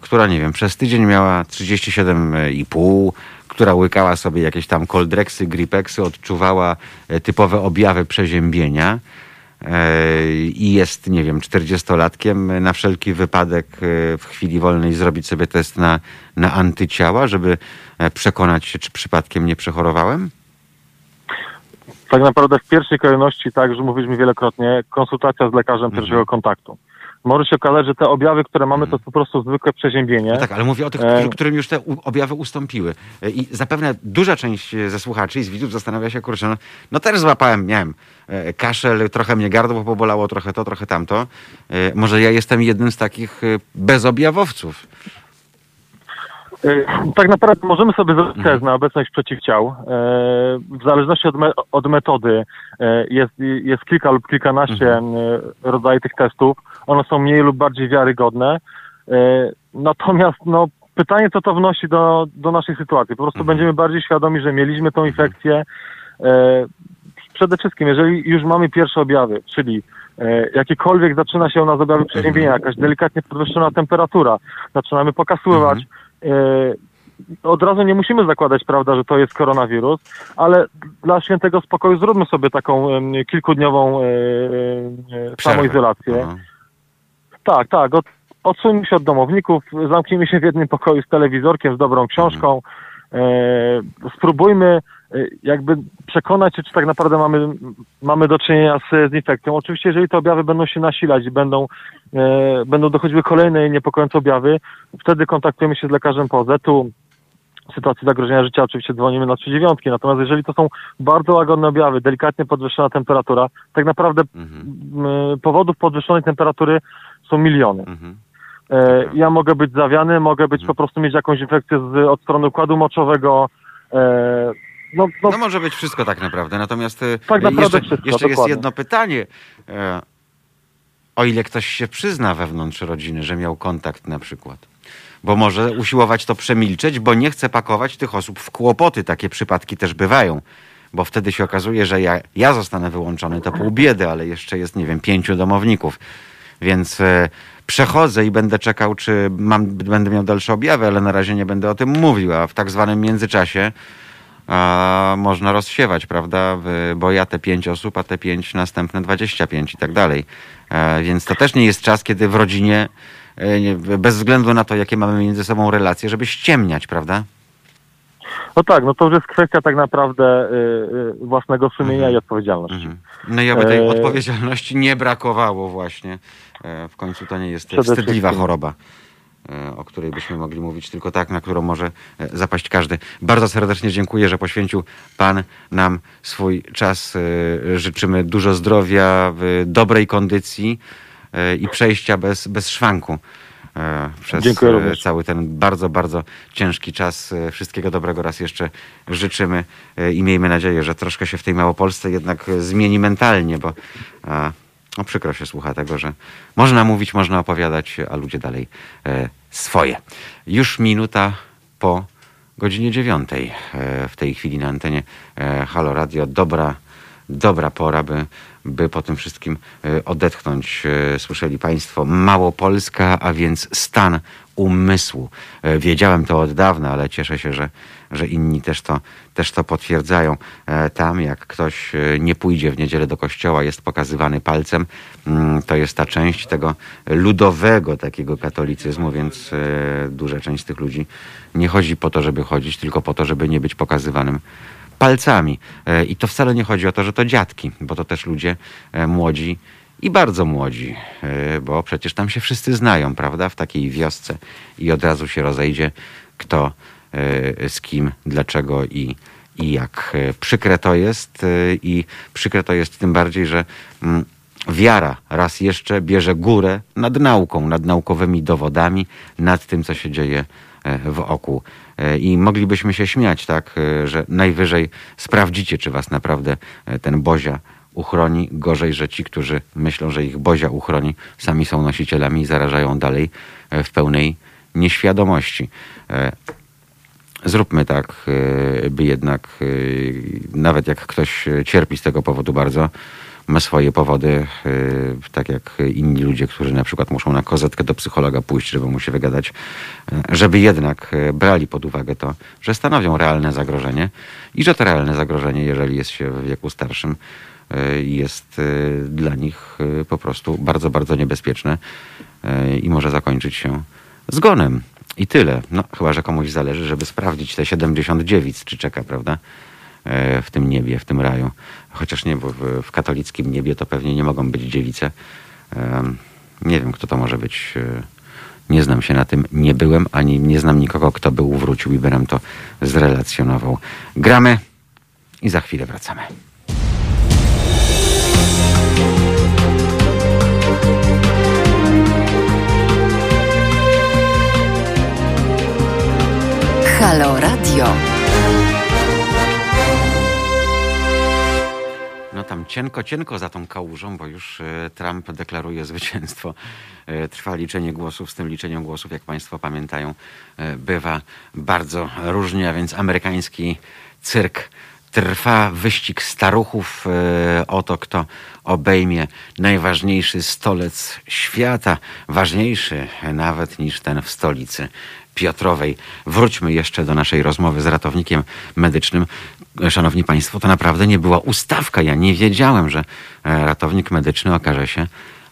która, nie wiem, przez tydzień miała 37,5, która łykała sobie jakieś tam koldreksy, gripeksy, odczuwała typowe objawy przeziębienia, i jest, nie wiem, 40-latkiem, na wszelki wypadek e, w chwili wolnej zrobić sobie test na, na antyciała, żeby e, przekonać się, czy przypadkiem nie przechorowałem? Tak naprawdę w pierwszej kolejności, tak, że mówiliśmy wielokrotnie, konsultacja z lekarzem pierwszego kontaktu. Może się okazać, że te objawy, które mamy, to jest po prostu zwykłe przeziębienie. No tak, ale mówię o tych, E. którym już te objawy ustąpiły. E, I zapewne duża część e, ze słuchaczy i z widzów zastanawia się, kurczę, no, no też złapałem, miałem e, kaszel, trochę mnie gardło pobolało, trochę to, trochę tamto. Może ja jestem jednym z takich bezobjawowców. Tak naprawdę możemy sobie zrobić Mhm. test na obecność przeciwciał. W zależności od, me od metody jest, jest kilka lub kilkanaście Mhm. rodzajów tych testów. One są mniej lub bardziej wiarygodne. E, Natomiast no, pytanie, co to wnosi do, do naszej sytuacji. Po prostu Mhm. będziemy bardziej świadomi, że mieliśmy tą infekcję. E, Przede wszystkim, jeżeli już mamy pierwsze objawy, czyli e, jakiekolwiek zaczyna się u nas objawy przeziębienia, jakaś delikatnie podwyższona temperatura, zaczynamy pokasływać, e, od razu nie musimy zakładać, prawda, że to jest koronawirus, ale dla świętego spokoju zróbmy sobie taką kilkudniową e, e, samoizolację. Aha. Tak, tak. Od, odsuńmy się od domowników, zamknijmy się w jednym pokoju z telewizorkiem, z dobrą książką. E, spróbujmy e, jakby przekonać się, czy tak naprawdę mamy, mamy do czynienia z, z infekcją. Oczywiście, jeżeli te objawy będą się nasilać i będą, e, będą dochodziły kolejne niepokojące objawy, wtedy kontaktujemy się z lekarzem POZ-u. W sytuacji zagrożenia życia oczywiście dzwonimy na 39. Natomiast jeżeli to są bardzo łagodne objawy, delikatnie podwyższona temperatura, tak naprawdę Mhm. powodów podwyższonej temperatury są miliony. Mhm. E, ja mogę być zawiany, mogę być po prostu mieć jakąś infekcję z, od strony układu moczowego. E, no, no, No może być wszystko tak naprawdę. Natomiast e, Tak naprawdę jeszcze, wszystko, jeszcze jest jedno pytanie. E, O ile ktoś się przyzna wewnątrz rodziny, że miał kontakt na przykład. Bo może usiłować to przemilczeć, bo nie chce pakować tych osób w kłopoty. Takie przypadki też bywają. Bo wtedy się okazuje, że ja, ja zostanę wyłączony, to pół biedy, ale jeszcze jest, nie wiem, pięciu domowników. Więc e, przechodzę i będę czekał, czy mam, będę miał dalsze objawy, ale na razie nie będę o tym mówił. A w tak zwanym międzyczasie a można rozsiewać, prawda? Bo ja te pięć osób, a te pięć następne 25 i tak dalej. E, Więc to też nie jest czas, kiedy w rodzinie, e, bez względu na to, jakie mamy między sobą relacje, żeby ściemniać, prawda? No tak, no to już jest kwestia tak naprawdę y, y, własnego sumienia i odpowiedzialności. Mhm. No i aby tej E, odpowiedzialności nie brakowało właśnie. E, W końcu to nie jest Przede wstydliwa wszystkim. choroba, e, o której byśmy mogli mówić, tylko tak, na którą może zapaść każdy. Bardzo serdecznie dziękuję, że poświęcił Pan nam swój czas. Życzymy dużo zdrowia, w dobrej kondycji i przejścia bez, bez szwanku. E, Przez Dziękuję e, cały ten bardzo, bardzo ciężki czas. E, Wszystkiego dobrego raz jeszcze życzymy i miejmy nadzieję, że troszkę się w tej Małopolsce jednak zmieni mentalnie, bo no, przykro się słucha tego, że można mówić, można opowiadać, a ludzie dalej swoje. Już minuta po godzinie dziewiątej w tej chwili na antenie Halo Radio. Dobra, dobra pora, by, by po tym wszystkim e, odetchnąć. E, Słyszeli Państwo, Małopolska, a więc stan umysłu. E, Wiedziałem to od dawna, ale cieszę się, że, że inni też to, też to potwierdzają. Tam, jak ktoś nie pójdzie w niedzielę do kościoła, jest pokazywany palcem, mm, to jest ta część tego ludowego takiego katolicyzmu, więc duża część z tych ludzi nie chodzi po to, żeby chodzić, tylko po to, żeby nie być pokazywanym palcami. E, I to wcale nie chodzi o to, że to dziadki, bo to też ludzie e, młodzi i bardzo młodzi, e, bo przecież tam się wszyscy znają, prawda, w takiej wiosce i od razu się rozejdzie, kto z kim, dlaczego i, i jak. Przykre to jest i przykre to jest tym bardziej, że mm, wiara raz jeszcze bierze górę nad nauką, nad naukowymi dowodami, nad tym, co się dzieje e, wokół. E, I moglibyśmy się śmiać, tak, e, że najwyżej sprawdzicie, czy was naprawdę e, ten Bozia uchroni. Gorzej, że ci, którzy myślą, że ich Bozia uchroni, sami są nosicielami i zarażają dalej w pełnej nieświadomości. Zróbmy tak, by jednak, nawet jak ktoś cierpi z tego powodu bardzo, ma swoje powody, y, tak jak inni ludzie, którzy na przykład muszą na kozetkę do psychologa pójść, żeby mu się wygadać, y, żeby jednak y, brali pod uwagę to, że stanowią realne zagrożenie i że to realne zagrożenie, jeżeli jest się w wieku starszym, jest dla nich po prostu bardzo, bardzo niebezpieczne i może zakończyć się zgonem. I tyle. No, chyba, że komuś zależy, żeby sprawdzić te 70 dziewic, czy czeka, prawda? W tym niebie, w tym raju. Chociaż nie, bo w, w katolickim niebie to pewnie nie mogą być dziewice. Nie wiem, kto to może być. E, nie znam się na tym, nie byłem, ani nie znam nikogo, kto był, wrócił i by nam to zrelacjonował. Gramy i za chwilę wracamy. Halo Radio. Tam cienko, cienko za tą kałużą, bo już e, Trump deklaruje zwycięstwo. E, trwa liczenie głosów. Z tym liczeniem głosów, jak Państwo pamiętają, e, bywa bardzo różnie, a więc amerykański cyrk trwa wyścig staruchów o to, kto obejmie najważniejszy stolec świata, ważniejszy nawet niż ten w stolicy Piotrowej. Wróćmy jeszcze do naszej rozmowy z ratownikiem medycznym. Szanowni Państwo, to naprawdę nie była ustawka. Ja nie wiedziałem, że e, ratownik medyczny okaże się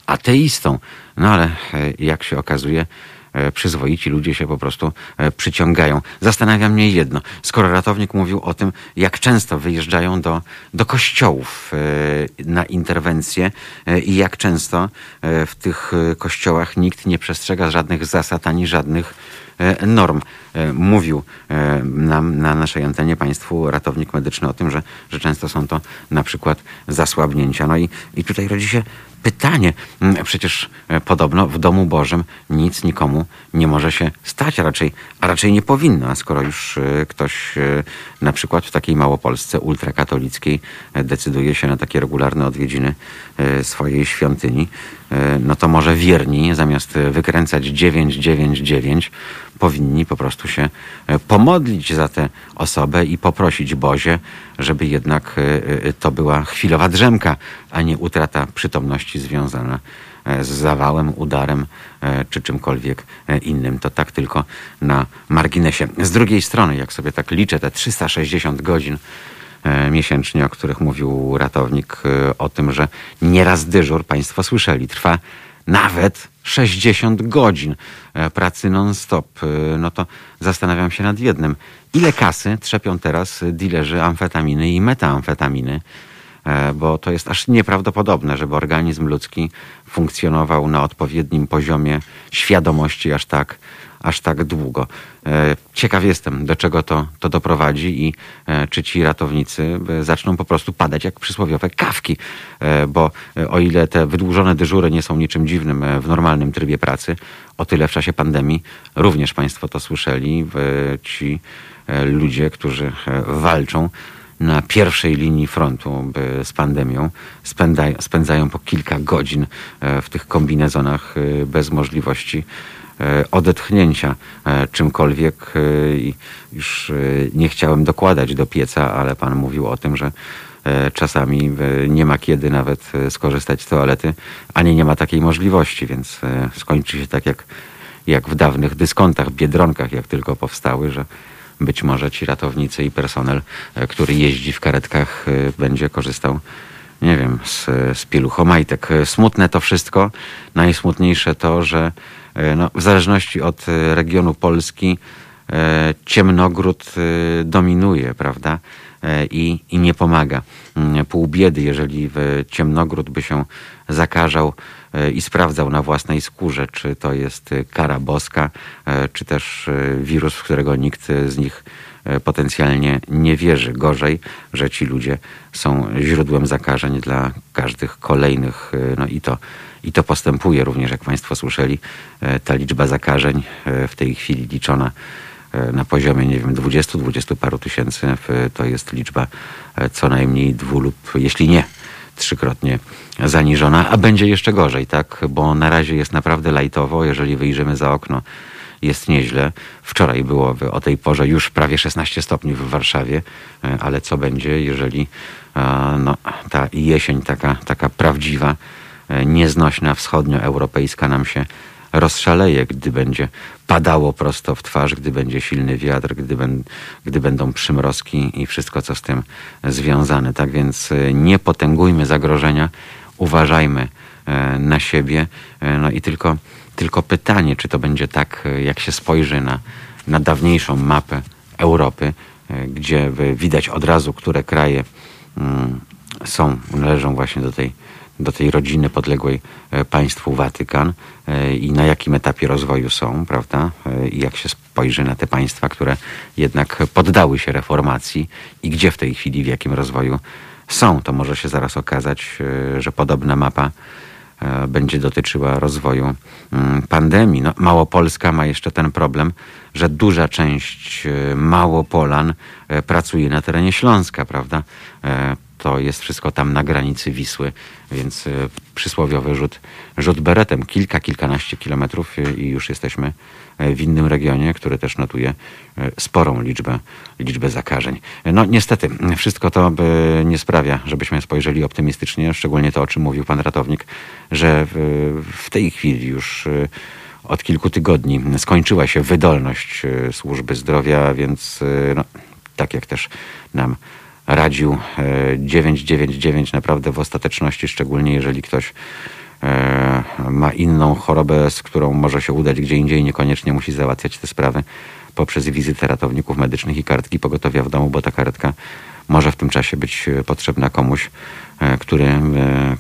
ateistą. No ale e, jak się okazuje, e, przyzwoici ludzie się po prostu przyciągają. Zastanawia mnie jedno. Skoro ratownik mówił o tym, jak często wyjeżdżają do, do kościołów na interwencje i jak często w tych kościołach nikt nie przestrzega żadnych zasad ani żadnych norm. E, mówił e, nam na naszej antenie Państwu ratownik medyczny o tym, że, że często są to na przykład zasłabnięcia. No i, i tutaj rodzi się pytanie. Przecież podobno w domu Bożym nic nikomu nie może się stać, a raczej, a raczej nie powinno. A skoro już ktoś na przykład w takiej Małopolsce ultrakatolickiej decyduje się na takie regularne odwiedziny swojej świątyni, no to może wierni zamiast wykręcać 999 powinni po prostu się e, pomodlić za tę osobę i poprosić Bozie, żeby jednak e, e, to była chwilowa drzemka, a nie utrata przytomności związana z zawałem, udarem czy czymkolwiek innym. To tak tylko na marginesie. Z drugiej strony, jak sobie tak liczę, te 360 godzin miesięcznie, o których mówił ratownik, o tym, że nieraz dyżur, Państwo słyszeli, trwa nawet 60 godzin e, pracy non-stop, e, no to zastanawiam się nad jednym. Ile kasy trzepią teraz dilerzy amfetaminy i metamfetaminy? E, bo to jest aż nieprawdopodobne, żeby organizm ludzki funkcjonował na odpowiednim poziomie świadomości aż tak aż tak długo. E, ciekaw jestem, do czego to, to doprowadzi i e, czy ci ratownicy e, zaczną po prostu padać jak przysłowiowe kawki, bo o ile te wydłużone dyżury nie są niczym dziwnym w normalnym trybie pracy, o tyle w czasie pandemii również Państwo to słyszeli, ci ludzie, którzy walczą na pierwszej linii frontu z pandemią, spędzają, po kilka godzin w tych kombinezonach bez możliwości odetchnięcia e, czymkolwiek. E, I już nie chciałem dokładać do pieca, ale pan mówił o tym, że czasami nie ma kiedy nawet skorzystać z toalety, ani nie ma takiej możliwości, więc skończy się tak jak, jak w dawnych dyskontach, biedronkach, jak tylko powstały, że być może ci ratownicy i personel, który jeździ w karetkach, będzie korzystał nie wiem, z, z pieluchomajtek. Smutne to wszystko. Najsmutniejsze to, że E, no, w zależności od e, regionu Polski e, ciemnogród dominuje, prawda? I, i nie pomaga. Mm, pół biedy, jeżeli ciemnogród by się zakażał i sprawdzał na własnej skórze, czy to jest kara boska, czy też wirus, w którego nikt z nich potencjalnie nie wierzy. Gorzej, że ci ludzie są źródłem zakażeń dla każdych kolejnych, no i to i to postępuje również, jak Państwo słyszeli. E, ta liczba zakażeń e, w tej chwili liczona e, na poziomie, nie wiem, 20, 20 paru tysięcy, to jest liczba co najmniej dwu lub, jeśli nie, trzykrotnie zaniżona, a będzie jeszcze gorzej, tak? Bo na razie jest naprawdę lajtowo, jeżeli wyjrzymy za okno jest nieźle. Wczoraj było o tej porze już prawie 16 stopni w Warszawie, ale co będzie, jeżeli no, ta jesień taka, taka prawdziwa, nieznośna, wschodnioeuropejska nam się rozszaleje, gdy będzie padało prosto w twarz, gdy będzie silny wiatr, gdy, ben, gdy będą przymrozki i wszystko, co z tym związane. Tak więc e, nie potęgujmy zagrożenia, uważajmy e, na siebie. E, no i tylko, tylko pytanie, czy to będzie tak, jak się spojrzy na, na dawniejszą mapę Europy, gdzie widać od razu, które kraje mm, są, należą właśnie do tej do tej rodziny podległej e, państwu Watykan e, i na jakim etapie rozwoju są, prawda? E, I jak się spojrzy na te państwa, które jednak poddały się reformacji i gdzie w tej chwili, w jakim rozwoju są, to może się zaraz okazać, że podobna mapa będzie dotyczyła rozwoju mm, pandemii. No, Małopolska ma jeszcze ten problem, że duża część Małopolan pracuje na terenie Śląska, prawda? To jest wszystko tam na granicy Wisły, więc e, przysłowiowy rzut, rzut beretem. Kilka, kilkanaście kilometrów e, i już jesteśmy e, w innym regionie, który też notuje sporą liczbę, liczbę zakażeń. No niestety, wszystko to nie sprawia, żebyśmy spojrzeli optymistycznie, szczególnie to, o czym mówił pan ratownik, że w tej chwili już od kilku tygodni skończyła się wydolność służby zdrowia, więc no, tak jak też nam radził 999 e, naprawdę w ostateczności, szczególnie jeżeli ktoś e, ma inną chorobę, z którą może się udać gdzie indziej, niekoniecznie musi załatwiać te sprawy poprzez wizytę ratowników medycznych i kartki pogotowia w domu, bo ta kartka może w tym czasie być potrzebna komuś, e, który,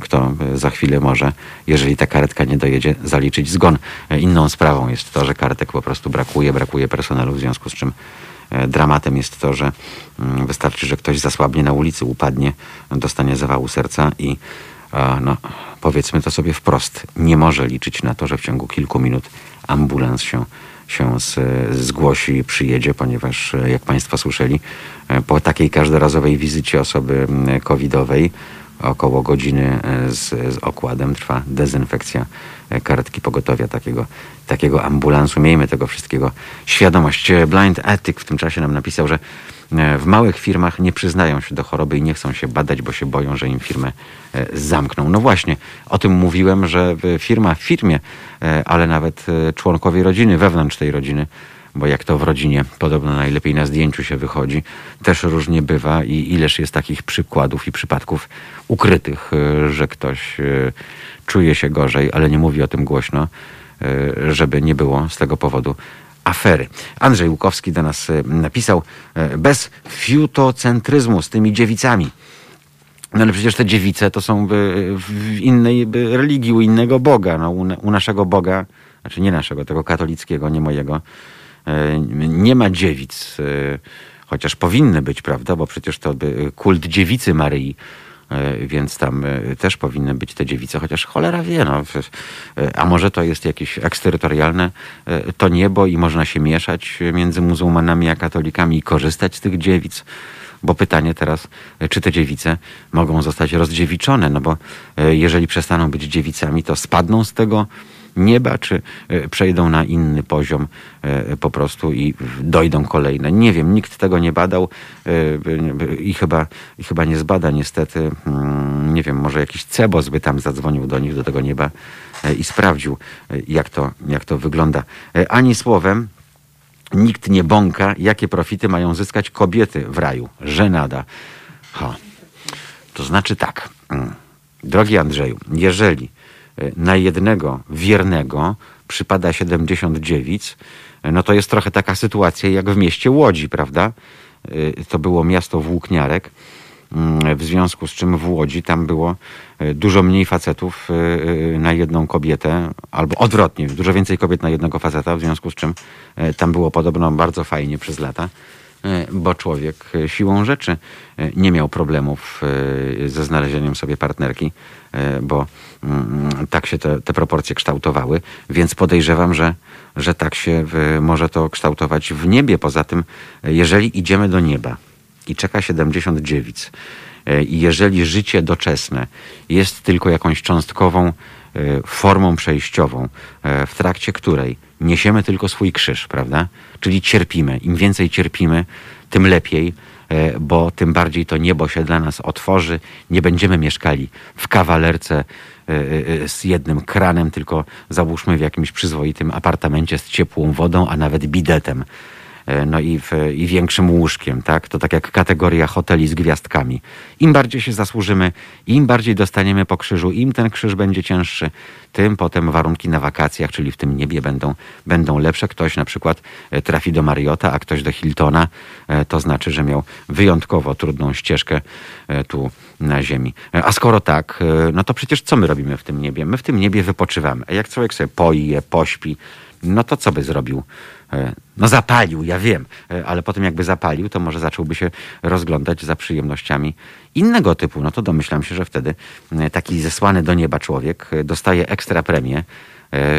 kto za chwilę może, jeżeli ta karetka nie dojedzie, zaliczyć zgon. Inną sprawą jest to, że kartek po prostu brakuje, brakuje personelu, w związku z czym E, dramatem jest to, że mm, wystarczy, że ktoś zasłabnie na ulicy, upadnie, dostanie zawału serca i no, powiedzmy to sobie wprost, nie może liczyć na to, że w ciągu kilku minut ambulans się, się z, zgłosi i przyjedzie, ponieważ e, jak Państwo słyszeli, e, po takiej każdorazowej wizycie osoby covidowej około godziny z, z okładem trwa dezynfekcja karetki pogotowia takiego, takiego ambulansu. Miejmy tego wszystkiego świadomość. Blind Ethic w tym czasie nam napisał, że e, w małych firmach nie przyznają się do choroby i nie chcą się badać, bo się boją, że im firmę e, zamkną. No właśnie, o tym mówiłem, że firma w firmie, e, ale nawet członkowie rodziny, wewnątrz tej rodziny, bo jak to w rodzinie podobno najlepiej na zdjęciu się wychodzi, też różnie bywa i ileż jest takich przykładów i przypadków ukrytych, że ktoś czuje się gorzej, ale nie mówi o tym głośno, e, żeby nie było z tego powodu afery. Andrzej Łukowski do nas napisał, bez fiutocentryzmu z tymi dziewicami. No ale przecież te dziewice to są w innej religii, u innego Boga. No, u naszego Boga, znaczy nie naszego, tego katolickiego, nie mojego, nie ma dziewic. Chociaż powinny być, prawda? Bo przecież to kult dziewicy Maryi E, więc tam e, też powinny być te dziewice, chociaż cholera wie, no. E, a może to jest jakieś eksterytorialne to niebo i można się mieszać między muzułmanami a katolikami i korzystać z tych dziewic. Bo pytanie teraz, czy te dziewice mogą zostać rozdziewiczone, no bo jeżeli przestaną być dziewicami, to spadną z tego nieba, czy e, przejdą na inny poziom e, po prostu i dojdą kolejne. Nie wiem, nikt tego nie badał e, i chyba, i chyba nie zbada niestety. Mm, nie wiem, może jakiś cebos by tam zadzwonił do nich, do tego nieba i sprawdził, jak to, jak to wygląda. Ani słowem, nikt nie bąka, jakie profity mają zyskać kobiety w raju. Żenada. Ha. To znaczy tak, mm, drogi Andrzeju, jeżeli na jednego wiernego przypada 70 dziewic, no to jest trochę taka sytuacja jak w mieście Łodzi, prawda? E, to było miasto Włókniarek, mm, w związku z czym w Łodzi tam było dużo mniej facetów na jedną kobietę, albo odwrotnie, dużo więcej kobiet na jednego faceta, w związku z czym tam było podobno bardzo fajnie przez lata. Bo człowiek siłą rzeczy nie miał problemów ze znalezieniem sobie partnerki, bo tak się te, te proporcje kształtowały, więc podejrzewam, że, że tak się może to kształtować w niebie. Poza tym, jeżeli idziemy do nieba i czeka 70 dziewic, i jeżeli życie doczesne jest tylko jakąś cząstkową formą przejściową, w trakcie której niesiemy tylko swój krzyż, prawda? Czyli cierpimy. Im więcej cierpimy, tym lepiej, bo tym bardziej to niebo się dla nas otworzy. Nie będziemy mieszkali w kawalerce z jednym kranem, tylko załóżmy w jakimś przyzwoitym apartamencie z ciepłą wodą, a nawet bidetem. E, no i, w, i większym łóżkiem, tak? To tak jak kategoria hoteli z gwiazdkami. Im bardziej się zasłużymy, im bardziej dostaniemy po krzyżu, im ten krzyż będzie cięższy, tym potem warunki na wakacjach, czyli w tym niebie będą, będą lepsze. Ktoś na przykład e, trafi do Mariota, a ktoś do Hiltona, e, to znaczy, że miał wyjątkowo trudną ścieżkę tu na ziemi. A skoro tak, no to przecież co my robimy w tym niebie? My w tym niebie wypoczywamy. A jak człowiek sobie poje, pośpi, no to co by zrobił? E, no zapalił, ja wiem, e, ale potem jakby zapalił, to może zacząłby się rozglądać za przyjemnościami innego typu. No to domyślam się, że wtedy e, taki zesłany do nieba człowiek dostaje ekstra premię,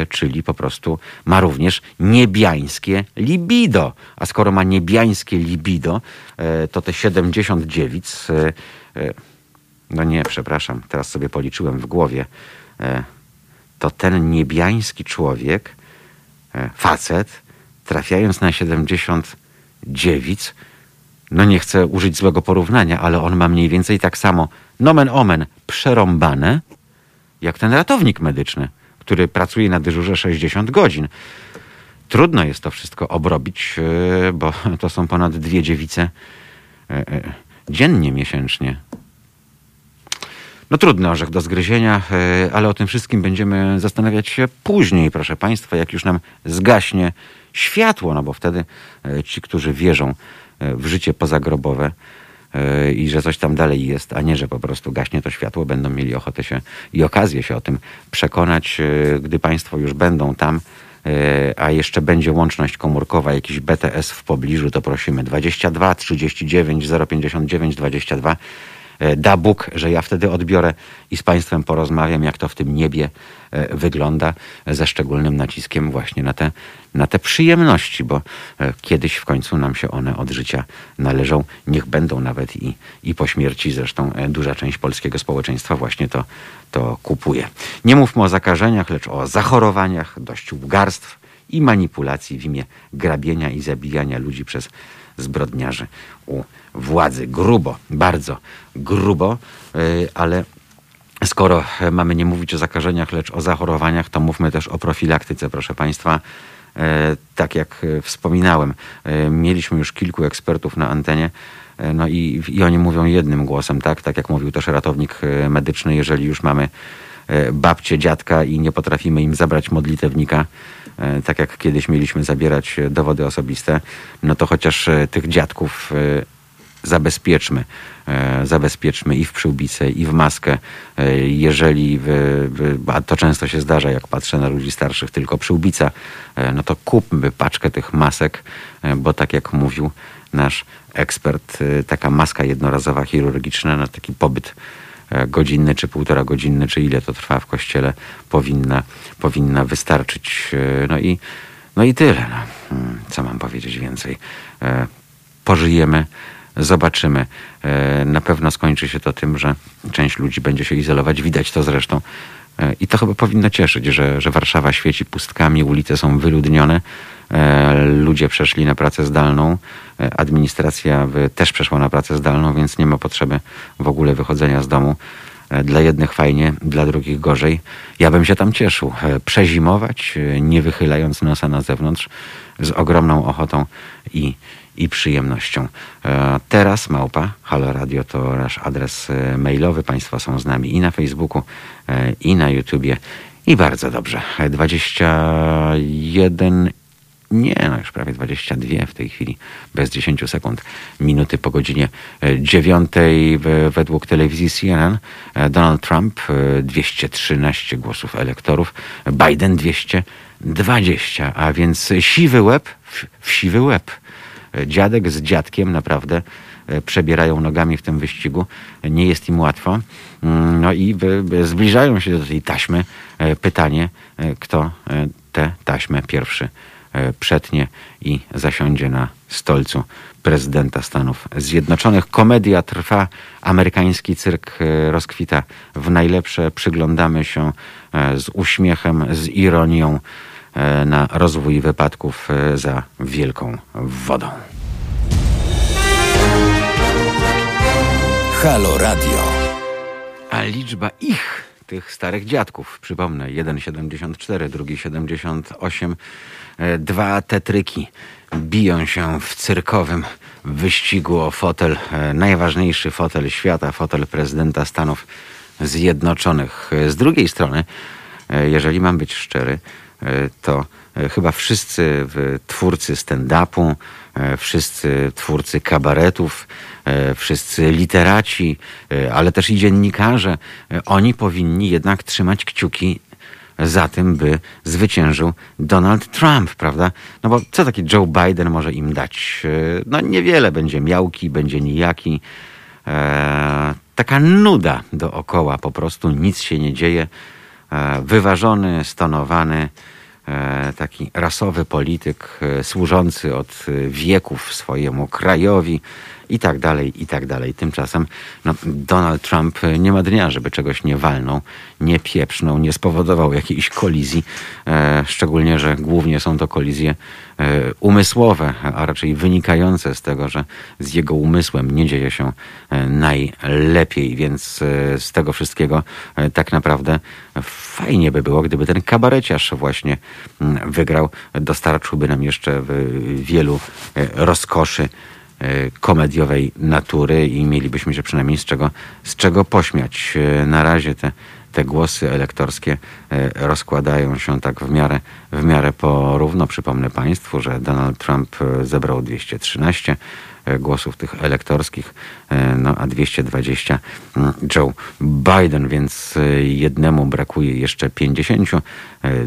czyli po prostu ma również niebiańskie libido. A skoro ma niebiańskie libido, to te 70 dziewic, no nie, przepraszam, teraz sobie policzyłem w głowie, to ten niebiański człowiek, facet, trafiając na 70 dziewic, no nie chcę użyć złego porównania, ale on ma mniej więcej tak samo, nomen omen, przerąbane, jak ten ratownik medyczny, który pracuje na dyżurze 60 godzin. Trudno jest to wszystko obrobić, e, bo to są ponad dwie dziewice e, e, dziennie, miesięcznie. No trudny orzech do zgryzienia, ale o tym wszystkim będziemy zastanawiać się później, proszę Państwa, jak już nam zgaśnie światło, no bo wtedy e, ci, którzy wierzą e, w życie pozagrobowe e, i że coś tam dalej jest, a nie, że po prostu gaśnie to światło, będą mieli ochotę się i okazję się o tym przekonać, gdy Państwo już będą tam, a jeszcze będzie łączność komórkowa, jakiś BTS w pobliżu, to prosimy 22 39 059 22 E, da Bóg, że ja wtedy odbiorę i z Państwem porozmawiam, jak to w tym niebie e, wygląda, ze szczególnym naciskiem właśnie na te, na te przyjemności, bo e, kiedyś w końcu nam się one od życia należą, niech będą nawet i, i po śmierci. Zresztą duża część polskiego społeczeństwa właśnie to, to kupuje. Nie mówmy o zakażeniach, lecz o zachorowaniach, dość łgarstw i manipulacji w imię grabienia i zabijania ludzi przez zbrodniarzy u władzy. Grubo, bardzo grubo, y, ale skoro mamy nie mówić o zakażeniach, lecz o zachorowaniach, to mówmy też o profilaktyce, proszę Państwa. Y, tak jak wspominałem, y, mieliśmy już kilku ekspertów na antenie. No i, i oni mówią jednym głosem, tak? Tak jak mówił też ratownik medyczny, jeżeli już mamy babcie, dziadka i nie potrafimy im zabrać modlitewnika, tak jak kiedyś mieliśmy zabierać dowody osobiste, no to chociaż tych dziadków zabezpieczmy. E, zabezpieczmy i w przyłbicę, i w maskę. E, jeżeli, a to często się zdarza, jak patrzę na ludzi starszych, tylko przyłbica, e, no to kupmy paczkę tych masek, bo tak jak mówił nasz ekspert, taka maska jednorazowa chirurgiczna na taki pobyt godzinny, czy półtora godzinny, czy ile to trwa w kościele, powinna, powinna wystarczyć. No i, no i tyle. No. Hmm, co mam powiedzieć więcej? Pożyjemy Zobaczymy. E, na pewno skończy się to tym, że część ludzi będzie się izolować. Widać to zresztą. E, I to chyba powinno cieszyć, że, że Warszawa świeci pustkami, ulice są wyludnione, e, ludzie przeszli na pracę zdalną, administracja też przeszła na pracę zdalną, więc nie ma potrzeby w ogóle wychodzenia z domu. Dla jednych fajnie, dla drugich gorzej. Ja bym się tam cieszył. Przezimować, nie wychylając nosa na zewnątrz, z ogromną ochotą i i przyjemnością. E, teraz małpa Halo Radio to nasz adres e, mailowy. Państwo są z nami i na Facebooku, e, i na YouTubie. I bardzo dobrze. 21 nie, no już prawie 22 w tej chwili, bez 10 sekund, minuty po godzinie 9 według telewizji CNN. Donald Trump 213 głosów elektorów, Biden 220, a więc siwy łeb w siwy łeb dziadek z dziadkiem naprawdę e, przebierają nogami w tym wyścigu. Nie jest im łatwo. Mm, no i zbliżają się do tej taśmy. E, pytanie, e, kto tę taśmę pierwszy przetnie i zasiądzie na stolcu prezydenta Stanów Zjednoczonych. Komedia trwa, amerykański cyrk rozkwita w najlepsze. Przyglądamy się z uśmiechem, z ironią na rozwój wypadków za wielką wodą. Halo Radio. A liczba ich tych starych dziadków. Przypomnę, 1,74, drugi 78. E, dwa tetryki biją się w cyrkowym wyścigu o fotel, e, najważniejszy fotel świata, fotel prezydenta Stanów Zjednoczonych. E, z drugiej strony, jeżeli mam być szczery, to chyba wszyscy twórcy stand-upu, wszyscy twórcy kabaretów, E, wszyscy literaci, e, ale też i dziennikarze, e, oni powinni jednak trzymać kciuki za tym, by zwyciężył Donald Trump, prawda? No bo co taki Joe Biden może im dać? No niewiele, będzie miałki, będzie nijaki. E, taka nuda dookoła, po prostu nic się nie dzieje. E, wyważony, stonowany, e, taki rasowy polityk, służący od wieków swojemu krajowi, i tak dalej, i tak dalej. Tymczasem no, Donald Trump nie ma dnia, żeby czegoś nie walnął, nie pieprznął, nie spowodował jakiejś kolizji, e, szczególnie, że głównie są to kolizje e, umysłowe, a raczej wynikające z tego, że z jego umysłem nie dzieje się e, najlepiej, więc e, z tego wszystkiego e, tak naprawdę fajnie by było, gdyby ten kabareciarz właśnie wygrał, dostarczyłby nam jeszcze wielu e, rozkoszy E, komediowej natury i mielibyśmy się przynajmniej z czego, z czego pośmiać. E, na razie te, te głosy elektorskie e, rozkładają się tak w miarę, w miarę porówno. Przypomnę Państwu, że Donald Trump zebrał 213 głosów tych elektorskich, no a 220 mm, Joe Biden, więc jednemu brakuje jeszcze 50,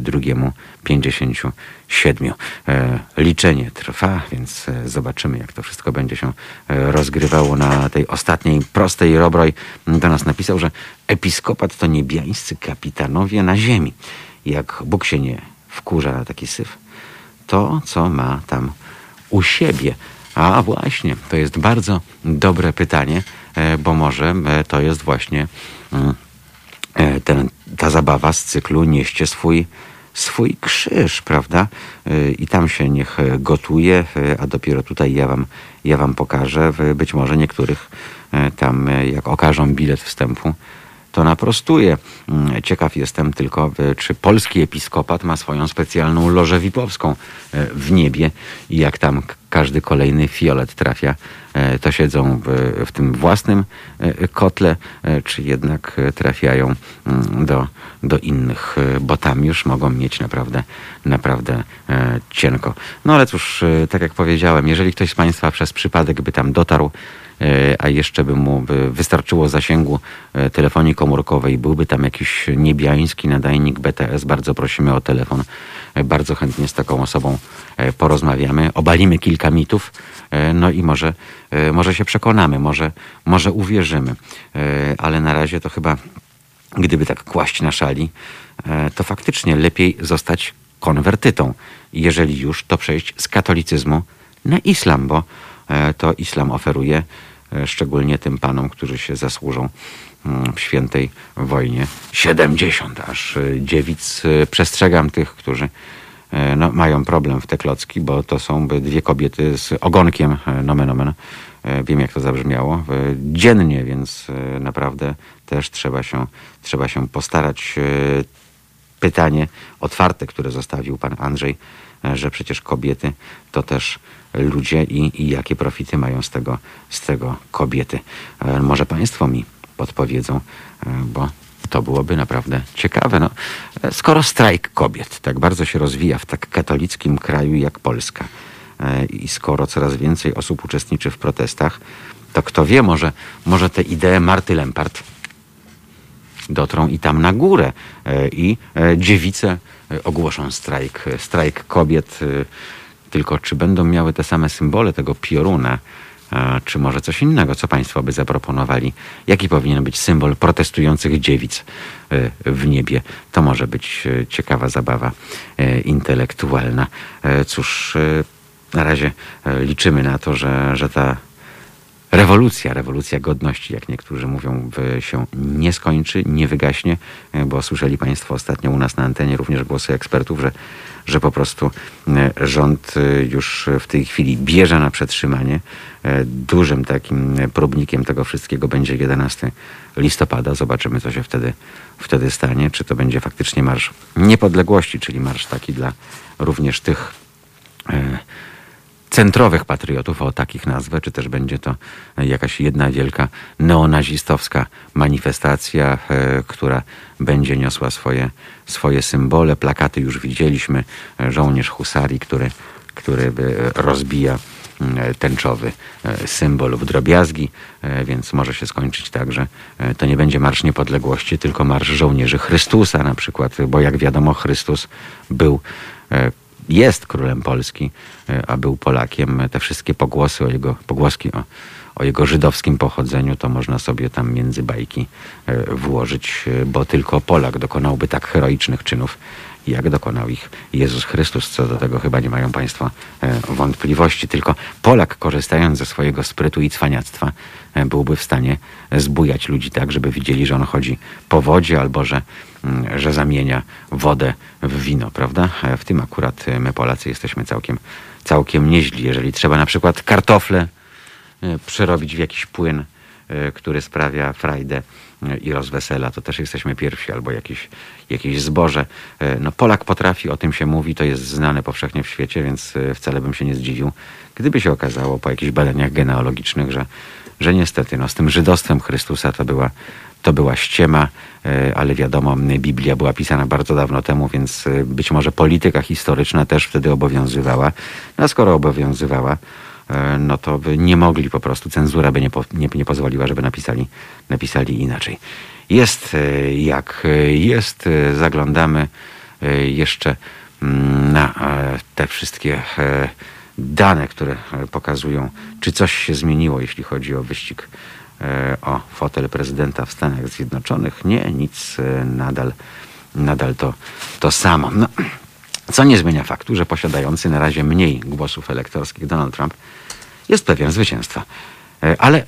drugiemu 57. E, liczenie trwa, więc e, zobaczymy, jak to wszystko będzie się e, rozgrywało na tej ostatniej prostej. Robroj do nas napisał, że episkopat to niebiańscy kapitanowie na ziemi. Jak Bóg się nie wkurza na taki syf, to co ma tam u siebie? A właśnie, to jest bardzo dobre pytanie, bo może to jest właśnie mm, ten, ta zabawa z cyklu Nieście swój swój krzyż, prawda? I tam się niech gotuje, a dopiero tutaj ja wam, ja wam pokażę. Być może niektórych tam, jak okażą bilet wstępu, to naprostuję. Mm, ciekaw jestem tylko, czy polski episkopat ma swoją specjalną lożę wipowską w niebie i jak tam każdy kolejny fiolet trafia, e, to siedzą w, tym własnym e, kotle, e, czy jednak trafiają mm, do, do innych, bo tam już mogą mieć naprawdę, naprawdę cienko. No ale cóż, tak jak powiedziałem, jeżeli ktoś z Państwa przez przypadek by tam dotarł, a jeszcze by mu wystarczyło zasięgu telefonii komórkowej, byłby tam jakiś niebiański nadajnik BTS, bardzo prosimy o telefon. Bardzo chętnie z taką osobą porozmawiamy, obalimy kilka mitów, e, no i może, e, może się przekonamy, może, może uwierzymy. E, ale na razie to chyba, gdyby tak kłaść na szali, to faktycznie lepiej zostać konwertytą. Jeżeli już, to przejść z katolicyzmu na islam, bo to islam oferuje szczególnie tym panom, którzy się zasłużą mm, w świętej wojnie 70 aż dziewic. Przestrzegam tych, którzy E, no, mają problem w te klocki, bo to są dwie kobiety z ogonkiem, e, nomen omen. E, wiem, jak to zabrzmiało, dziennie, więc naprawdę też trzeba się, trzeba się postarać. Pytanie otwarte, które zostawił pan Andrzej, że przecież kobiety to też ludzie i, i jakie profity mają z tego, z tego kobiety. Może państwo mi podpowiedzą, bo to byłoby naprawdę ciekawe. No, skoro strajk kobiet tak bardzo się rozwija w tak katolickim kraju jak Polska e, i skoro coraz więcej osób uczestniczy w protestach, to kto wie, może, może te idee Marty Lempart dotrą i tam na górę e, i e, dziewice ogłoszą strajk, strajk kobiet. Tylko czy będą miały te same symbole tego pioruna, czy może coś innego, co Państwo by zaproponowali? Jaki powinien być symbol protestujących dziewic e, w niebie? To może być e, ciekawa zabawa e, intelektualna. Cóż, na razie liczymy na to, że, że ta rewolucja, rewolucja godności, jak niektórzy mówią, się nie skończy, nie wygaśnie, bo słyszeli Państwo ostatnio u nas na antenie również głosy ekspertów, że, że po prostu rząd już w tej chwili bierze na przetrzymanie E, dużym takim próbnikiem tego wszystkiego będzie 11 listopada. Zobaczymy, co się wtedy, wtedy stanie. Czy to będzie faktycznie Marsz Niepodległości, czyli marsz taki dla również tych e, centrowych patriotów, o takich nazwę, czy też będzie to jakaś jedna wielka neonazistowska manifestacja, e, która będzie niosła swoje, swoje symbole. Plakaty już widzieliśmy. Żołnierz husarii, który, który rozbija E, tęczowy e, symbol w drobiazgi, e, więc może się skończyć tak, że to nie będzie Marsz Niepodległości, tylko Marsz Żołnierzy Chrystusa na przykład, bo jak wiadomo Chrystus był jest królem Polski, a był Polakiem. Te wszystkie pogłosy o jego, pogłoski o, o jego żydowskim pochodzeniu, to można sobie tam między bajki włożyć, bo tylko Polak dokonałby tak heroicznych czynów, jak dokonał ich Jezus Chrystus. Co do tego chyba nie mają Państwo e, wątpliwości. Tylko Polak, korzystając ze swojego sprytu i cwaniactwa, e, byłby w stanie zbujać ludzi tak, żeby widzieli, że on chodzi po wodzie albo że, że zamienia wodę w wino, prawda? E, w tym akurat my Polacy jesteśmy całkiem, całkiem nieźli. Jeżeli trzeba na przykład kartofle przerobić w jakiś płyn, który sprawia frajdę i rozwesela, to też jesteśmy pierwsi, albo jakieś, jakieś zboże. E, no Polak potrafi, o tym się mówi, to jest znane powszechnie w świecie, więc e, wcale bym się nie zdziwił, gdyby się okazało po jakichś badaniach genealogicznych, że, że niestety no, z tym żydostwem Chrystusa to była, to była ściema, e, ale wiadomo, Biblia była pisana bardzo dawno temu, więc być może polityka historyczna też wtedy obowiązywała. No a skoro obowiązywała, E, no to by nie mogli po prostu, cenzura by nie, po, nie, nie pozwoliła, żeby napisali, napisali inaczej. Jest e, jak jest, e, zaglądamy jeszcze mm, na te wszystkie dane, które pokazują, czy coś się zmieniło, jeśli chodzi o wyścig o fotel prezydenta w Stanach Zjednoczonych. Nie, nic, nadal, nadal to, to samo. No, co nie zmienia faktu, że posiadający na razie mniej głosów elektorskich Donald Trump jest pewien zwycięstwa. E, ale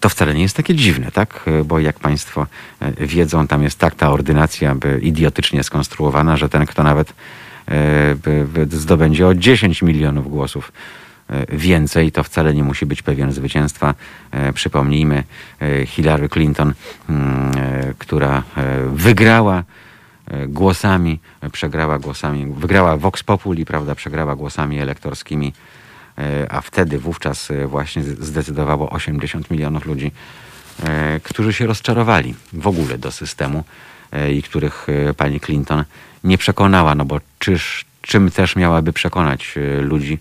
to wcale nie jest takie dziwne, tak? E, bo jak Państwo e, wiedzą, tam jest tak ta ordynacja by idiotycznie skonstruowana, że ten, kto nawet zdobędzie o 10 milionów głosów więcej, to wcale nie musi być pewien zwycięstwa. Przypomnijmy Hillary Clinton, mm, która wygrała głosami, przegrała głosami, wygrała Vox Populi, prawda, przegrała głosami elektorskimi E, a wtedy wówczas e, właśnie zdecydowało 80 milionów ludzi, e, którzy się rozczarowali w ogóle do systemu i których pani Clinton nie przekonała, no bo czyż, czym też miałaby przekonać ludzi,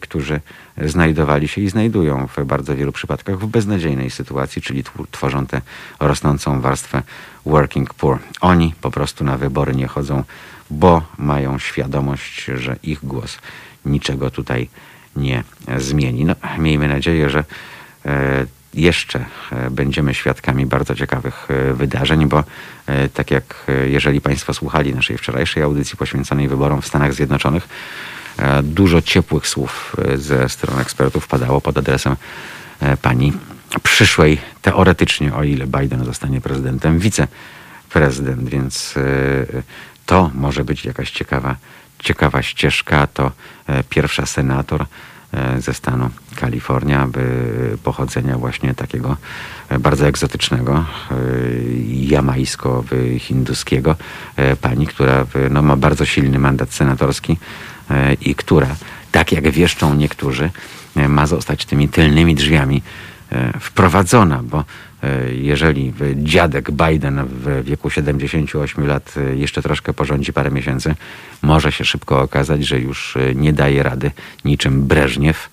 którzy znajdowali się i znajdują w bardzo wielu przypadkach w beznadziejnej sytuacji, czyli tworzą tę rosnącą warstwę working poor. Oni po prostu na wybory nie chodzą, bo mają świadomość, że ich głos niczego tutaj nie zmieni. No, miejmy nadzieję, że e, jeszcze e, będziemy świadkami bardzo ciekawych e, wydarzeń, bo tak jak jeżeli Państwo słuchali naszej wczorajszej audycji poświęconej wyborom w Stanach Zjednoczonych, dużo ciepłych słów ze stron ekspertów padało pod adresem pani przyszłej, teoretycznie, o ile Biden zostanie prezydentem, wiceprezydent, więc to może być jakaś ciekawa ciekawa ścieżka. To e, pierwsza senator e, ze stanu Kalifornia, by pochodzenia właśnie takiego e, bardzo egzotycznego, jamajsko-hinduskiego, pani, która no, ma bardzo silny mandat senatorski i która, tak jak wieszczą niektórzy, ma zostać tymi tylnymi drzwiami wprowadzona, bo E, jeżeli dziadek Biden w wieku 78 lat e, jeszcze troszkę porządzi parę miesięcy, może się szybko okazać, że już e, nie daje rady niczym Breżniew,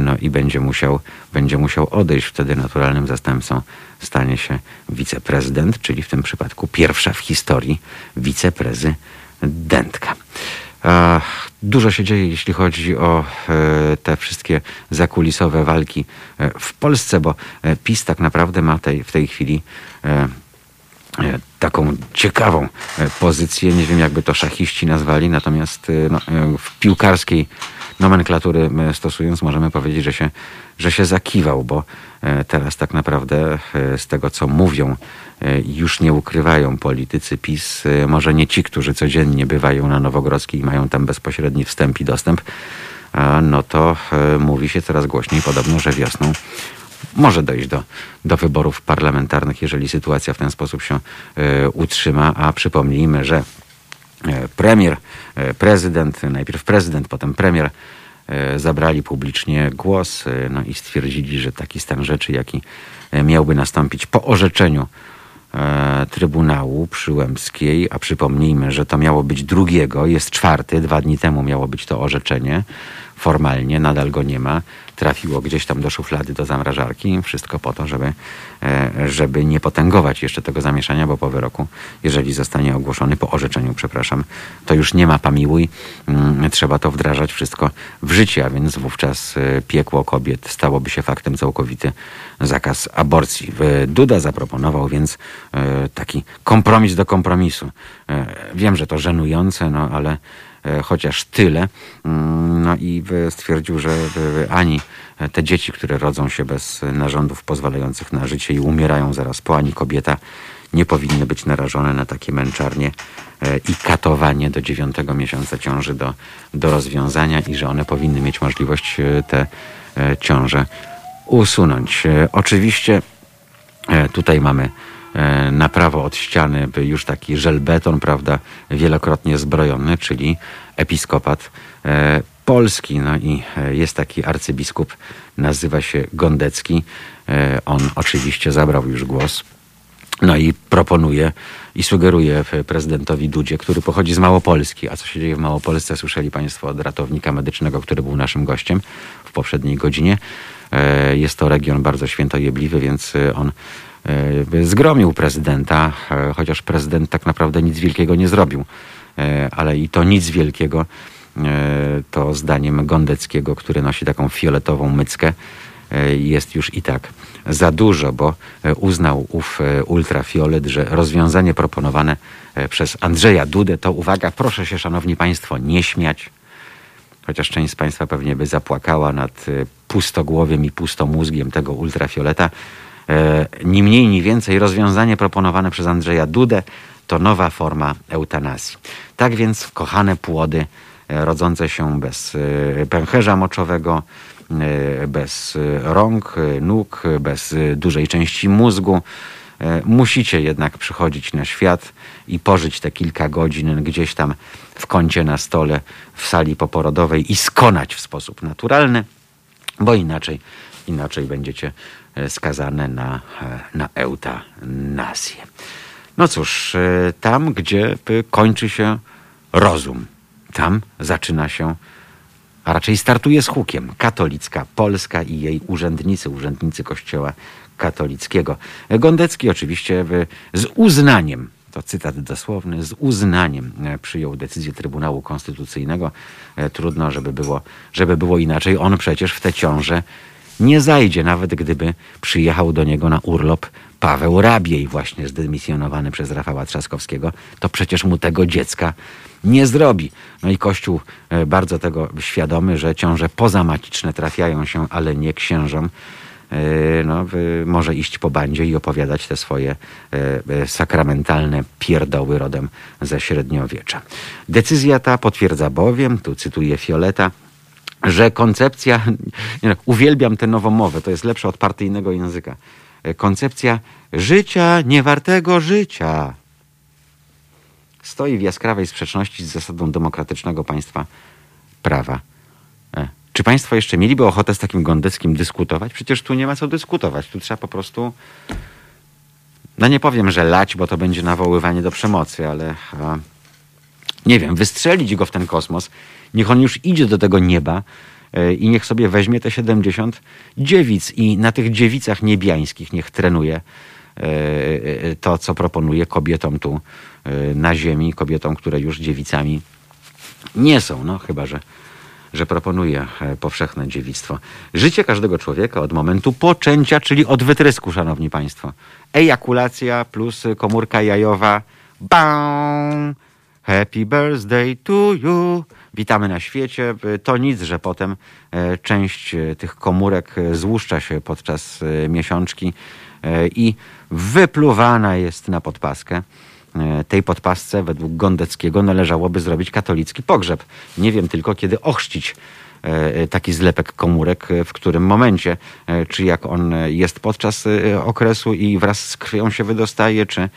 no i będzie musiał, będzie musiał odejść. Wtedy naturalnym zastępcą stanie się wiceprezydent, czyli w tym przypadku pierwsza w historii wiceprezydentka. Dużo się dzieje, jeśli chodzi o te wszystkie zakulisowe walki w Polsce, bo PiS tak naprawdę ma tej, w tej chwili taką ciekawą pozycję. Nie wiem, jakby to szachiści nazwali, natomiast no, w piłkarskiej nomenklatury stosując, możemy powiedzieć, że się, że się zakiwał, bo e, teraz tak naprawdę e, z tego, co mówią, e, już nie ukrywają politycy PiS, może nie ci, którzy codziennie bywają na Nowogrodzkiej i mają tam bezpośredni wstęp i dostęp, no to mówi się coraz głośniej podobno, że wiosną może dojść do, do wyborów parlamentarnych, jeżeli sytuacja w ten sposób się utrzyma. A przypomnijmy, że E, premier, e, prezydent, najpierw prezydent, potem premier e, zabrali publicznie głos no i stwierdzili, że taki stan rzeczy, jaki miałby nastąpić po orzeczeniu Trybunału Przyłębskiej, a przypomnijmy, że to miało być drugiego, jest czwarty, dwa dni temu miało być to orzeczenie, formalnie nadal go nie ma, trafiło gdzieś tam do szuflady, do zamrażarki. Wszystko po to, żeby, e, żeby nie potęgować jeszcze tego zamieszania, bo po wyroku, jeżeli zostanie ogłoszony, po orzeczeniu, przepraszam, to już nie ma pamiłuj. Mm, trzeba to wdrażać wszystko w życie, a więc wówczas e, piekło kobiet stałoby się faktem całkowity zakaz aborcji. Duda zaproponował więc e, taki kompromis do kompromisu. Wiem, że to żenujące, no ale chociaż tyle. Mm, no i stwierdził, że ani te dzieci, które rodzą się bez narządów pozwalających na życie i umierają zaraz po, ani kobieta nie powinny być narażone na takie męczarnie e, i katowanie do dziewiątego miesiąca ciąży do, do rozwiązania i że one powinny mieć możliwość e, te ciąże usunąć. Oczywiście tutaj mamy E, na prawo od ściany już taki żelbeton, prawda, wielokrotnie zbrojony, czyli episkopat e, polski. No i e, jest taki arcybiskup, nazywa się Gondecki. On oczywiście zabrał już głos. No i proponuje i sugeruje prezydentowi Dudzie, który pochodzi z Małopolski. A co się dzieje w Małopolsce, słyszeli Państwo od ratownika medycznego, który był naszym gościem w poprzedniej godzinie. Jest to region bardzo świętojebliwy, więc on E, zgromił prezydenta, e, chociaż prezydent tak naprawdę nic wielkiego nie zrobił. E, ale i to nic wielkiego to zdaniem Gondeckiego, który nosi taką fioletową myckę, jest już i tak za dużo, bo uznał ów ultrafiolet, że rozwiązanie proponowane przez Andrzeja Dudę to uwaga, proszę się szanowni państwo nie śmiać, chociaż część z państwa pewnie by zapłakała nad pustogłowiem i pustomózgiem tego ultrafioleta, E, ni mniej, ni więcej rozwiązanie proponowane przez Andrzeja Dudę to nowa forma eutanazji. Tak więc, kochane płody e, rodzące się bez e, pęcherza moczowego, bez rąk, nóg, bez dużej części mózgu, musicie jednak przychodzić na świat i pożyć te kilka godzin gdzieś tam w kącie na stole w sali poporodowej i skonać w sposób naturalny, bo inaczej, inaczej będziecie E, skazane na, e, na eutanazję. No cóż, e, tam, gdzie kończy się rozum, tam zaczyna się, a raczej startuje z hukiem, katolicka Polska i jej urzędnicy, urzędnicy Kościoła katolickiego. Gondecki oczywiście z uznaniem, to cytat dosłowny, z uznaniem przyjął decyzję Trybunału Konstytucyjnego. Trudno, żeby było, żeby było inaczej. On przecież w tę ciążę nie zajdzie, nawet gdyby przyjechał do niego na urlop Paweł Rabiej, właśnie zdemisjonowany przez Rafała Trzaskowskiego, to przecież mu tego dziecka nie zrobi. No i Kościół e, bardzo tego świadomy, że ciąże pozamaciczne trafiają się, ale nie księżom. E, no, może iść po bandzie i opowiadać te swoje e, sakramentalne pierdoły rodem ze średniowiecza. Decyzja ta potwierdza bowiem, tu cytuję Fioleta, że koncepcja, nie, uwielbiam tę nowomowę, to jest lepsze od partyjnego języka. E, koncepcja życia niewartego życia stoi w jaskrawej sprzeczności z zasadą demokratycznego państwa prawa. E, czy państwo jeszcze mieliby ochotę z takim Gondeckim dyskutować? Przecież tu nie ma co dyskutować. Tu trzeba po prostu, no nie powiem, że lać, bo to będzie nawoływanie do przemocy, ale a, nie wiem, wystrzelić go w ten kosmos Niech on już idzie do tego nieba e, i niech sobie weźmie te 70 dziewic i na tych dziewicach niebiańskich niech trenuje e, e, to, co proponuje kobietom tu na ziemi, kobietom, które już dziewicami Nie są, no chyba, że, że proponuje powszechne dziewictwo. Życie każdego człowieka od momentu poczęcia, czyli od wytrysku, szanowni państwo. Ejakulacja plus komórka jajowa. Bam! Happy birthday to you. Witamy na świecie. To nic, że potem e, część e, tych komórek e, złuszcza się podczas miesiączki i wypluwana jest na podpaskę. Tej podpasce według Gondeckiego należałoby zrobić katolicki pogrzeb. Nie wiem tylko, kiedy ochrzcić taki zlepek komórek, w którym momencie, czy jak on jest podczas okresu i wraz z krwią się wydostaje, czy,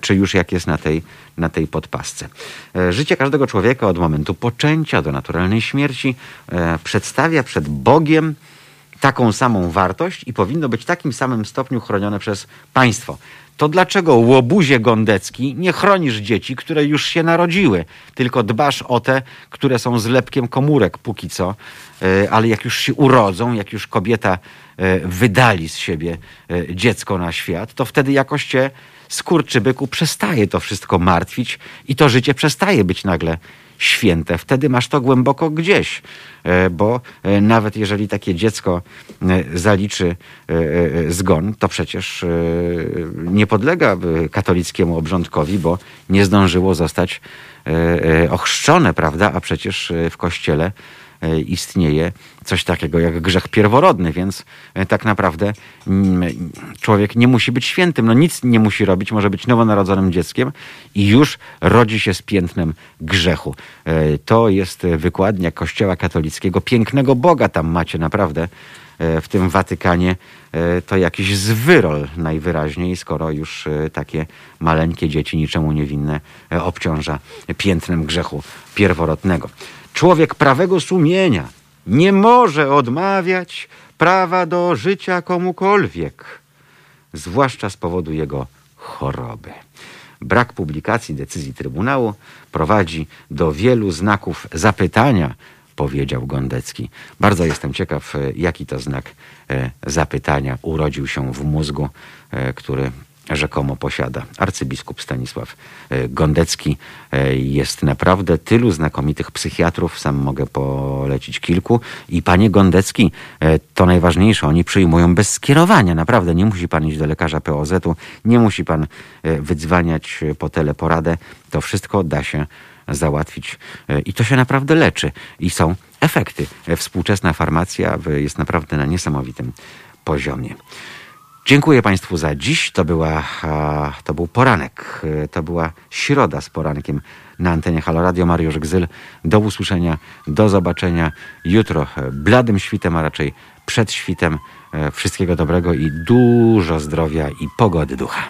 czy już jak jest na tej, na tej podpasce. E, Życie każdego człowieka od momentu poczęcia do naturalnej śmierci e, przedstawia przed Bogiem taką samą wartość i powinno być w takim samym stopniu chronione przez państwo. To dlaczego łobuzie gondecki nie chronisz dzieci, które już się narodziły, tylko dbasz o te, które są zlepkiem komórek póki co, e, ale jak już się urodzą, jak już kobieta e, wydali z siebie e, dziecko na świat, to wtedy jakoś cię skurczybyku przestaje to wszystko martwić i to życie przestaje być nagle święte. Wtedy masz to głęboko gdzieś, e, bo e, nawet jeżeli takie dziecko e, zaliczy zgon, to przecież nie podlega katolickiemu obrządkowi, bo nie zdążyło zostać ochrzczone, prawda? A przecież w kościele istnieje coś takiego jak grzech pierworodny, więc e, tak naprawdę mm, człowiek nie musi być świętym, no nic nie musi robić, może być nowonarodzonym dzieckiem i już rodzi się z piętnem grzechu. E, To jest e, wykładnia Kościoła katolickiego, pięknego Boga tam macie naprawdę e, w tym Watykanie, e, to jakiś zwyrol najwyraźniej, skoro już e, takie maleńkie dzieci, niczemu niewinne, e, obciąża piętnem grzechu pierworodnego. Człowiek prawego sumienia nie może odmawiać prawa do życia komukolwiek, zwłaszcza z powodu jego choroby. Brak publikacji decyzji Trybunału prowadzi do wielu znaków zapytania, powiedział Gondecki. Bardzo jestem ciekaw, e, jaki to znak e, zapytania urodził się w mózgu, e, który rzekomo posiada. Arcybiskup Stanisław e, Gondecki e, jest naprawdę tylu znakomitych psychiatrów, sam mogę polecić kilku. I panie Gondecki, e, to najważniejsze, oni przyjmują bez skierowania. Naprawdę, nie musi pan iść do lekarza POZ-u, nie musi pan wydzwaniać po teleporadę. To wszystko da się załatwić i to się naprawdę leczy. I są efekty. Współczesna farmacja jest naprawdę na niesamowitym poziomie. Dziękuję Państwu za dziś. To, była, to był poranek. E, To była środa z porankiem na antenie Halo Radio. Mariusz Gzyl. Do usłyszenia, do zobaczenia jutro e, bladym świtem, a raczej przed świtem. E, Wszystkiego dobrego i dużo zdrowia i pogody ducha.